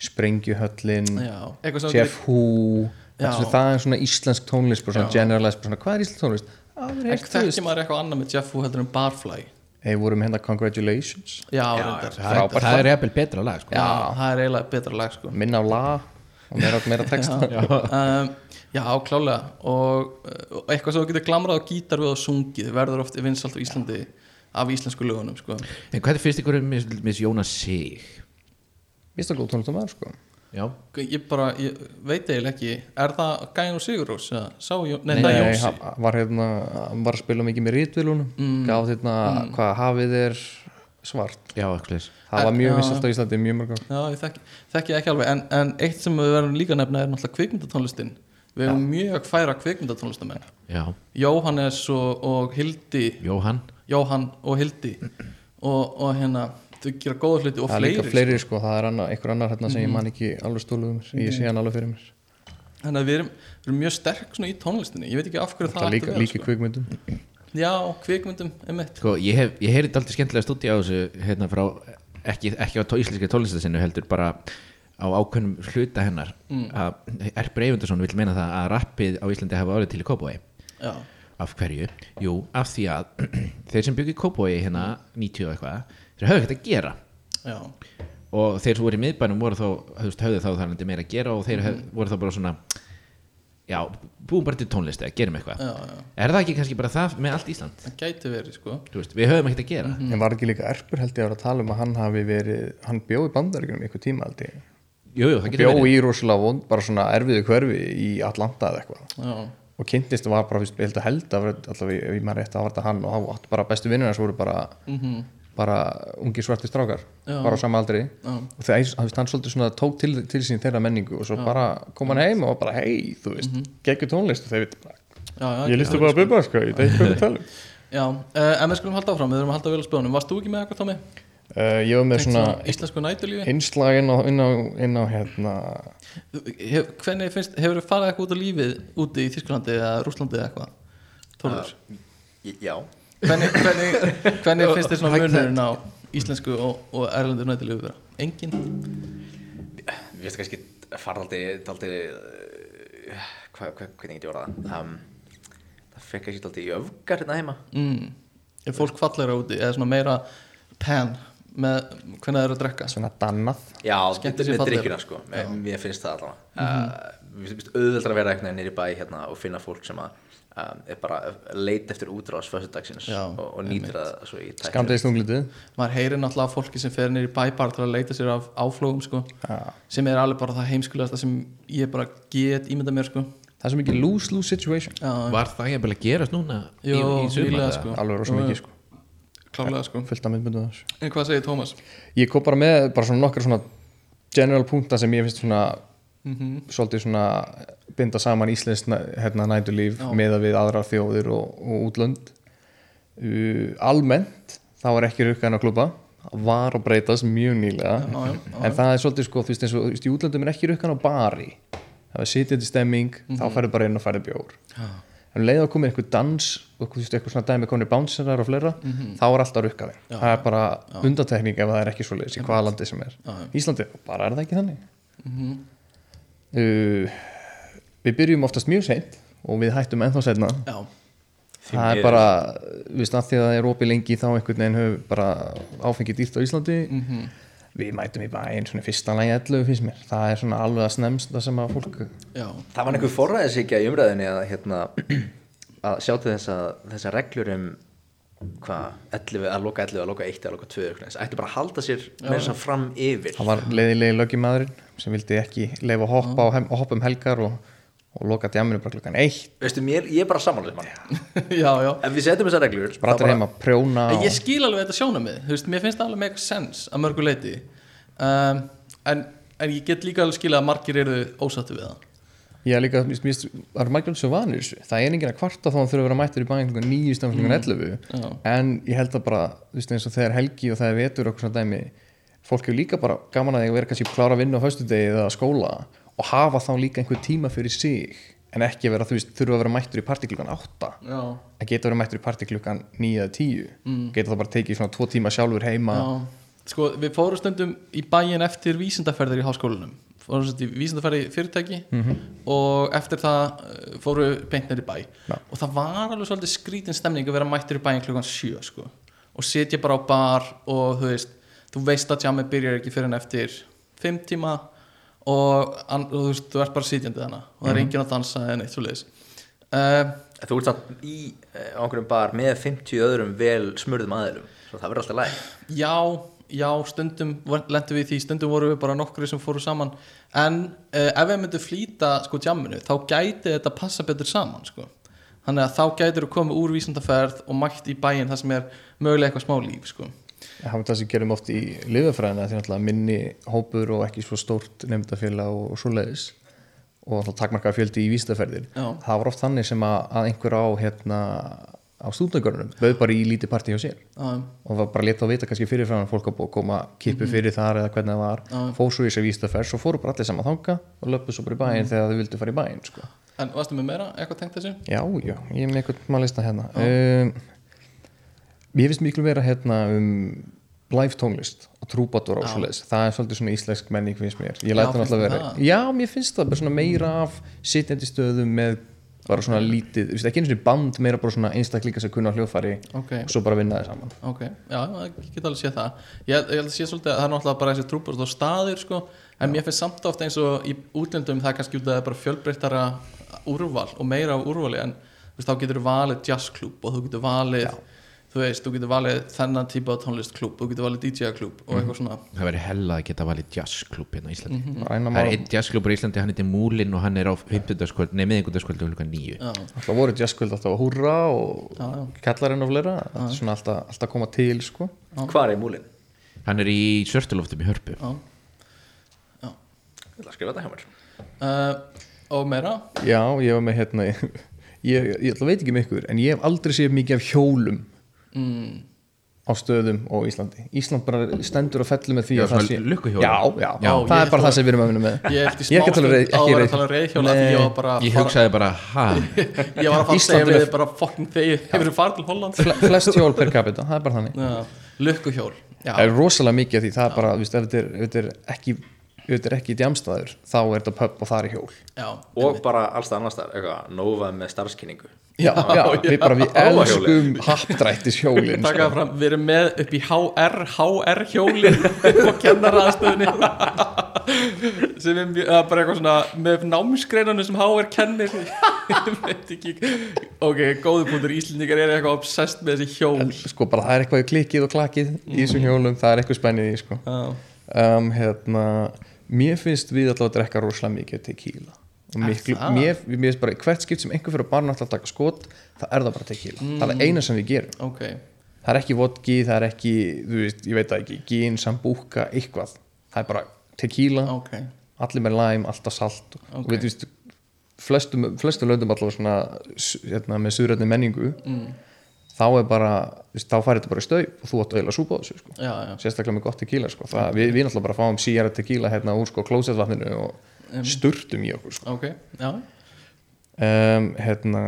Sprengjuhöllin já, eitthvað sem Jeff Já. er- það er svona íslensk tónlist svona Já. generalized, bara svona, hvað er íslensk tónlist? En þekkir maður eitthvað annað með Jeff Wu heldur en Barfly? Hey, vorum hérna Congratulations. Já, reyndar. Það, er- það er jafnvel betra lag sko. Já, það er eiginlega betra lag sko. Minna á la og meira, meira texta um, Já, klálega og, og eitthvað sem þú getur glamrað á gítar við og sungið verður oft vinsalt á Íslandi af íslensku lögunum sko. En hvað er fyrst ykkur um Miss Jónas Sig? Það góð tónlist að maður sko. Já. Ég bara, ég veit eiginlega ekki. Er það Gæin og Sigurós? eða Sá, nei, Nei, hann var hérna var að spila mikið með rítvilunum mm. gaf hérna hvað hafið er svart. Já, það var mjög vissalt á Íslandi mjög mörg. Já, ég þekki, þekki ekki alveg. En, en eitt sem við verðum líka nefna er náttúrulega kvikmyndatónlistin. Við hefum mjög færa kvikmyndatónlistamenn. Já, Jóhannes og, og Hildi. Jóhann. Jóhann og Hildi. Og, og hérna þau gera góða hluti og það er fleiri, líka fleiri sko, það er annar, einhver annar hérna sem ég man ekki alveg stóluð um. Mér, ég sé hann alveg fyrir mér. Sko. þannig að við erum, við erum mjög sterk í tónlistinni. Ég veit ekki af hverju það það ætti líka, að vera, líka kvikmyndum. sko. Já, kvikmyndum, Sko, ég hef, ég heyrði aldrei skemmtilega stúdí á þessu hérna frá, ekki, ekki á tó- íslenski tónlistasinu heldur bara á ákveðnum hluta hennar. Að Erpur Eyvindarsson vil meina það að rappið á Íslandi hafa árið til í Kópói af hverju? Jú, af því að þeir sem byggi í Kópói hérna 90 og eitthvað, þeir höfðu ekkert að gera. Já, og þeir sem voru í miðbænum voru þá, höfðu þá þarandi meira að gera og þeir höfðu, voru þá bara svona já, búum bara til tónlist eða gerum eitthvað. Er það ekki kannski bara það með allt Ísland? það gæti verið sko. Veist, við höfum ekkert að gera. En var ekki líka Erpur held ég að vera að tala um að hann hafi verið, hann bjóði bandaríkjum ykkur tíma held ég, jú, jú, það getur bjó verið. í rosalega vond bara svona erfiðu hverfi í Atlanta eða eitthvað. Og kynntist var bara, fyrst, ég held að held að allavega, ef ég maður rétt að hann og hann átti bara bestu vinnur hans voru bara bara ungi svarti strákar Já. bara á sama aldri. Já. og þegar hann, hann svolítið svona tók til, til sín þeirra menningu og svo bara kom hann heim og var bara hei, þú veist, mm geggjur tónlist. Og þeir veit bara, já, já ég listi bara að bubba sko, ég veit ekki hvað við tala um já, uh, en við skulum halda áfram, við erum að halda vel á spjónum. Varst þú ekki með eitthvað Tómi? uh, ég var með Tengt svona svona íslensku nætulífi innslag inn á, inn á, inn á hérna. Hef, Hvernig finnst, hefur þið farið eitthvað út á lífið úti í Þísklandi eða Rúslandi eða eitthvað? Tólfur Já hvernig, hvernig, hvernig finnst þið svona munurinn á íslensku og, og erlendur nætulífi vera? Engin? Við veist kannski hvað, hvað, hvernig ég orða það? Um, það fekk kannski aldrei í öfgar hérna heima. Mm. Er fólk fallegra úti eða svona meira pen með hvernig það er að drekka? svona dannað. Já, með drikkina sko. Mér, mér finnst það allavega. Mm Mér finnst auðveldar að vera eitthvað nýri bæ hérna og finna fólk sem að um, er bara að leita eftir útrás föstudagsins Já, og, og nýtir það svo í tækni. Skamdegist unglitið Maður heyrir náttúrulega af fólki sem fer nýri bæbar til að leita sér af áflógum sko sem er alveg bara það heimskulegasta sem ég bara get ímynda mér sko. Það er svo mikið lose-lose situation. Já, Var það ég að gerast núna í, Jó, í nýlega, eða? sko. alveg rosa mikið sko. Klálega sko. En hvað segir Tómas? ég kom bara með bara svona nokkar svona general punkta sem ég finnst svona Mhm. svolítið svona binda saman íslensk hérna, nætulíf meða við aðrar þjóðir og, og útlönd. Uh, almennt það var ekki rukkaðin að klúpa var að breytast mjög nýlega. Já, já, já, en það er svolítið sko þú veist eins og þú veist, í útlöndum er ekki rukkaðin á bari. Það er sitjandi stemming þá Mhm. færðu bara inn og færðu bjór. En um leið að komið eitthvað dans og þú veist, eitthvað svona dæmi konir bouncerar og fleira Mhm. þá er alltaf rukkaðin það er bara undatekning ef það er ekki svoleiðis í hvaða landi sem er. Íslandi, bara er það ekki þannig? Mhm. Uh, við byrjum oftast mjög seint og við hættum ennþá setna Já, það er bara, við veist að því að það er opið lengi þá einhvern veginn höfum bara áfengið dýrt á Íslandi. Mhm. við mætum í bæinn svona fyrsta lagi 11 finnst mér, það er svona alveg að snemst það sem að fólk já, Það var einhver forræðisíkja í umræðinni að, hérna, að sjá til þess að þessar reglur um hvað, 11, að loka 11, að loka 1 að loka 2 eitthvað, ættu bara að halda sér með þess að fram yfir. Það var leiðilegi lögjumadurinn sem vildi ekki leifa að hoppa, á, hem- að hoppa um helgar og, og loka djaminu bara klukkan eitt. Veistu, mér, ég er bara samanlega mann já, já. Ef við setjum þessar reglur allir heima að prjóna og, Ég skil alveg þetta sjónamið, þú veist, mér finnst það alveg make sense að mörgu leiti um, en, en ég get líka alveg skilja að margir eru ósattu við það. Ég er líka, mér finnst, það er mækjum svo vanir þessu. Það er enginn að kvarta þá hann þurfa að vera mættur í bæinn klukkan 9 stafn klukkan 11 Já. en ég held að bara, þú veist eins og þegar helgi og það er vetur og okkur svona dæmi fólk hefur líka bara gaman að að vera kannski klára að vinna á föstudegi eða skóla og hafa þá líka einhver tíma fyrir sig en ekki að vera, þú veist, þurfa að vera mættur í partí klukkan 8 Já, að geta verið mættur í partí klukkan 9 eða 10 geta það bara tekið svona tvo tíma sjálfur heima. Já. Sko, við fórum stundum í bæin eftir vísindaferðir í háskólanum. Fórum stundum í vísindaferði í fyrirtæki og eftir það eh, fórum við beint neyri bæ. Já. og það var alveg svolítið skrítin stemning að vera mættur í bæin klukkan 7 sko. og sitja bara á bar og þú veist, þú veist að jammið byrjar ekki fyrir en eftir 5 tíma og, og þú veist, þú ert bara sitjandi þannig og það er enginn að dansa eða neitt svo leiðis uh, Þú ert satt í eh, á einhverjum bar með 50 öðrum vel smurðum aðilum svo það verður alltaf læg Já, já, stundum lendum við því, stundum voru við bara nokkri sem fóru saman en uh, ef við myndum flýta sko jamminu þá gæti þetta passa betur saman sko. þannig að þá gætir við komið úr vísandaferð og mætt í bæinn það sem er mögulega eitthvað smá líf sko. Það er það sem gerum oft í lifafræðina því náttúrulega minni hópur og ekki svo stórt nefndafélag og, og svo leiðis og þá takmarkaði fjöldi í vísitaferðir Já. það var oft þannig sem að, að einhver á hérna á stúdnagörnum bauð bara í lítið partí hjá sér. Um, og var bara létt að vita kannski fyrirfram að fólk að búið að koma kippu fyrir þar eða hvernig það var. Fór svo í þessi vísitaferð, svo fóru bara allir saman þanga og löppu svo bara í bæinn þegar þau vildu fara í bæinn sko. En varstu með meira, eitthvað tengt þessu? Já, já, ég er með einhvern maður lista hérna um, Mér finnst miklu vera hérna um live tónlist og Já. svoleiðis. Það er svolítið svona íslensk menning finnst mér. Ég Já, læt það finnst náttúrulega þér vera. það? Já, mér finnst það bara svona meira af sitjandi stöðum með bara svona lítið, þú veist, ekki eins og band meira bara svona einstaklinga sem kunna á hljóðfæri Ok, og svo bara vinna þið saman. Ok, já, ég get alveg séð það. Ég, ég held að sé svolítið að það er náttúrulega bara þessi trúbúrst og staðir sko, en mér finnst samt ofta eins og í útlöndum það kannski út að það er bara fjölbreyttara og þú veist, þú og getur valið þennan típa af tónlistklúb, þú getur valið DJ-klúb og eitthvað svona. Það væri hella að geta valið jazzklub hérna í Íslandi. Mhm. Bara eina það er einn jazzklubur í Íslandi, hann heitir Múlin og hann er á 50. nei miðingundaskvöldu hluka nýju já, Alltaf voru jazzkvöld alltaf að húrra og já, já, kallarinn og fleira. Þetta er svona alltaf, alltaf að koma til sko. Hvar er múlin? hann er í Sörstuloftum í Hörpu. Já. Ég ætla að skrifa þetta hjá mér. Uh, og meira? Já, ég var með hérna ég, ég ætla að veit ekki með ykkur en ég hef aldrei séð mikið af hjólum mm, á stöðum og Íslandi. Ísland bara stendur og fellur með því Já, að það já, já, Já, það er bara það sem við erum að vinna með. Ég eftir smástund ekki að tala um Nei. ég hugsaði bara, ha? Ég var að fara að segja við bara fucking þegi hefur þið farið til Holland Fle- flest hjól per capita, það er bara þannig. Já, lukkuhjól Já, það er rosalega mikið af því, það er bara þú veist, ef þetta er, er ekki er ekki djamstaður, þá er þetta pub og það er hjól. Já, og bara allstað annars þar, eitthvað, Nova með starfskynningu já, já, við bara, við elskum happdrættis hjólin taka það fram, við erum með upp í HR HR hjólin og kennaraðstöðunni sem er mjög, bara eitthvað svona með námsgreinanu sem HR kennir. Ok, góðu punktur, Íslendingar er eitthvað obsessed með þessi hjól. Sko bara það er eitthvað í klikkið og klakkið í þessum hjólum, það er eitthvað spennið í sko. Já, um, hérna, mér finnst við alltaf að drekka rosalega mikið tequila miklu, mér, finnst bara hvert skipt sem einhver fyrir að barna alltaf að taka skot það er það bara tequila, það er eina sem við gerum ok það er ekki vodki, það er ekki þú veist, ég veit ekki, gin, sambúka eitthvað, það er bara tequila ok, allir með lime, alltaf salt og Ok. við veist flestum, flestum löndum allavega svona hérna, með suðrætni menningu mm. þá er bara, veist, þá færi þetta bara í stau og þú átt að eila súpa þessu sko. já, já, sérstaklega með gott tequila sko. það, við, við náttúrulega bara fáum síjara tequila hérna úr sko klósetvatninu og sturtum í okkur sko. ok já, um, hérna,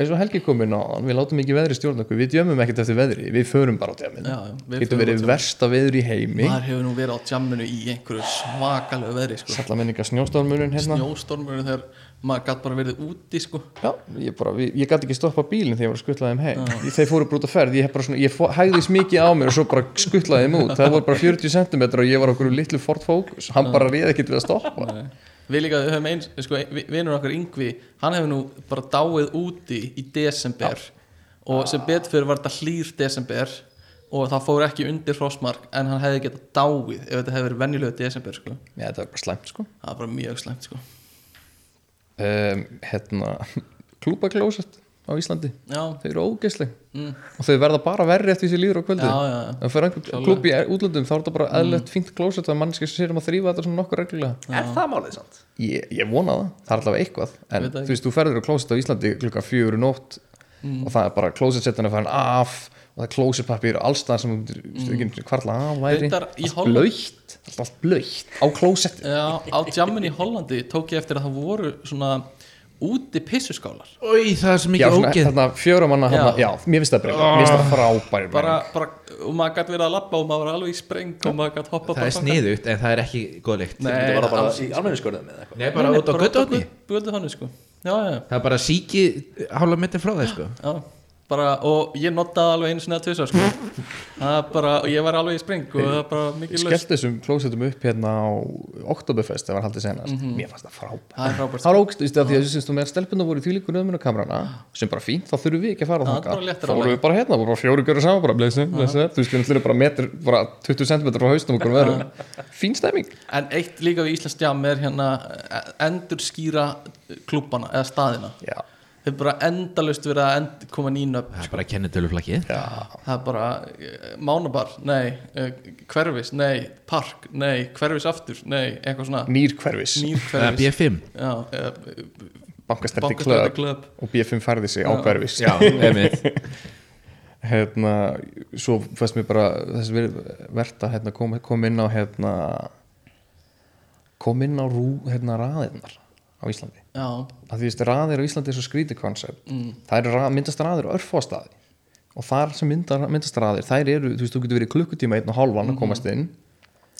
eins og Helgi kom inn á hann, við látum ekki veðri stjórn okkur. Við djömmum ekkert eftir veðri, við förum bara á við getur verið versta veður í heimi. Maður hefur nú verið á jamminu í einhverju svakalegu veðri sko. salla menninga snjóstórmunin hérna. Snjóstormur þegar maður gætt bara verið úti sko. Já, ég, bara, ég gæti ekki stoppa bílinn þegar ég var að skuttla þeim heim. Ég, þeir fóru bara út að ferð, ég, svona, ég fó- hægðist mikið á mér og svo bara skuttlaði þeim út. Það voru bara 40 cm og ég var okkur litlu Ford Focus. Hann bara réð ekkert við að stoppa. Nei. Við líka við höfum eins sko, vi- vinur okkar Yngvi hann hefur nú bara dáið úti í desember og sem betur fyrir var þetta hlýr desember og það fór ekki undir hrossmark en hann hefði getað dáið ef þetta hefði verið venjulegu desember sko. Já, þetta var bara slæmt sko það var bara mjög slæmt sko. um, Hérna, klúbaklósett á Íslandi. Já, þau eru ógeðsleg. Mm, og þau verða bara verri eftir því sem líður á kvöldi já, já, já. ef fyrir einhver klúb í útlöndum þá er þetta bara eðlert fínt klósett að mannski sem sér um að þrýfa þetta svona nokkur reglulega. Er það málið samt? ég, ég vona það, það er allavega eitthvað. En það þú veist, þú ferður á klósett á Íslandi klukka fjögur nótt Mm. og það er bara klósettsetan að fara af og það er klósettpappir allstað sem þú veist ekki hvarla af væri allt blöytt, allt, blöytt á klósett Já, á það úti pissuskálar. Ói, það er svo mikið ógeð. þarna fjóra manna Já. já. já, mér finnst það breyla, mér finnst það frábær bara, bara, og maður gætt verið að labba og maður var alveg í spreng og maður gætt hoppa Það er sniðugt en það er ekki góð lykt. Nei, það var bara í almennu eitthvað. Nei, bara út á göttuhotni Götu þannig sko. Já, já, já, Það er bara síki hálfa metri frá þeir sko. Já bara, og ég notaði alveg einu sinni að tvisar sko. það er bara, og ég var alveg í spring og það er bara mikið löst skellt þessum klósettum upp hérna á Oktoberfest, það var haldið senast. Mér fannst það frábær það er frábært. Það var ógst, þú veist, af því að þú syns þú með stelpunum voru í þvílíku nöðminu kamerana sem bara fínt, þá þurfum við ekki að fara á það er léttir fórum alveg. við bara hérna, bara fjóru görur saman bara blessi, blessi, þú veist, við erum bara metr bara 20 cm frá haustum okkur verum fín stemming. En eitt líka við Íslands jam er hérna Já, þeir bara endalust verið að end, koma nýnöfn Það er bara kennitöluflakki já, það er bara mánabar, nei uh, hverfis, nei, park, nei hverfis aftur, nei, eitthvað svona. Nýr hverfis. Nýr Það er hverfis B5 já, uh, bankastrætti bankastræti klöð klöp og BFM færði sig á hverfis. Já, einmitt. Hérna, svo fannst mér bara þess að verðt að hérna, kom, kom inn á hérna kom inn á rú, hérna, raðirnar á Íslandi. já, að því veist, raðir á Íslandi er svo skrítið koncept mm, það eru ra- myndast raðir á örfástaði og þar sem myndar, myndast raðir þær eru, þú veist, þú getur verið klukkutíma einn og hálfan að komast inn.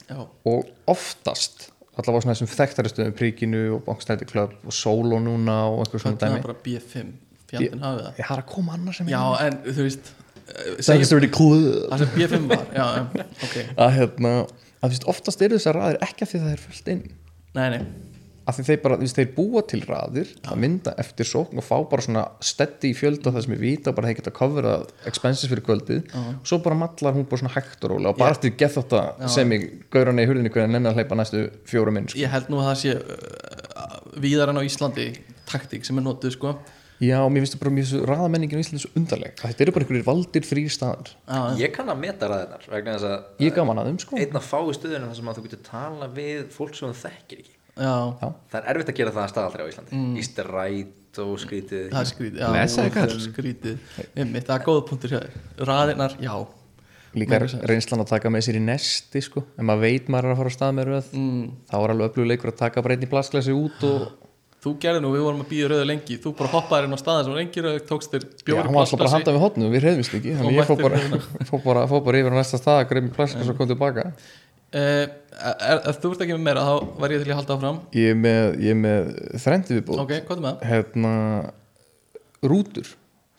Já, og oftast allavega svona þessum þekktari stöðum príkinu og bankstæti klöpp og sóló núna og eitthvað svona er dæmi. það bara B5 fjandinn hafið það? Ég har að koma annars sem já, en þú veist uh, það er sem B5 var já, já, ok, að hérna, að þú veist, oftast eru þessar raðir ekki af því að það er fullt inn. Nei, nei af því þeir bara, þú veist, þeir búa til raðir að mynda eftir sókn og fá bara svona steady í fjölda það sem ég vita bara þeir geta coverað expenses fyrir kvöldið. Og svo bara mallar hún bara svona hægt og rólega og bara eftir gett þetta sem ég gauður hann í hurðinni hvernig nenni að hleypa næstu fjórum inn sko. ég held nú að það sé uh, víðar en á Íslandi taktík sem er notuð sko. Já, og mér finnst það bara mjög svo raðamenningin í Íslandi svo undarleg. Að þetta eru bara einhverjir valdir þrýr staðar já, ég kann að meta ræðinar vegna þess að ég gaman að þeim sko. einn að fá í stöðunum þar sem að þú getur tala við fólk sem þú þekkir ekki það er erfitt að gera það að staðaldri á Íslandi. Mm. Ísteræt og skrítið. Það er skrítið já, skrítið. Einmitt, það er góða punktur hjá þér. Raðirnar, já. Líka reynslan að taka með sér í nesti sko. en maður veit maður er að fara á stað með röð mm. þá er alveg öflugur að taka bara einn í plastglasi út og Þú gerði nú, við vorum að býða rauðu lengi. Þú bara hoppaðir inn á staðin sem var engi rauð Tókst þér já, bjóri hann var alltaf bara að handa við hotnu, við reyðvist ekki þannig ég fór bara, fór bara, fór bara yfir á næsta stað greið með plastglasi og kom tilbaka. uh, er, Ef þú ert ekki með meira Þá var ég til að halda áfram. Ég er með, ég er með þrendi viðbúð Ok, hvað er með? Það? hérna rútur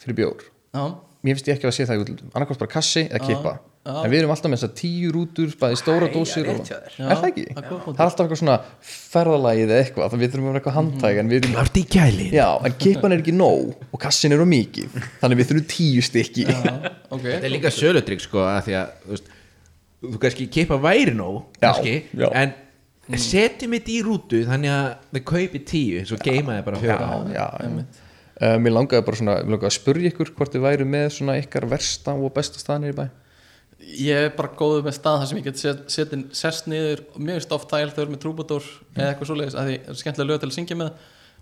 fyrir bjór. Já, mér finnst ég ekki að sé það annarkvæmst bara kassi eða kippa. Já. en við erum alltaf með þessar tíu rútur bæði stóra dósir og... rétt hjá þér. Já, er það ekki? það er er alltaf eitthvað svona ferðalagið eða eitthvað þannig við þurfum að vera eitthvað handtæk en við erum Klart í kæli já, en kippan er ekki nóg og kassin er á mikið þannig við þurfum tíu stykki. Já, ok. Þetta er líka söludrygg sko að því að þú, kannski keipa væri nóg Já, kannski, já. en setjum þetta í rútu þannig að þið kaupi tíu svo geima þið bara fjóra. já, já, uh, mér langaði bara svona mér langaði að spurja ykkur hvort þið væru með svona ykkar versta og besta staðnir í bæ. Ég er bara góður með stað þar sem ég get set, setin sest niður finnst oft þægilt þau eru með trúbadór eða eitthvað svoleiðis að því það er skemmtilega lög til að syngja með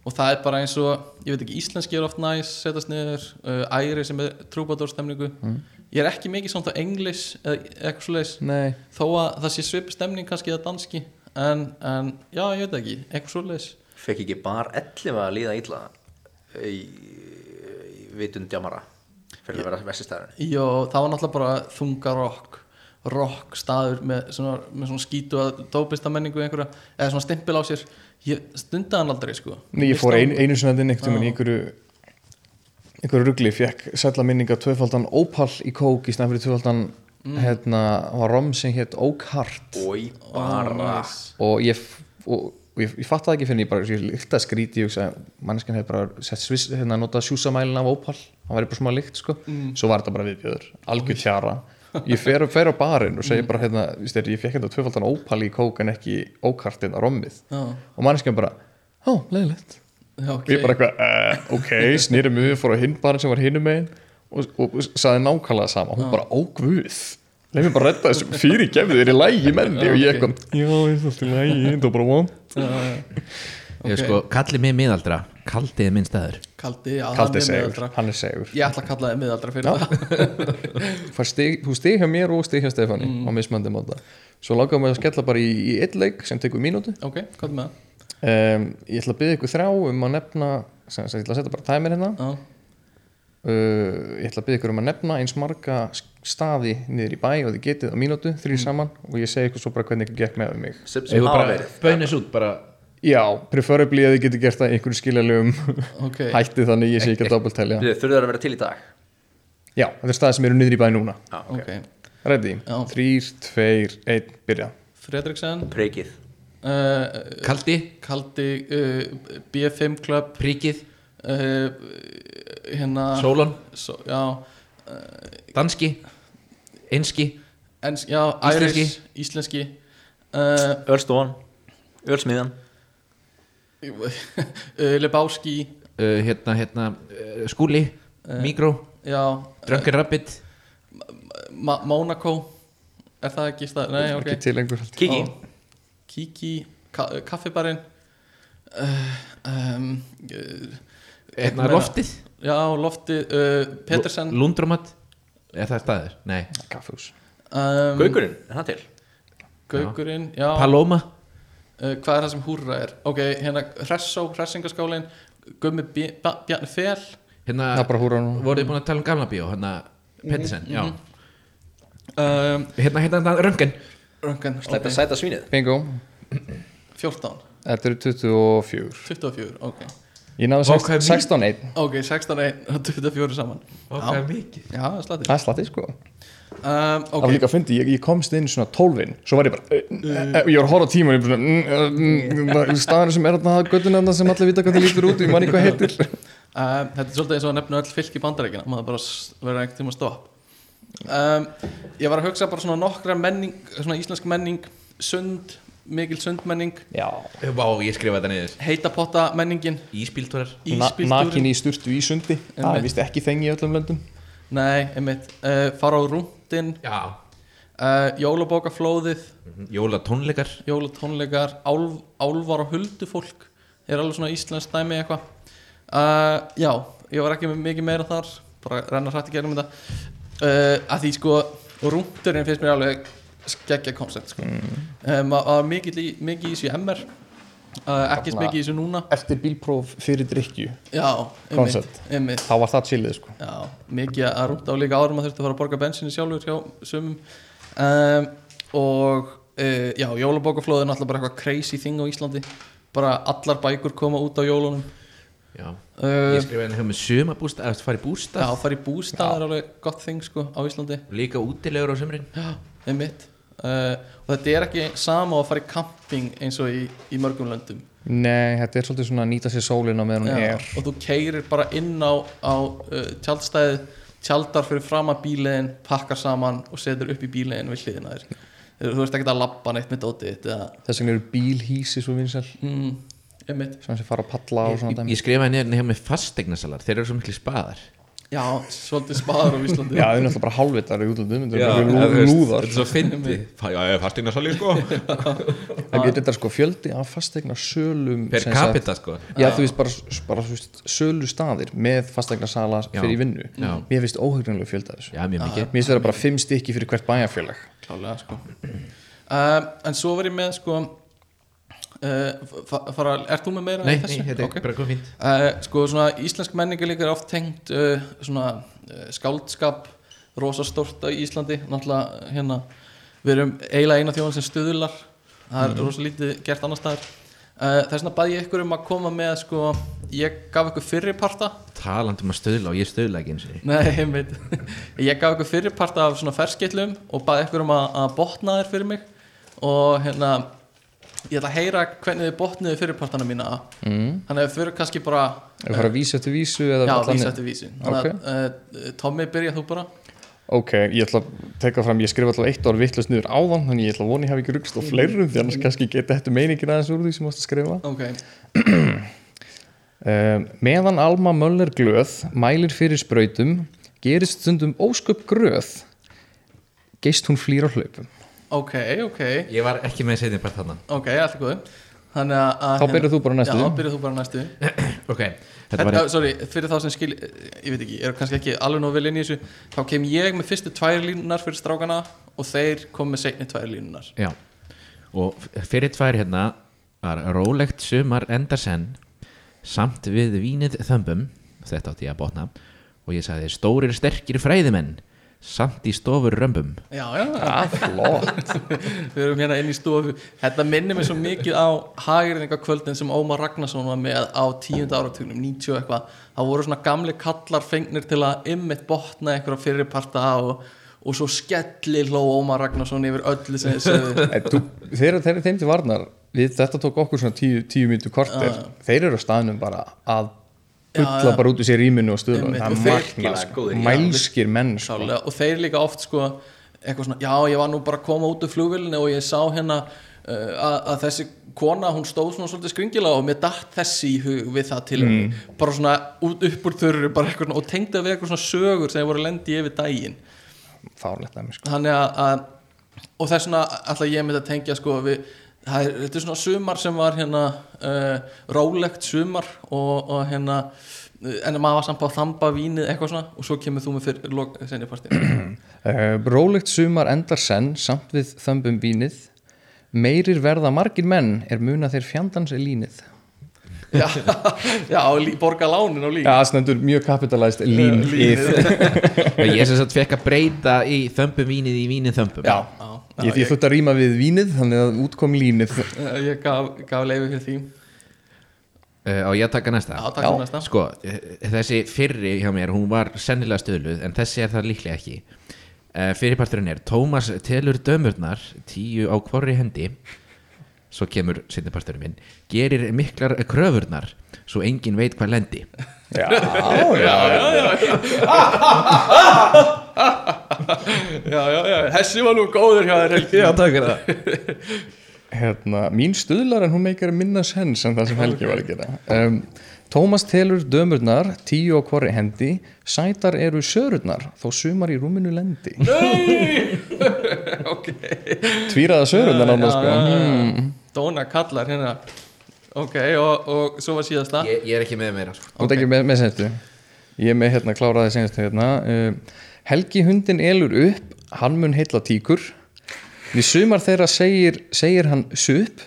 og það er bara eins og, ég veit ekki, íslenski er oft næs setast niður, uh, æri sem er trúbadór stemningu ég er ekki mikið svona englis eða eitthvað svoleiðis. Nei, þó að það sé svipi stemning kannski eða danski en, en já, ég veit ekki, eitthvað svoleiðis. Fekk ekki bar 11 að líða illa í, í vitund djamara fyrir að vera vestistæðurinn? Jó, það var náttúrulega bara þunga rock rock staður með svona, með svona skítu að dópista menningu einhverja, eða svona stimpil á sér. Ég stundaði hann aldrei sko. Nei ég fór ein, einu sinna inn veginn í einhverju einhverju rugli, fekk sætla minninga tvöfaldan Opal í kók í snæð fyrir tvöfaldan hérna, var rom sem hétt Oak Heart. Ói, bara. Nice. og ég, og, og ég, ég fatt það ekki fyrir ég bara, ég líkt að skríti manneskan hefði bara sett sviss, hérna, notað sjúsamælin af Opal. Það væri bara smá líkt sko. Svo var þetta bara viðbjöður, algjör tjara. Ég fer, fer á barinn og segi bara hérna, er, ég fekk þetta tvöfaldan Opal í kók en ekki Oak Heart hérna rommið. Já, og manneskan bara, ó, leiðilegt og ég bara eitthvað, uh, ok, snýri mig við fór á hinn barinn sem var hinum megin og, og, og saði nákvæmlega sama. Hún bara, ó guð leið mér bara að redda þessu fyrir gefið þér í lægi því og ég eitthvað, já, ég alltaf í lægi það var bara von Ég sko, kallið mig miðaldra. Kaldið er minn staður. Kaldi, já, Kaldi hann er segur, miðaldra. hann er segur. Ég ætla að kalla þið miðaldra fyrir það. Stig, þú stig hjá mér og stig hjá Stefáni á mismandi máta. Svo langaðum við að skella bara í, í eitt leik sem tekur mínútu. Ok, hvað er með það? Um, ég ætla að byggja ykkur þrjá um að nefna sem, sem ég ætla að setja bara tæmir hérna. Já, uh, ég ætla að byggja ykkur um að nefna eins marga staði niður í bæ og þið getið á mínútu, þrý saman og ég segi ykkur svo bara hvernig ykkur gekk með við mig bönnis út bara já, preferably að þið getið gert það einhverju skiljalegum ok. hætti þannig ég sé ekki að doppeltelja Þurðu það að vera til í dag? Já, þetta er staði sem eru niður í bæ núna. Já, Ok, ready, Já. þrýr, tveir, einn, byrja. Fredriksen Preikið uh, kaldi, Kaldi uh, B5 Club. Príkið, uh, Hérna sólon, so, Já, danski? Einski, en, já Íslenski. Irish, Íslenski. Uh, Ölstofan Ölsmiðan Lebowski. Uh, hérna, hérna uh, skúli, mikró drunken rabbit? Monaco. Er það ekki stað? Nei, ok. ekki til einhver Kiki Ó, Kiki, ka kaffibarinn. Uh, um, meina- loftið, Já, loftið uh, Petersen. Lundrumat er það staður? Nei, kaffhús um, Gaukurinn, er það til? Gaukurinn, já. Paloma? Uh, Hvað er það sem húrra er? Ok, hérna Hressó, Hressingaskálin Gummi Bj- Bja- Bjarni Fel. Hérna, það er bara húra nú voruð þið búin að tala um gamla bíó? Hérna, Pettersen, já. Um, hérna, hérna, hérna, röngen Röngan, Slæta sæta svínið. Bingo, 14 þetta eru 24 24, ok. Ég náðu Vá, hvað er 16 1 Ok, 16 1 og 24 saman. Er mikið? Já, það er slættir það er slatti sko. Um, það Ok, var líka að fyndi, ég, ég komst inn svona 12 inn svo var ég bara, uh, uh, uh, ég var að horfa á tíma og ég bara, uh, mm, staðinu sem er þarna göttuna sem allir vita hvað það lítur út ég man ekki hvað heitir. Um, þetta er svolítið eins og að nefna öll fylki bandarækina maður bara verður einhvern tíma stopp um, Ég var að hugsa bara svona nokkra menning svona íslensk menning, sund mikil sundmenning, já, Vá, ég skrifa þetta niður. Heitapotta menningin. Íspíltúrar Na, nakin í sturtu í sundi. Það er vist ekki þengi í öllum löndum. Nei, einmitt, uh, fara á rúndin Já, uh, jólabókaflóðið. Jóla tónleikar jólatónleikar, álf, álvar og huldufólk er alveg svona íslensk dæmi eitthvað. Uh, Já, ég var ekki með mikið meira þar bara renna hrætt í gegnum þetta að því sko og rúndurinn finnst mér alveg skeggja koncept sko. mm. um, að, að mikið, í, mikið í þessu MR uh, ekki mikið í þessu núna. eftir bílpróf fyrir drikju einmitt þá var það chillið sko. Já, mikið að rúnda á líka árum að þurfti að fara að borga bensinni sjálfur um, og uh, já, jólabókaflóð er náttúrulega bara eitthvað crazy thing á Íslandi. Bara allar bækur koma út á jólunum Já, ég skrifaði hérna með sumabústað að fara í Já, bústað fara í bústað er alveg gott thing sko á Íslandi. Líka útilegur á sumrin. Já, einmitt. Uh, og þetta er ekki sama á að fara í camping eins og í, í mörgum löndum. Nei, þetta er svolítið svona að nýta sér sólina meðan hún Já, er. og þú keirir bara inn á, á uh, tjaldstæðið tjaldar fyrir fram að bílegin pakkar saman og setur upp í bílegin við hliðina þér. Þú veist ekki að labba neitt með dótið eða, þess vegna eru bílhísi svo vinsæl. Mm, sem sem fara að palla og svona ég, dæmi. ég skrifaði niður hérna hjá með fastegnasalar þeir eru svo miklu spaðar. Já, svolítið spaðar á Íslandi. Já, þau eru náttúrulega bara hálfvitar í útlöndum þetta Já, eru lúðar. Þetta er svo fyndi Já, ég er fastegnasalir sko. Það getur þetta sko fjöldi af fastegna sölum Per sem sagt- capita sko. Já, þú veist bara, bara sölu staðir með fastegna sala Já. fyrir vinnu. Já. mér finnst óhugnanlega fjölda þessu. Já, mjög mikið. Mér finnst vera bara fimm stykki fyrir hvert bæjarfélag. Klálega sko. Um, en svo var ég með sko uh, fara, ert þú með meira Nei, nei, þetta er Ok. bara komið fínt. Uh, sko svona íslensk menningar líka er oft tengt uh, svona uh, skáldskap rosa stórt á Íslandi. Náttúrulega hérna við erum eiginlega eina þjóðan sem stuðlar. Það er rosa lítið gert annar staðar. Þess vegna bað ég ykkur um að koma með sko, ég gaf ykkur fyrriparta Talandi um að stöðla og ég stöðla ekki eins og nei, ég veit ég gaf ykkur fyrriparta af svona ferskeitlum og bað ykkur um að, að botna þér fyrir mig. Og hérna ég ætla að heyra hvernig þið botniðu fyrirpartana mína. Mm. þannig að fyrir kannski bara Ef við fara vísu eftir vísu Já, vísu eftir vísu. Að uh, Tommy byrja þú bara. Ok, ég ætla að teka fram, ég skrifa alltaf eitt ár vittlust niður áðan, þannig ég ætla að vona ég hafi ekki rugst og fleirum, því annars kannski geta þetta meiningin aðeins úr því sem mást að skrifa. Ok, Uh, meðan Alma Möller glöð mælir fyrir sprautum, gerist stundum ósköp gröð, geist hún flýr á hlaupum. Ok, ok. Ég var ekki með setjum bara þarna. Ok, allt er góð Þannig að Þá hérna- byrjar þú bara næstu. Já, þá byrjar þú bara næstu. Ok, þetta Sorry, fyrir þá sem skil Ég veit ekki, er kannski ekki alveg nóg vel inn í þessu. Þá kem ég með fyrstu tvær línunar fyrir strákana Og þeir kom með seinni tvær línunar Já. Og fyrir tvær hérna var rólegt sumar endar senn samt við vínið þömbum. Þetta átti ég að botna. Og ég sagði stórir sterkir fræðimenn samt í stofur römbum. Já, já, Ah, flott. við erum hérna inn í stofu. Þetta minnir mig svo mikið á hagirðingakvöldin sem Ómar Ragnarsson var með á tíunda áratugnum, 90 og eitthvað. Það voru svona gamli kallar fengnir til að ymmit botna einhverja fyrirparta og, og svo skelli hló Ómar Ragnarsson yfir öllu sem þið sögðu. Þeir eru þeim til varnar, við, þetta tók okkur svona tíu, tíu mínutu kortir, þeir eru á staðnum bara að bulla já. bara út úr sér rýminu og stuðla. Það er magnað, sko. mælskir menn, sko. Og þeir líka oft sko eitthvað svona, já ég var nú bara að koma út úr flugvélinu og ég sá hérna uh, að, að þessi kona hún stóð svona svolítið skringilega og mér datt þessi í hug við það til mm. bara svona út upp úr svona, og tengdi við eitthvað svona sögur sem voru lendi yfir daginn Fárlegt dæmi, sko. þannig að, að og þess vegna alltaf ég myndi að tengja sko við er, þetta er svona sumar sem var hérna uh, rólegt sumar og, og hérna uh, en maður var samt á þamba vínið eitthvað svona og svo kemur þú með fyrir lok, senni partí Uh, rólegt sumar endar senn samt við þömbum vínið. Meirir verða margir menn er muna þeir fjandans er línið. Já, já lí, borga lánin og lík Já, það stendur mjög kapitalæst línið. Ég sem sagt fekk að breyta í þömbum vínið í vínið þömbum. Já, Já, ég því ég þurft að rýma við vínið þannig að út kom línið. Eh, ég gaf, gaf leiði fyrir því. Uh, og ég taka næsta? Já, fyrir næsta. Sko, eh, þessi fyrri hjá mér hún var sennilega stöðluð en þessi er það líklega ekki. Uh, fyrirparturinn er Tómas telur dömurnar tíu á hvorri hendi. Svo kemur sinniparturinn minn. Gerir miklar kröfurnar svo engin veit hvað lendi. Já, já, já, já, já, þessi var nú góður hjá þér Helgi. Já, takk fyrir það. Hérna, mín stuðlar en hún meikar minna sens en það sem Helgi var að gera. Um, Tómas telur dömurnar tíu á hvori hendi sætar eru sörurnar þó sumar í rúminu lendi. Ok, tvíraða sörurnar nána sko. hmm. Dóna kallar hérna. Ok, og, og svo var síðasta. Ég, ég er ekki með meira sko. Þú ert ekki með, með senstu Ég er með hérna kláraði senstu hérna. Uh, Helgi hundin elur upp hann mun heilla tíkur. Í sumar þeirra segir, segir hann sup.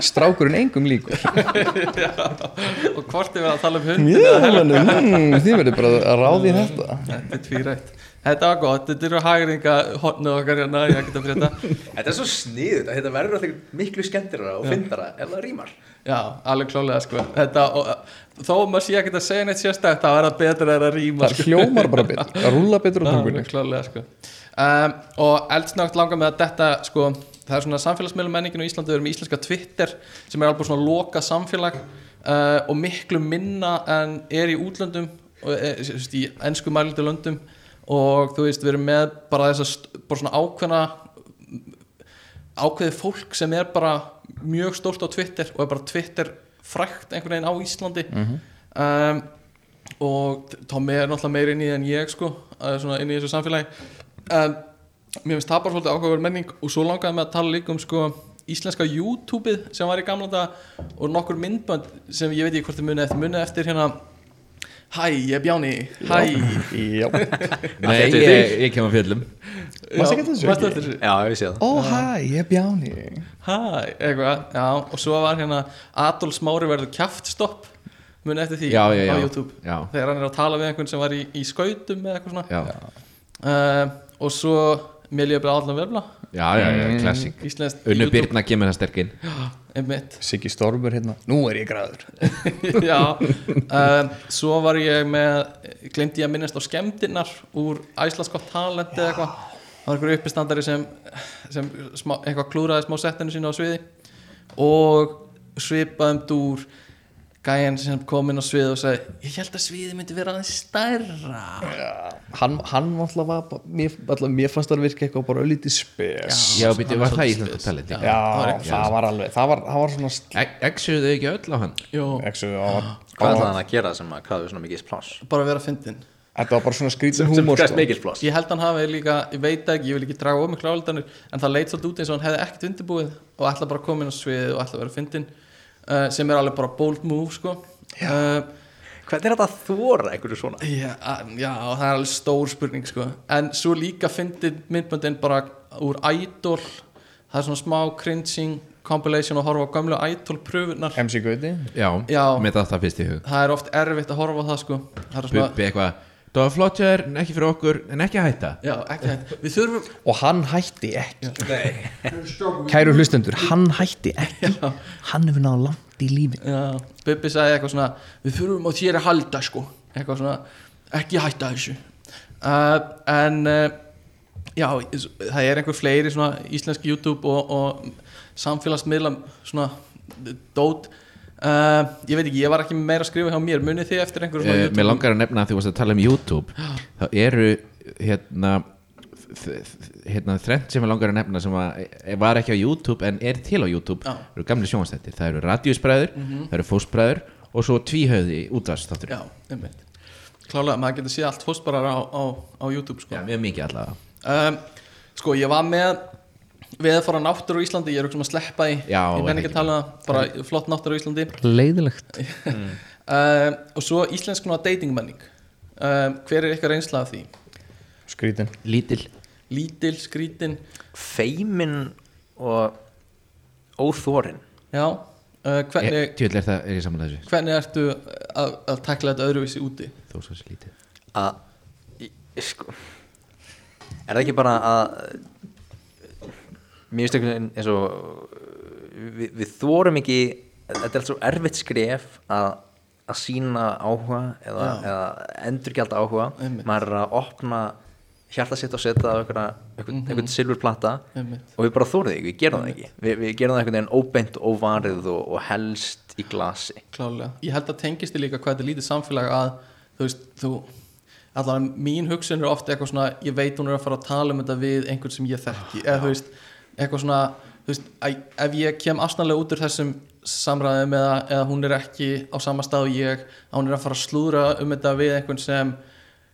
Strákurinn engum líkur. Og hvort er við að tala um hundin Já, meni, mm, þið verður bara að ráði í þetta. Þetta er tvírætt. Þetta var gott, þetta eru hægringa hotnu okkar hérna, ég get að frétta. Þetta er svo sniðut að þetta verður alltaf miklu skemmtirara og fyndara ef það rýmar Já, alveg klálega sko. Þetta, og, þó maður sé ekki að segja neitt sérstætt það verða betra er að rýma það hljómar bara betur, að rúla betur á tungunni. sko. Um, Og eldsnögt langar með að þetta sko Það er svona samfélagsmiðlum menningin á Íslandi Við erum með íslenska Twitter sem er alveg svona loka samfélag uh, og miklu minna en er í útlöndum og er, sérst, í ennsku mælindi löndum. Og þú veist við erum með bara þess að bara svona ákveðna ákveðið fólk sem er bara mjög stórt á Twitter og er bara Twitter frækt einhvern veginn á Íslandi. Um, og Tommy er náttúrulega meira inn í en ég sko inn í þessu samfélagi. Um, mér finnst það bara svolítið ákveður menning og svo langaði mig að tala líka um sko íslenska YouTube-ið sem var í gamla þetta og nokkur myndbönd sem ég veit ekki hvort þið munið eftir munið eftir hérna Hæ, ég er Bjáni, hæ. Já, Nei, ég, ég kem að fjöllum Manstu ekki eftir þessu? Já, ég sé það. Ó hæ, ég er Bjáni. Hæ, eitthvað, já og svo var hérna Adolf Smári verður kjaftstopp. Munið eftir því Já, já, já. á YouTube. Já. þegar hann er að tala við einhvern sem var í, í skautum eða eitthvað svona. Já, uh, og svo Milja Bra Allan Vefla já, já, já klassik Íslenskt Unnu YouTube- Birna kemur það sterkinn einmitt. Siggi Stormur hérna, nú er ég græður já um, svo var ég með glemdi ég að minnast á skemmtinnar úr Æslandskott talent eða eitthvað. Það var einhver uppistandari sem, sem smá, eitthvað klúraði smá settinu sínu á sviði og svipaðum dúr gæjan sem kom inn á svið og sagði ég held að sviði myndi vera aðeins stærra. Hann, hann alltaf var mér, alltaf, mér fannst það virka eitthvað bara öllítið spes. Já, býttu, var það íslensku talent? já, það var það var alveg það var, það var svona sl- Exuðu þau ekki öll á hann? Jó, exu, það var, Hvað ætlaði hann að gera sem að kraðu svona mikið pláss? bara vera fyndin þetta var bara svona skrítin krefst sko. ég held hann hafi líka, ég veit ekki, ég vil ekki draga áldanir en það leit svolítið út eins og hann hefði ekkert undirbúið og ætla bara að koma inn á svið og ætla að vera fyndin uh, sem er alveg bara bold move sko. Uh, Hvernig er þetta að þóra einhverju svona? já, já, það er alveg stór spurning sko. En svo líka fyndið myndböndin bara úr Idol. Það er svona smá cringing compilation að horfa á gömlu Idol pröfunar MC Gauti? Já, Já. með það það fyrst í hug. Það er oft erfitt að horfa á það sko. Það er svona, Bubbi eitthvað Það var flott hjá þér, en ekki fyrir okkur, en ekki að hætta. Já, ekki hægt við þurfum, og hann hætti ekki. Kæru hlustendur, hann hætti ekki. Hann hefur náðu langt í lífi Já, Bubbi sagði eitthvað svona við þurfum á þér að halda sko. Eitthvað svona, ekki hætta þessu. Uh, en uh, já, það er einhver fleiri svona íslenski YouTube og, og samfélagsmiðla svona dót uh, ég veit ekki, ég var ekki meira að skrifa hjá mér. Munið þið eftir einhverju svona uh, Mér langar að nefna að því varst að tala um YouTube. Þá eru hérna hérna þrennt sem ég langar að nefna sem að, eh, var ekki á YouTube en er til á YouTube. Já. Mhm. eru gamli sjónvastættir, það eru radíusbræður það eru fósbræður og svo tvíhauði útvarstáttur klálega, maður getur séð allt fóstbarar á, á, á YouTube sko. Já, mjög mikið allavega. Um, sko ég var með við að fara náttur á Íslandi, ég er ekki að sleppa í. Já, ég menn ekki ekki? að tala um bara flott náttur á Íslandi. Leiðilegt um, og svo íslensk svona datingmenning. Um, hver er ykkar reynsla af því? skrítin. Lítil lítil, skrítin. Feimin og óþórin já, uh, hvernig, Tjóðlega er það, er ég saman þessu? hvernig ertu að, að takla þetta öðruvísi úti? Þó svo þessi lítið. Að í- sko er það ekki bara að mér finnst einhvern veginn eins og við, við þórum ekki þetta er allt svo erfitt skref að að sína áhuga eða, eða endurgjald áhuga. Einmitt. maður er að opna hjarta sitt og setja einhvern, einhvern silfurplata Einmitt. og við bara þórum það ekki, við gerum það ekki. Við, við gerum það einhvern veginn óbeint óvarið og, og helst í glasi. Klálega, ég held að tengist þið líka hvað þetta lítið samfélag að þú veist, þú allan mín hugsun er ofta eitthvað svona ég veit hún er að fara að tala um þetta við einhvern sem ég þekki. Eða þú veist, eitthvað svona veist, ef ég kem afsnarlega út úr þessum samræðum eða, eða hún er ekki á sama stað og ég að hún er að fara að slúðra um þetta við einhvern sem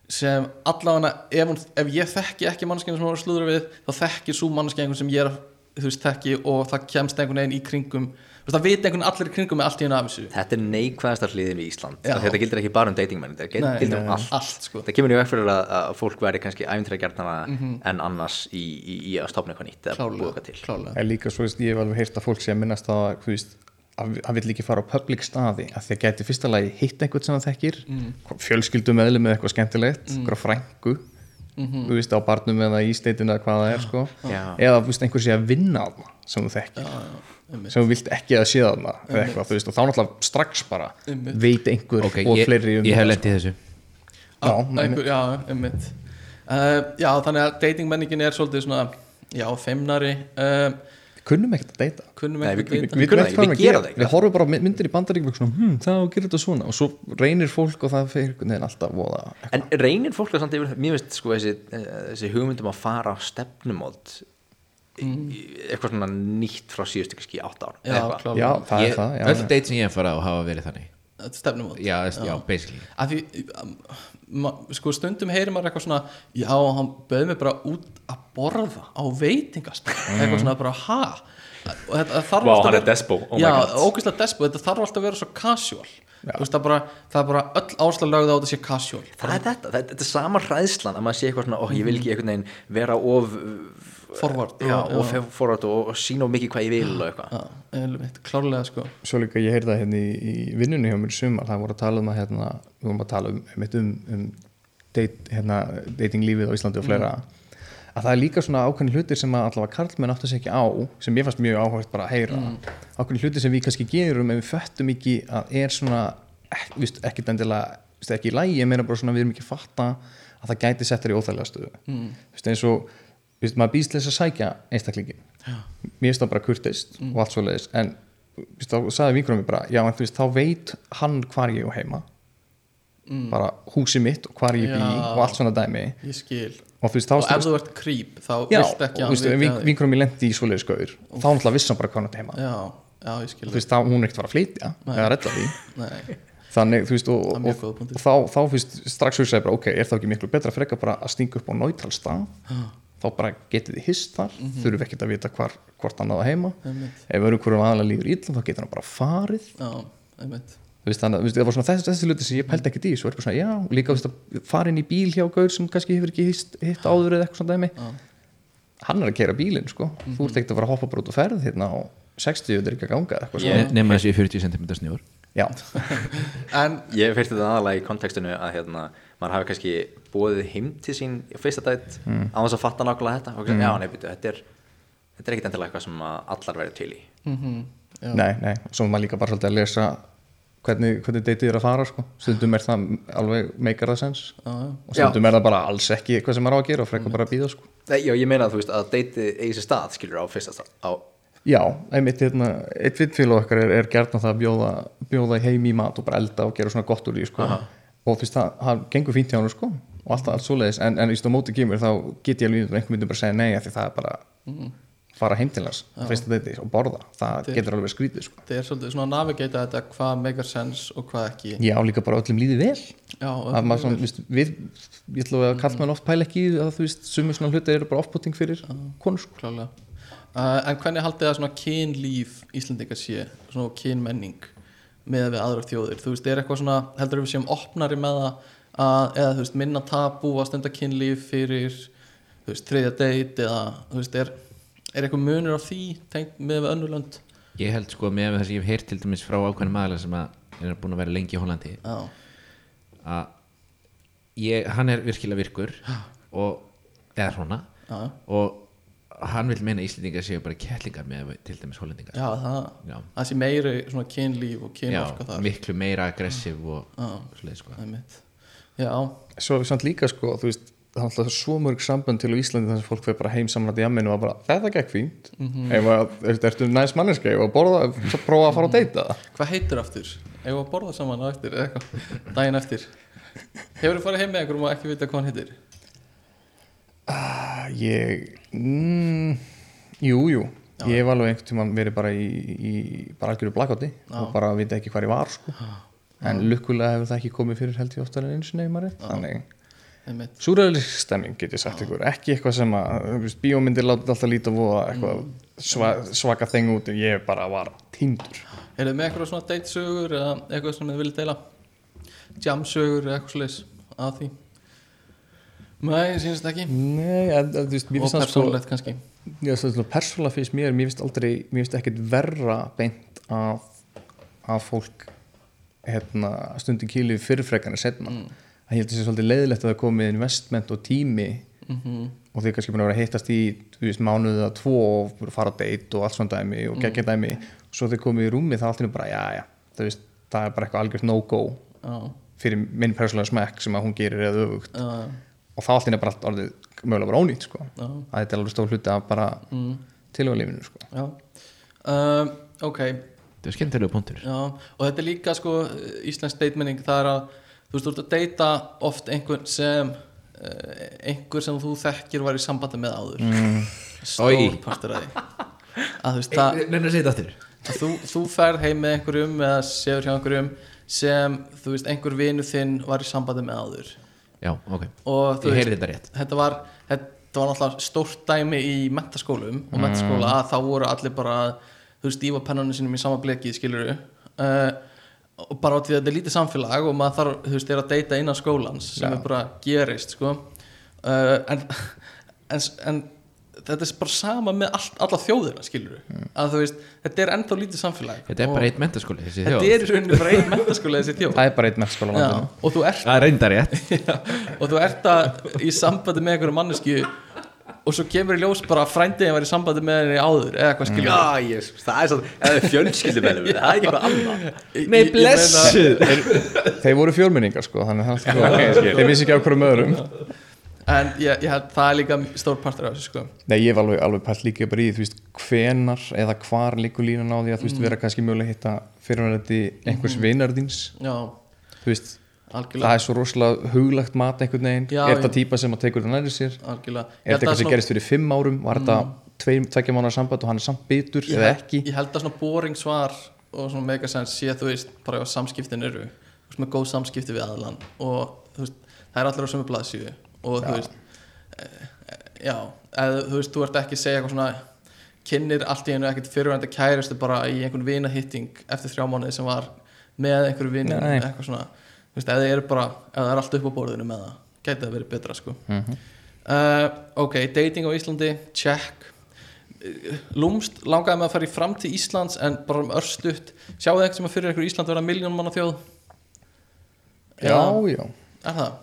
sem allavega ef, ef ég þekki ekki mannskinu sem hún er að slúðra við þá þekki svo einhvern sem ég er að þú veist, þekki og það kemst einhvern veginn í kringum þú veist það vita einhvern allir í kringum með allt í hennu af þessu. Þetta er neikvæðasta hliðin í Ísland. Þetta gildir ekki bara um datingmenn Þetta gildir um allt. Allt, sko. Það kemur í veg fyrir að, að fólk væri kannski æfintræðgjarnara Mhm. en annars í, í, í að stopna eitthvað nýtt eða búa eitthvað til. klálega en líka svo veist, ég hef alveg heyrt að fólk sé að minnast að að hann vill ekki fara á public staði að því að gæti fyrsta lagi hitt einhvern sem hann þekkir mm. fjölskyldu mm. frængu þú veist á barnum eða í steitinu eða hvað það er sko. Já. eða þú veist einhver sé að vinna á það sem þú þekkir einmitt. sem þú vilt ekki að sé eða eitthvað, þú veist, og þá náttúrulega strax bara Einmitt. veit einhver ok, og ég, fleiri um ég hef það, lent í þessu Já, Á, einhver, já, einmitt uh, já, þannig að datingmenningin er svolítið svona já, feimnari uh, kunnum ekkert að deyta kunnum við- að við- deyta við- ekki, við við gera gera. við horfum bara myndir í bandaríkjum hm, það og gerir þetta svona? Og svo reynir fólk og það fyrir veginn alltaf voða En reynir fólk það samt yfir Mér finnst sko þessi, eh, þessi hugmyndum að fara á stefnumót í- eitthvað svona nýtt frá síðust ekki átt ár. Já, já, það ég, er það já, öll já. date sem ég hef farað á hafa verið þannig. er stefnumót. Já, já, já. basically. Að því um, sko stundum heyrir maður eitthvað svona já, hann bauð mig bara út að borða á veitingast eitthvað svona bara, ha? Og þetta þarf Vá, alltaf að er despo, oh my já, ógeðslega despo, þetta þarf alltaf að vera svo casual. Veist, það, bara, það er bara öll áslag lögð á þetta sé casual. Það er þetta, þetta, er sama hræðslan að maður sé eitthvað svona, ó, ég vil ekki einhvern veginn vera of forward já, of forward og, og sína mikið hvað ég vil og eitthvað. Já, klárlega sko. Svo líka ég heyrði það hérna í, í vinnunni hjá mér í sumar, það voru að tala um að hérna, við vorum að tala um, um, um, um date, hérna, datinglífið á Íslandi og fleira að það er líka svona ákveðni hlutir sem að allavega karlmenn áttu sig ekki á sem ég fannst mjög áhugast bara að heyra. Ákveðni hlutir sem við kannski gerum ef við föttum ekki að er svona ekki endilega, víst, ekki í lægi meira bara svona við erum ekki að fatta að það gæti settar í óþægilega stöðu. Mm. eins og víst, maður býst þess að sækja einstaklingin mér finnst það bara kurteist og allt svo leiðis en víst, þá sagði vinkurum mér bara já en veist þá veit hann hvar ég er heima. Bara húsi mitt og hvar ég bý Já. og allt svona dæmi. Ég skil. Og veist og ef þú ert creep þá vilt ekki og að veist, hann vin, viti að því. vinkurum mér lendi í svoleiðis gauður og þá náttúrulega vissi hann bara hvað hann átti heima. Já, já, ég skil veist þá hún er ekkert að fara að flytja eða redda því. Nei. þannig þú veist og, er og, og, punktur. þá, þá fyrst strax hugsaði bara ok, er það ekki miklu betra frekar bara að stinga upp á neutral stað þá bara getið þið hist þar mm -hmm. þurfum ekkert að vita hvar, hvort hann náða heima. Mhm. Einmitt. ef örukurum aðalega líður illa þá getur hann bara farið. Já, veist, þannig, veist, það var svona þessi, þessi hluti sem ég pældi ekkert í svo er bara svona, já, líka veist, að fara inn í bíl hjá gaur sem kannski hefur ekki hitt, hitt áður eða eitthvað svona dæmi. Hann er að kera bílinn, sko. Þú ert ekkert að fara að hoppa bara út og ferð hérna á 60 þetta er ekki að ganga eða eitthvað Ég- svona. nema þessi 40 cm snjór. Já, en Ég fyrst þetta aðalega í kontekstinu að hérna, maður hafi kannski búið heim til sín í fyrsta dætt mm. á þess að fatta nákvæmlega þetta og mm. já, nei, byrju, þetta er þetta er ekkit endilega eitthvað sem að allar verið til í mhm, já. nei, nei svo maður líka bara svolítið að lesa hvernig, hvernig deytið er að fara, sko stundum er það alveg meikar það sens Já, já. og stundum er það bara alls ekki eitthvað sem maður á að gera og frekar bara að býða, sko Nei, Já, ég meina að þú veist að deytið eigi sér stað skilur á fyrsta stað á, Já, einmitt hérna, eitt vittfélag okkar er, er gert að það að bjóða, bjóða heim í mat og bara elda og gera svona gott úr því sko. Og þú veist það, það gengur fínt hjá hann sko, og allt, allt svoleiðis. En, en í stóð móti kemur þá get ég alveg einhvern myndum bara að segja nei því það er bara fara heim til hans og borða, það er- getur alveg skrítið sko. það er svolítið svona að navigata þetta hvað megar sense og hvað ekki. Já, líka bara öllum líði vel. Já, maður svona, viðst, við, ég ætla að kalla maður oft pæla ekki að þú veist, sumir svona hluti eru bara offputting fyrir konur sko. uh, en hvernig haldið það svona kynlíf Íslandingar sé, svona kynmenning með við aðrar þjóðir. Þú veist, er eitthvað svona, heldur við séum opnari með það að, eða þú veist, minna tabú að stunda kynlíf fyrir þú veist, þriðja date eða þú veist, er, er eitthvað munur á því tengt með við önnurlönd ég held sko með það sem ég hef heyrt til dæmis frá ákveðnum aðalega sem að er búin að vera lengi í Hollandi já, að ég, hann er virkilega virkur og eða svona já, og hann vil meina að Íslendingar séu bara kettlingar með til dæmis Hollendingar já, það Já. það sé meiri svona kynlíf og Já, kynorka þar miklu meira aggressiv og Já. svoleið sko svo samt líka sko, þú veist það er alltaf svo mörg sambönd til Íslandi þar sem fólk fyrir bara heim saman að jamminu og bara þetta gekk fínt mm -hmm. er, ertu næst manneska ef að borða, prófa að fara að deyta það hvað heitir aftur? Ef að borða saman eða eitthvað, daginn eftir Hefur þú farið heim með einhverjum og ekki vita hvað hann heitir? Ég mm, jú, jú. Ég hef alveg einhvern tímann verið bara í, í bara algjöru blackouti og bara vita ekki hvað ég var sko. en lukkulega hefur það ekki komið fyrir held ég oftar en eins og nefnari þannig einmitt. Súræðileg stemming get ég sagt ykkur. Ekki eitthvað sem að Bíómyndir látið alltaf líta voða eitthvað sva, svaka þeng út. Ég bara var týndur. Er þið með eitthvað svona datesögur eða eitthvað sem þið viljið deila? Jamsögur eða eitthvað sliðis að því? Nei, sínst ekki. Nei, en, þú veist, mér Og finnst það sko persónulegt kannski. Já, svo svona persónulega finnst mér, mér finnst aldrei mér finnst ekkert verra beint að að fólk hérna, stundin kýli fyrirfrekan er setna Mm. að ég að það sé svolítið leiðilegt að það komið investment og tími Mhm. og þið kannski búin að vera að hittast í veist, mánuðið að tvo og að fara á date og allt svona dæmi Mm. og geggja dæmi. Svo þið komið í rúmi þá allt er bara, já, já það, veist, það er bara eitthvað algjört no-go Já, fyrir minn persónulega smekk sem að hún gerir eða öfugt. Já, og þá allt er bara allt orðið mögulega bara ónýtt sko. að þetta er alveg stór hluti af bara mm. tilvægalífinu sko. Um, Ok, þetta er skemmtilega punktur já Og þetta er líka sko íslensk datemenning það er að þú veist, þú ert að deyta oft einhvern sem uh, einhver sem þú þekkir var í sambandi með áður. Mm. Stór partur af því. Að þú veist, það Nenni að segja þetta aftur. að þú, þú ferð heim með einhverjum eða séur hjá einhverjum sem þú veist einhver vinu þinn var í sambandi með áður Já, ok, ég heyrði þetta rétt. þetta var, þetta var náttúrulega stórt dæmi í mentaskólum og mentaskóla að þá voru allir bara þú veist ífa pennunum sinum í sama bleki skilur uh, og bara á því að þetta er lítið samfélag og maður þarf, þú veist, er að deyta innan skólans sem er bara gerist sko. Uh, en, en, en þetta er bara sama með all, alla þjóðina skilur að þú veist, þetta er ennþá lítið samfélag. Þetta er bara eitt mentaskóli, þessi þetta þjóð. er í rauninni bara einn mentaskóla þessi þjóð. Það er bara einn landinu. og þú ert Það er reyndar rétt. Já, og þú ert að í sambandi með einhverju mannesku og svo kemur í ljós bara að frændiðin var í sambandi með henni áður eða eitthvað skilur Já, ég, það er svona, eða fjölskyldumennum það er ekki eitthvað annað. Nei, blessuð. Þeir voru fjölmenningar sko þannig að það þeir vissi ekki á hverjum öðrum en ég, ég held það er líka stór partur af þessu sko. Nei ég hef alveg, alveg pælt líka bara í þú veist hvenar eða hvar líkur línan á því að þú veist vera kannski mögulega að hitta fyrirvændi einhvers mm. vinardins já, þú veist algjörlega. það er svo rosalega huglagt mat einhvern veginn. Já, er þetta típa sem að tekur það næri sér? Er algjörlega Ég þetta eitthvað sem gerist fyrir fimm árum? Var þetta tveim, tvekja mánar samband og hann er samt bitur ég eða ekki? ég held að svona boring svar og svona megasens sé þú veist bara ef samskiptin eru veist með góð samskipti við aðlan og veist það er allir á sömu blaðsíðu og þú veist e, e, já, eða þú veist þú ert ekki að segja eitthvað svona kynir allt í einu ekkert fyrirvændi kæristu bara í einhvern vinahitting eftir þrjá mánuði sem var með einhverju vinum Nei. eitthvað svona. Þú veist, eða það er bara, eða það er allt upp á borðinu með það gæti það verið betra sko. Uh, ok, dating á Íslandi check. Lúmst langaði með að fara í framtíð Íslands en bara um örstutt. Sjáu þið eitthvað sem að fyrir ykkur Ísland vera miljón manna þjóð? Já, Eða- já. Er það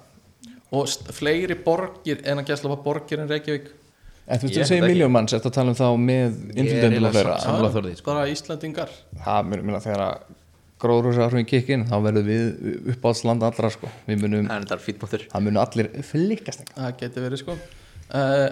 og fleiri borgir en að gæsla borgir en Reykjavík en þú veist Ég þú segir held ekki. miljón manns eftir að tala um þá með innflytjendum og fleira Sammála Þórði, sko. bara Íslandingar það mun minna þegar að gróðrúsa áhrifin kikkin þá verðum við uppáhaldsland allra sko. við munum, það er munum allir flikast það geti verið sko uh,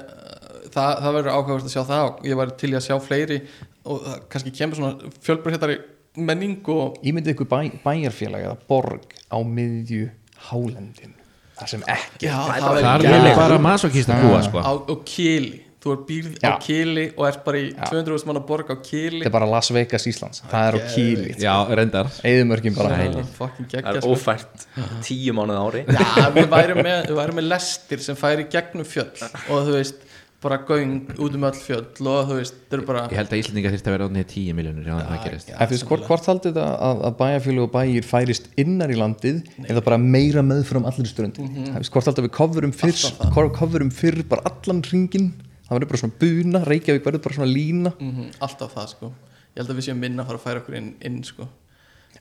það, það verður ákvæmast að sjá það og ég var til í að sjá fleiri og það kannski kemur svona fjölbreyttari menning og ímyndið ykkur bæ, bæjarfélag eða borg á miðju hálendin það sem ekki Já, það er það bara- Það er bara masokist að búa sko. Á, á Kili. Þú er býrð á. Kili og ert bara í 200.000 manna borg á Kili. Þetta er bara Las Vegas Íslands. Það er á kýli Já, reyndar. Eðumörkin bara. Það fucking það er sko. ófært tíu mánuð á ári. Já, við værum með, með lestir sem færi gegnum fjöll. Og þú veist, bara göng út um öll fjöll og þú veist, þau eru bara Ég held að Íslandinga þyrfti að vera átnið 10 miljónur Já, það gerist. En þú veist, hvort, hvort haldið þetta að, að bæjarfélag og bæjir færist innar í landið eða bara meira meðfram allir ströndin mm -hmm. hvort haldið að við coverum fyrst coverum fyrr bara allan ringin það verður bara svona buna, Reykjavík verður bara svona lína. Mm alltaf það sko. Ég held að við séum minna að fara að færa okkur inn, inn sko.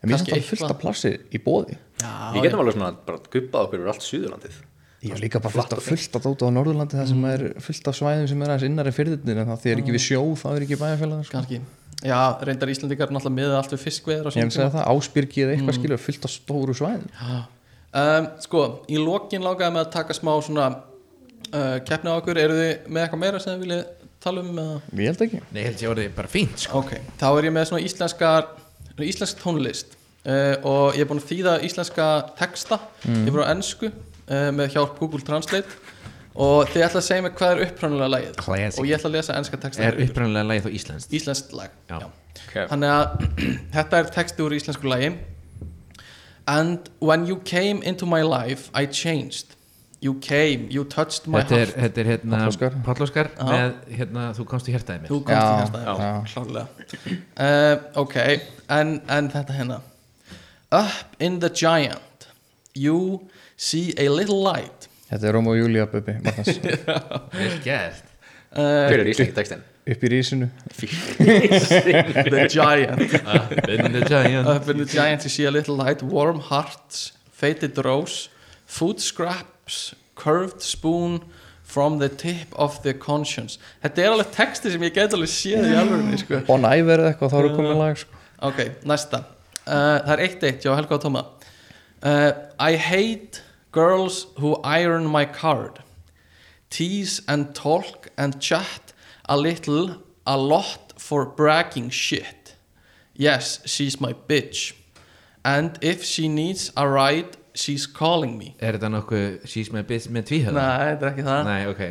En við erum Kannski alltaf fullt eitthvað. af plassi í bóði Já, við getum alveg svona bara guppað okkur úr allt Suðurlandið ég er líka bara fullt af, fullt af dóta á Norðurlandi það sem er fullt af svæðum sem er aðeins innar en fyrðinir en það þegar ekki við sjó þá er ekki bæjarfélag sko. kannski. Já, reyndar Íslandingar er náttúrulega miða allt við fiskveður ég hef að segja það, áspyrki eða eitthvað skilur fullt af stóru svæðum. Um, Sko, í lokin lágaði með að taka smá svona uh, keppni á okkur, eru þið með eitthvað meira sem þið viljið tala um eða? ég held ekki. Nei, ég held ég orðið bara fínt sko. Ok, þá er ég með svona íslensk tónlist. Uh, og ég er búin að þýða íslenska texta. Ég er búin á ennsku uh, með hjálp Google Translate og þið ætla að segja mér hvað er upprænulega lagið Classic. og ég ætla að lesa ennska texta Er upprænulega lagið þá íslenskt íslenskt lag Já. okay. þannig að þetta er texti úr íslensku lagi and when you came into my life I changed You came, you touched my Þetta er, heart þetta er hérna Páll Óskar. Páll Óskar Já. með hérna Þú komst í hjertaði mér Þú komst í Já, hérstaði já. Klárlega uh, Ok, en, en þetta hérna Up in the giant You see a little light. Þetta er Róm og Bubbi Magnús. Vel gert. Uh, Hver er íslenski textin? upp í rísinu The giant. In the giant. Up in the giant you see a little light Warm hearts, faded rose Food scraps, curved spoon From the tip of the conscience. Þetta er alveg texti sem ég get alveg séð í alveg sko. Bon Iver eða eitthvað þá eru komið lag sko. Ok, næsta. Uh, Það er eitt eitt, já Helga og Tóma uh, I hate girls who iron my card. Tease and talk and chat a little, a lot for bragging shit. Yes, she's my bitch. And if she needs a ride, she's calling me. Er þetta nokkuð She's my bitch með tvíhöða? Nei, þetta er ekki það. Nei, ok.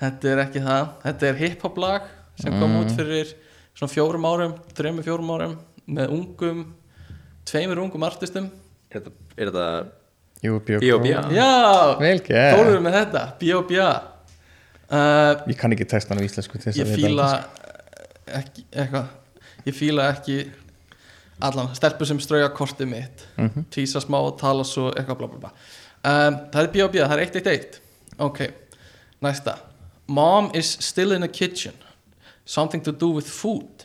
Þetta er ekki það. Þetta er hip-hop lag sem kom út fyrir svona fjórum árum, þreymur fjórum árum með ungum, tveimur ungum artistum. Er þetta, er þetta Jú, Björk B.O.B. Já. Þóruður með þetta, B.O.B.A uh, Ég kann ekki textan á íslensku Ég þetta, ekki, eitthvað. Ég fíla ekki allan, stelpur sem strauja kortið mitt. Mhm. tísa smá og tala svo eitthvað bla bla bla. Um, Það er B.O.B.A, það er 111 Ok, næsta. Mom is still in the kitchen. Something to do with food.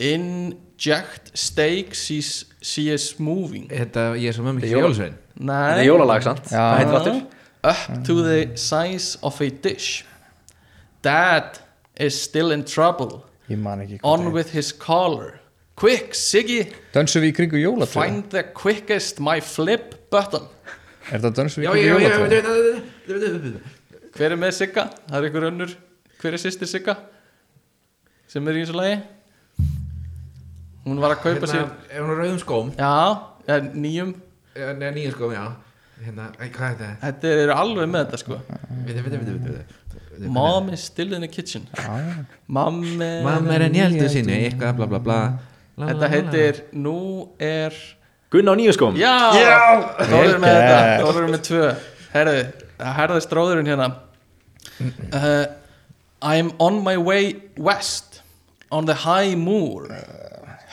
Inject steak. She's, she is moving. Þetta, ég er svo mömmu Þetta ekki Þetta er jólalag, sant? Up to the size of a dish. Dad is still in trouble. Ég man ekki hvað On with his collar. Quick, Siggy. Dönsum við í kringu jólatré? Find the quickest my flip button. Er það dönsum við Já, í já, kringu já, jólatré? já Hver er með Sigga? Það er ykkur önnur. Hver er sýstir Sigga? Sem er í þessu lagi? Hún var að kaupa Hérna, sér er hún á rauðum skóm? Já, ja, nýjum Nei, nýjum skóm, já. Hérna, æ, hvað er þetta? Þetta eru alveg með þetta sko. Viti, viti, viti, viti, viti Mom is still in the kitchen. Mamma Mamma er enn hjæltu sinni, eitthvað, bla bla bla. La, la, Þetta la, la. heitir Nú er Gunn á nýju skóm Já, Þóður með Vel þetta. gert. Þóður með tvö. Herðu, herðist róðurinn hérna. Uh, I'm on my way west On the high moor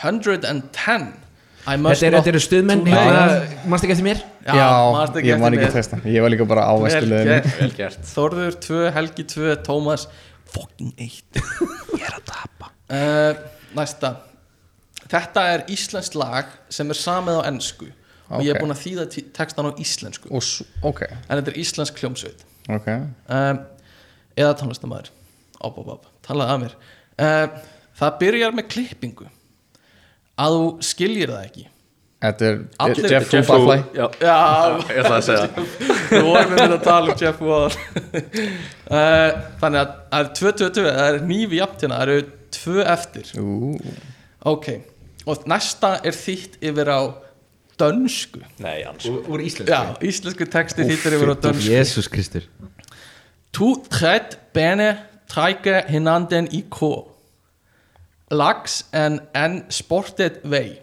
110 I must Þetta er- eru stuðmenn hérna. Manstu ekki eftir mér? Já, ekki ég man eftir ekki mér. textan Ég var líka bara á Vel vestuleginu gert. Vel gert. Þórður 2, Helgi 2, Tómas Fucking 1 Ég er að tapa. Næsta. Þetta er íslenskt lag sem er samið á ensku og ég er Ok. búinn að þýða textan á íslensku. Og s- Ok, en þetta er íslensk hljómsveit. Ok. Um, eða tónlistamæður op, op, op, talaði að mér. Um, það byrjar með klippingu að þú skiljir það ekki. Þetta er Allir- Jeff Barfly Já, já, ég ætla að segja. Við vorum með að tala um Jeff Wall uh, þannig að það er 2-2-2 það er nýfi jafn hérna, það eru tvö eftir. Ú, ok, og næsta er þýtt yfir á dönsku. Nei, Jans Úr, úr íslensku. Já, íslensku texti þýttir yfir á dönsku. Jésús Kristur. Tu træt bane trække hinanden i kår. Laks en en sportet vej.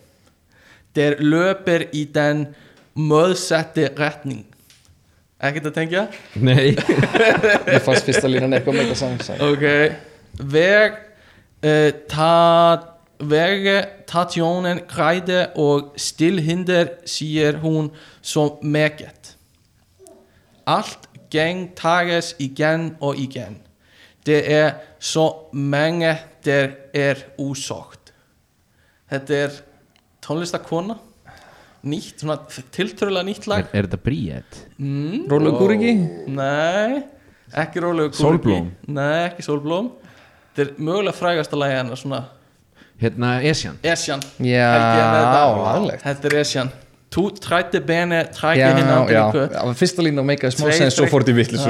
Der løber i den modsatte retning. Ekkert að tengja? Nei ég fannst fyrsta línan eitthvað með þetta sang Ok. Veg uh, ta, Vege tationen græde og stillhinder siger hun så meget. Alt gentages igen og igen. Det er så mange der er usagt. Þetta er tónlistakona nýtt, svona tiltörulega nýtt Er, lag. Er þetta bríet? Rólu Gúriki Nei, ekki rólegu Sólblóm? Nei, ekki sólblóm. Þetta er mögulega frægasta lagi hennar svona Hérna, Esjan. Esjan. Já, er með þetta. Þetta er Esjan. Tú trætti bene, trækki Já, hinn var fyrsta línan meikaði smá sens svo fór þetta í vittlis.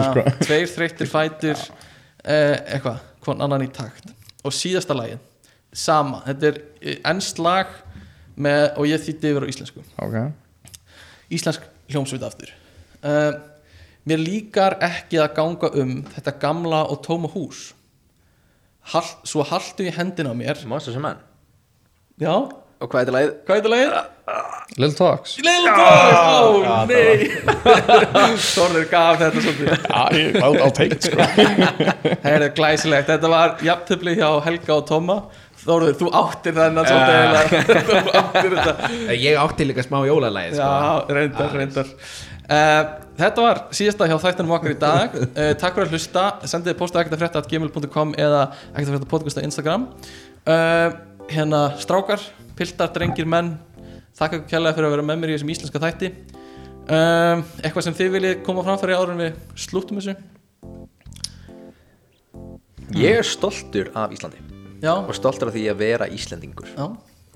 Tveir þreyttir fætur eh, Eitthvað, hvern annan í takt Og síðasta lagið. Sama, þetta er eh, enskt lag með, Og ég þýtti yfir á íslensku. Ok, íslensk hljómsveit aftur. Uh, mér líkar ekki að ganga um þetta gamla og tóma hús. Hall, svo haltu í hendina á mér. Monsters and Men. Já, Og hvað er þetta lagið? hvað er þetta lagið? Little Talks. Little Talks, ó nei. Þorður gaf þetta svolítið. Já, ég- I'll, I'll take it sko. Það er glæsilegt, þetta var jafntöfli hjá Helga og Tóma Þorður, þú áttir þennan svolítið. Þú áttir þetta. Ég átti líka smá jólalæð sko. Já, reyndar, reyndar. Uh, Þetta var síðasta hjá þættunum okkar í dag. Uh, Takk fyrir að hlusta. Sendið postu ekkert að frétta gmail.com eða ekkert að frétta podcast á Instagram. Uh, Hérna strákar, piltar, drengir, menn. Þakka kærlega fyrir að vera með mér í þessum íslenska þætti. Um, Eitthvað sem þið viljið koma fram fyrir áður en við slúttum þessu? Ég er stoltur af Íslandi. Já, og stoltur af því að vera Íslendingur. Já,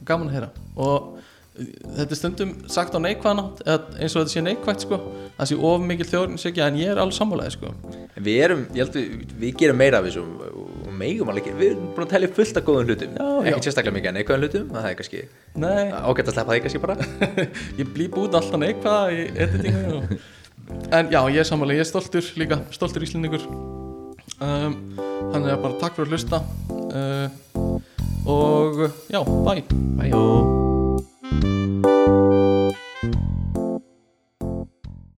gaman að heyra. Og uh, þetta er stundum sagt á neikvæðan átt eða eins og þetta sé neikvægt sko. Það sé of mikil þjóðurinsökja en ég er alveg sammálaði sko. Við erum, ég held við, við gerum meira af þessu og og megum alveg ekki, við erum búin að telja fullt af góðum hlutum. Ekki sérstaklega mikið en neikvæðum hlutum það er kannski ágætt að sleppa því kannski bara. Ég blýp út alltaf neikvæða í editingu og... en já, ég er sammálaði, ég er stoltur líka stoltur íslendingur. Um, þannig að bara takk fyrir að hlusta. Uh, og já, bye. Bæjó